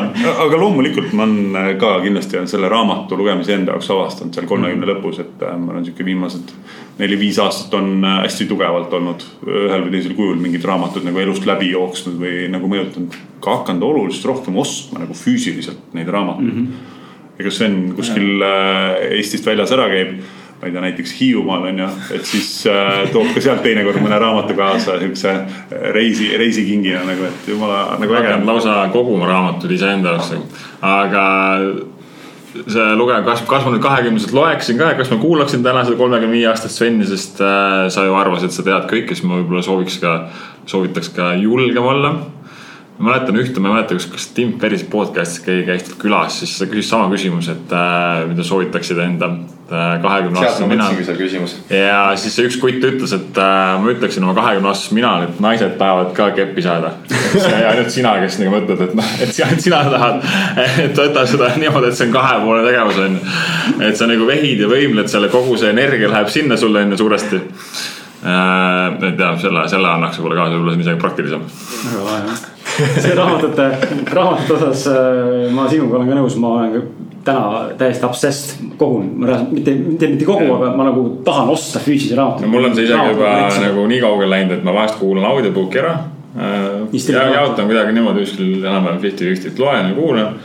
aga loomulikult ma olen ka kindlasti olen selle raamatu lugemise enda jaoks avastanud seal kolmekümne mm -hmm. lõpus, et äh, ma olen sihuke viimased neli-viis aastat on äh, hästi tugevalt olnud ühel või teisel kujul mingid raamatud nagu elust läbi jooksnud või nagu mõjutanud. ka hakanud oluliselt rohkem ostma nagu füüsiliselt neid raamatuid mm. -hmm. Ega Sven kuskil ja. Äh, Eestist väljas ära käib ma ei tea, näiteks Hiiumaal on ju, et siis äh, toob ka sealt teinekord mõne raamatu kaasa siukse äh, reisi, reisikingina nagu, et jumala nagu äge. lausa koguma raamatuid iseenda jaoks, aga see lugeja kas, kas ma nüüd kahekümneselt loeksin ka ja kas ma kuulaksin täna seda kolmekümne viie aastast Sveni, sest äh, sa ju arvasid, sa tead kõike, siis ma võib-olla sooviks ka, soovitaks ka julgem olla ma mäletan ühte, ma ei mäleta, kas, kas Tim Ferris podcast'is keegi käis tal külas, siis ta küsis sama küsimuse, et äh, mida soovitaksid enda äh, kahekümne aastase mina. ja siis see üks kutt ütles, et äh, ma ütleksin oma kahekümne aastasele minale, et naised tahavad ka keppi saada. ja ainult sina, kes nagu mõtled, et noh, et sina tahad, et võta seda niimoodi, et see on kahepoolne tegevus on ju. et sa nagu vehid ja võimled selle, kogu see energia läheb sinna sulle on ju suuresti äh,. et jah, selle, selle annaks võib-olla kaasa, võib-olla see on isegi praktilisem. see raamatute, raamatute osas äh, ma sinuga olen ka nõus, ma olen täna täiesti obsessed kogun, ma reaalselt mitte, mitte, mitte kogu, aga ma nagu tahan osta füüsilisi raamatuid. no mul on see isegi juba nagu nii kaugele läinud, et ma vahest kuulan audiobook'i ära. Äh, ja jaotan kuidagi niimoodi kuskil enam-vähem fifty-fifty, et loen ja kuulan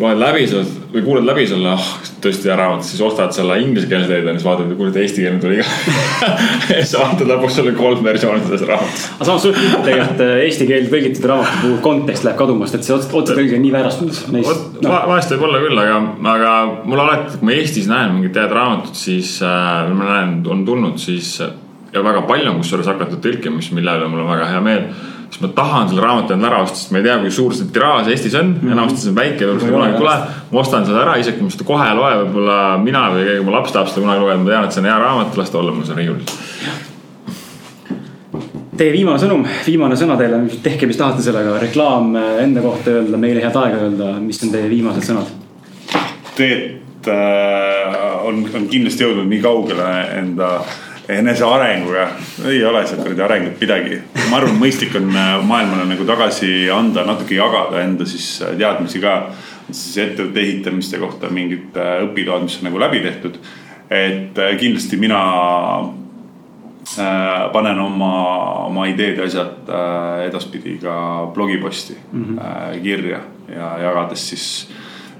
loed läbi selle või kuulad läbi selle, ah oh, tõesti raamat, siis ostad selle inglisekeelse teed ja siis vaatad, kuule eestikeelne tuli ka ja siis vaatad lõpuks selle kolm versiooni sellest raamatust. aga samas suht tegelikult äh, eesti keelde tõlgitud raamatu puhul kontekst läheb kaduma, sest et see otsetõlge on nii väärastunud neist no.. vahest võib olla küll, aga, aga mul alati, kui ma Eestis näen mingit head raamatut, siis äh,, ma näen, on tulnud, siis ja väga palju on kusjuures hakatud tõlkima, mis, mille üle mul on väga hea meel siis ma tahan selle raamatu endale ära osta, sest ma ei tea, kui suur see tiraaž Eestis on mm -hmm., enamasti see on väike, võib-olla seda kunagi ei tule. ma ostan selle ära, isegi kui ma seda kohe ei loe, võib-olla mina või keegi mu laps tahab seda kunagi lugeda, ma tean, et see on hea raamat, las ta olla mul seal riiulis. Teie viimane sõnum, viimane sõna teile, tehke, mis tahate sellega, reklaam enda kohta öelda, meile head aega öelda, mis on teie viimased sõnad? Teet äh, on, on kindlasti jõudnud nii kaugele enda äh, enesearenguga, ei ole seal kuradi arengut midagi. ma arvan, mõistlik on äh, maailmale nagu tagasi anda, natuke jagada enda siis äh, teadmisi ka. siis ettevõtte ehitamiste kohta mingid äh, õpitoad, mis on nagu läbi tehtud. et kindlasti mina panen oma, oma ideed ja asjad edaspidi ka blogiposti mm -hmm. kirja ja jagades siis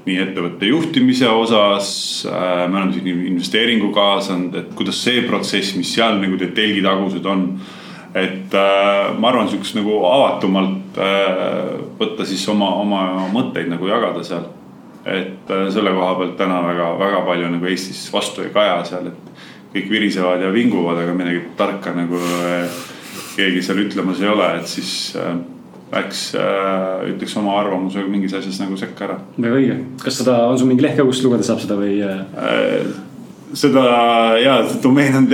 nii ettevõtte juhtimise osas äh,. me oleme siin investeeringu kaasanud, et kuidas see protsess, mis seal nagu need telgitagused on. et äh, ma arvan, sihukest nagu avatumalt äh, võtta siis oma, oma mõtteid nagu jagada seal. et äh, selle koha pealt täna väga, väga palju nagu Eestis vastu ei kaja seal, et kõik virisevad ja vinguvad, aga midagi tarka nagu äh, keegi seal ütlemas ei ole, et siis äh, läks, ütleks oma arvamuse mingis asjas nagu sekka ära. väga õige, kas seda, on sul mingi kust lugeda saab seda või? seda ja domeen on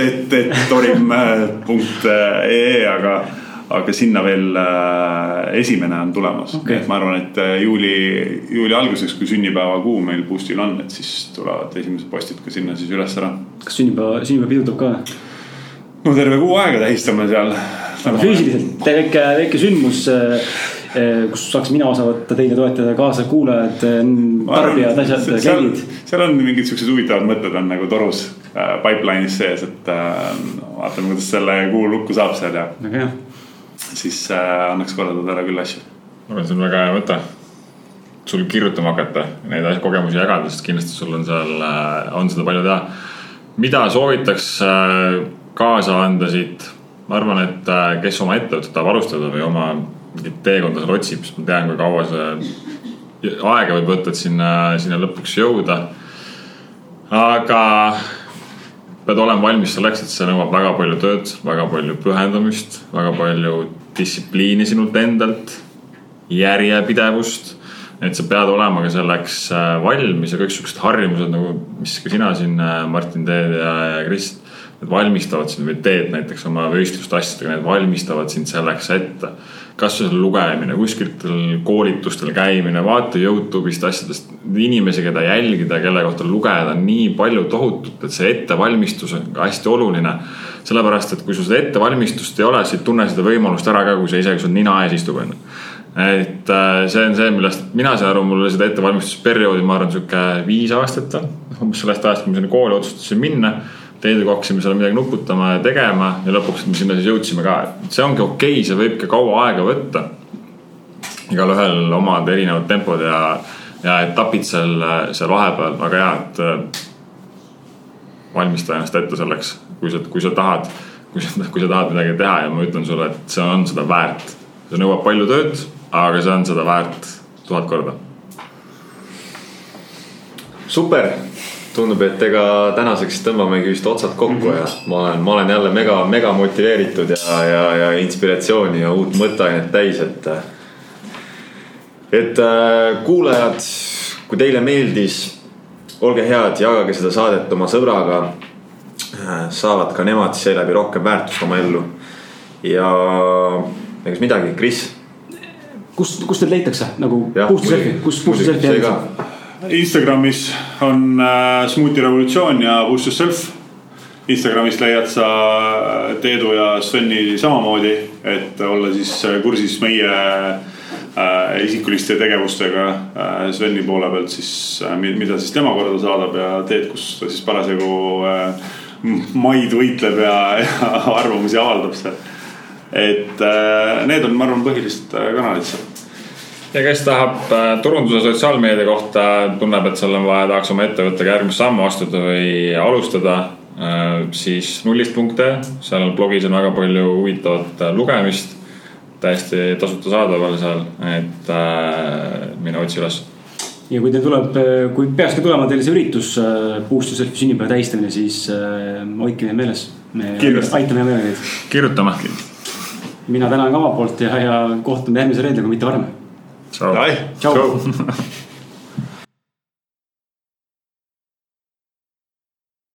torim.ee, aga aga sinna veel äh, esimene on tulemas okay.. et ma arvan, et äh, juuli, juuli alguseks, kui sünnipäevakuu meil Boostil on, et siis tulevad esimesed postid ka sinna siis üles ära. kas sünnipäeva, sünnipäev pidurdab ka? no terve kuu aega tähistame seal. Füüsiliselt, väike, väike sündmus äh, kus saaks mina osa võtta, teile toetada, kaasa kuulajad, tarbijad, asjad, kliendid. seal on mingid siuksed huvitavad mõtted on nagu torus pipeline'is sees, et vaatame, kuidas selle kuu lukku saab seal ja. väga hea siis äh, annaks korraldada ära küll asju. ma arvan, see on väga hea mõte. sul kirjutama hakata, neid kogemusi jagada, sest kindlasti sul on seal, äh, on seda palju teha. mida soovitaks äh, kaasa anda siit? Ma arvan, et kes oma ettevõtet tahab alustada või oma mingit teekonda seal otsib, siis ma tean, kui kaua see aega võib võtta, et sinna, sinna lõpuks jõuda. aga pead olema valmis selleks, et see nõuab väga palju tööd, väga palju pühendumist, väga palju distsipliini sinult endalt, järjepidevust. et sa pead olema ka selleks äh, valmis ja kõik siuksed harjumused nagu, mis ka sina siin, äh, Martin, teed ja, ja Kris. Need valmistavad sind või teed näiteks oma võistluste asjadega, need valmistavad sind selleks ette kasvõi lugemine, kuskilt koolitustel käimine, vaata Youtube'ist asjadest. inimesi, keda jälgida, kelle kohta lugeda on nii palju tohutut, et see ettevalmistus on ka hästi oluline. sellepärast, et kui sul seda ettevalmistust ei ole, siis tunne seda võimalust ära ka, kui sa isegi sul nina ees istub, onju et äh, see on see, millest mina saan aru, mul seda ettevalmistusperioodi, ma arvan, sihuke viis aastat on. umbes sellest ajast, kui ma sinna kooli otsustasin minna hakkasime seal midagi nuputama ja tegema ja lõpuks me sinna siis jõudsime ka, et see ongi okei okay,, see võib ka kaua aega võtta. igalühel omad erinevad tempod ja, ja etapid seal, seal vahepeal, väga hea, et äh, valmista ennast ette selleks, kui sa, kui sa tahad, kui sa, kui sa tahad midagi teha ja ma ütlen sulle, et see on seda väärt. see nõuab palju tööd, aga see on seda väärt tuhat korda. super tundub, et ega tänaseks tõmbamegi vist otsad kokku mm -hmm. ja ma olen, ma olen jälle mega, mega motiveeritud ja, ja, ja inspiratsiooni ja uut mõtteainet täis, et. et äh, kuulajad, kui teile meeldis, olge head, jagage seda saadet oma sõbraga. Äh, saavad ka nemad seeläbi rohkem väärtust oma ellu. ja egas midagi, Kris. kust, kust teid leitakse nagu puustusselfi, kust puustusselfi jälgitakse? Instagramis on äh, Smuuti Revolutsioon ja Boost Yourself. Instagramist leiad sa äh, Teedu ja Sveni samamoodi, et olla siis äh, kursis meie äh, isikuliste tegevustega äh, Sveni poole pealt siis äh,, mida siis tema korda saadab ja teed, kus ta siis parasjagu äh, maid võitleb ja, ja arvamusi avaldab seal. et äh, need on, ma arvan, põhilised äh, kanalid seal ja kes tahab äh, turunduse sotsiaalmeedia kohta, tunneb, et seal on vaja, tahaks oma ettevõttega järgmist sammu astuda või alustada, äh, siis nullist.ee, seal blogis on väga palju huvitavat äh, lugemist. täiesti tasuta saadaval seal, et mine otsi üles ja kui teil tuleb, kui peakski tulema teile see üritus, Boost Yourselfi sünnipäeva tähistamine, siis hoidke neid meeles. me aitame hea meelega teid. kirjutame. mina tänan ka omalt poolt ja, ja kohtume järgmisel reedel, kui mitte varem Ciao. Dai. Ciao. Ciao.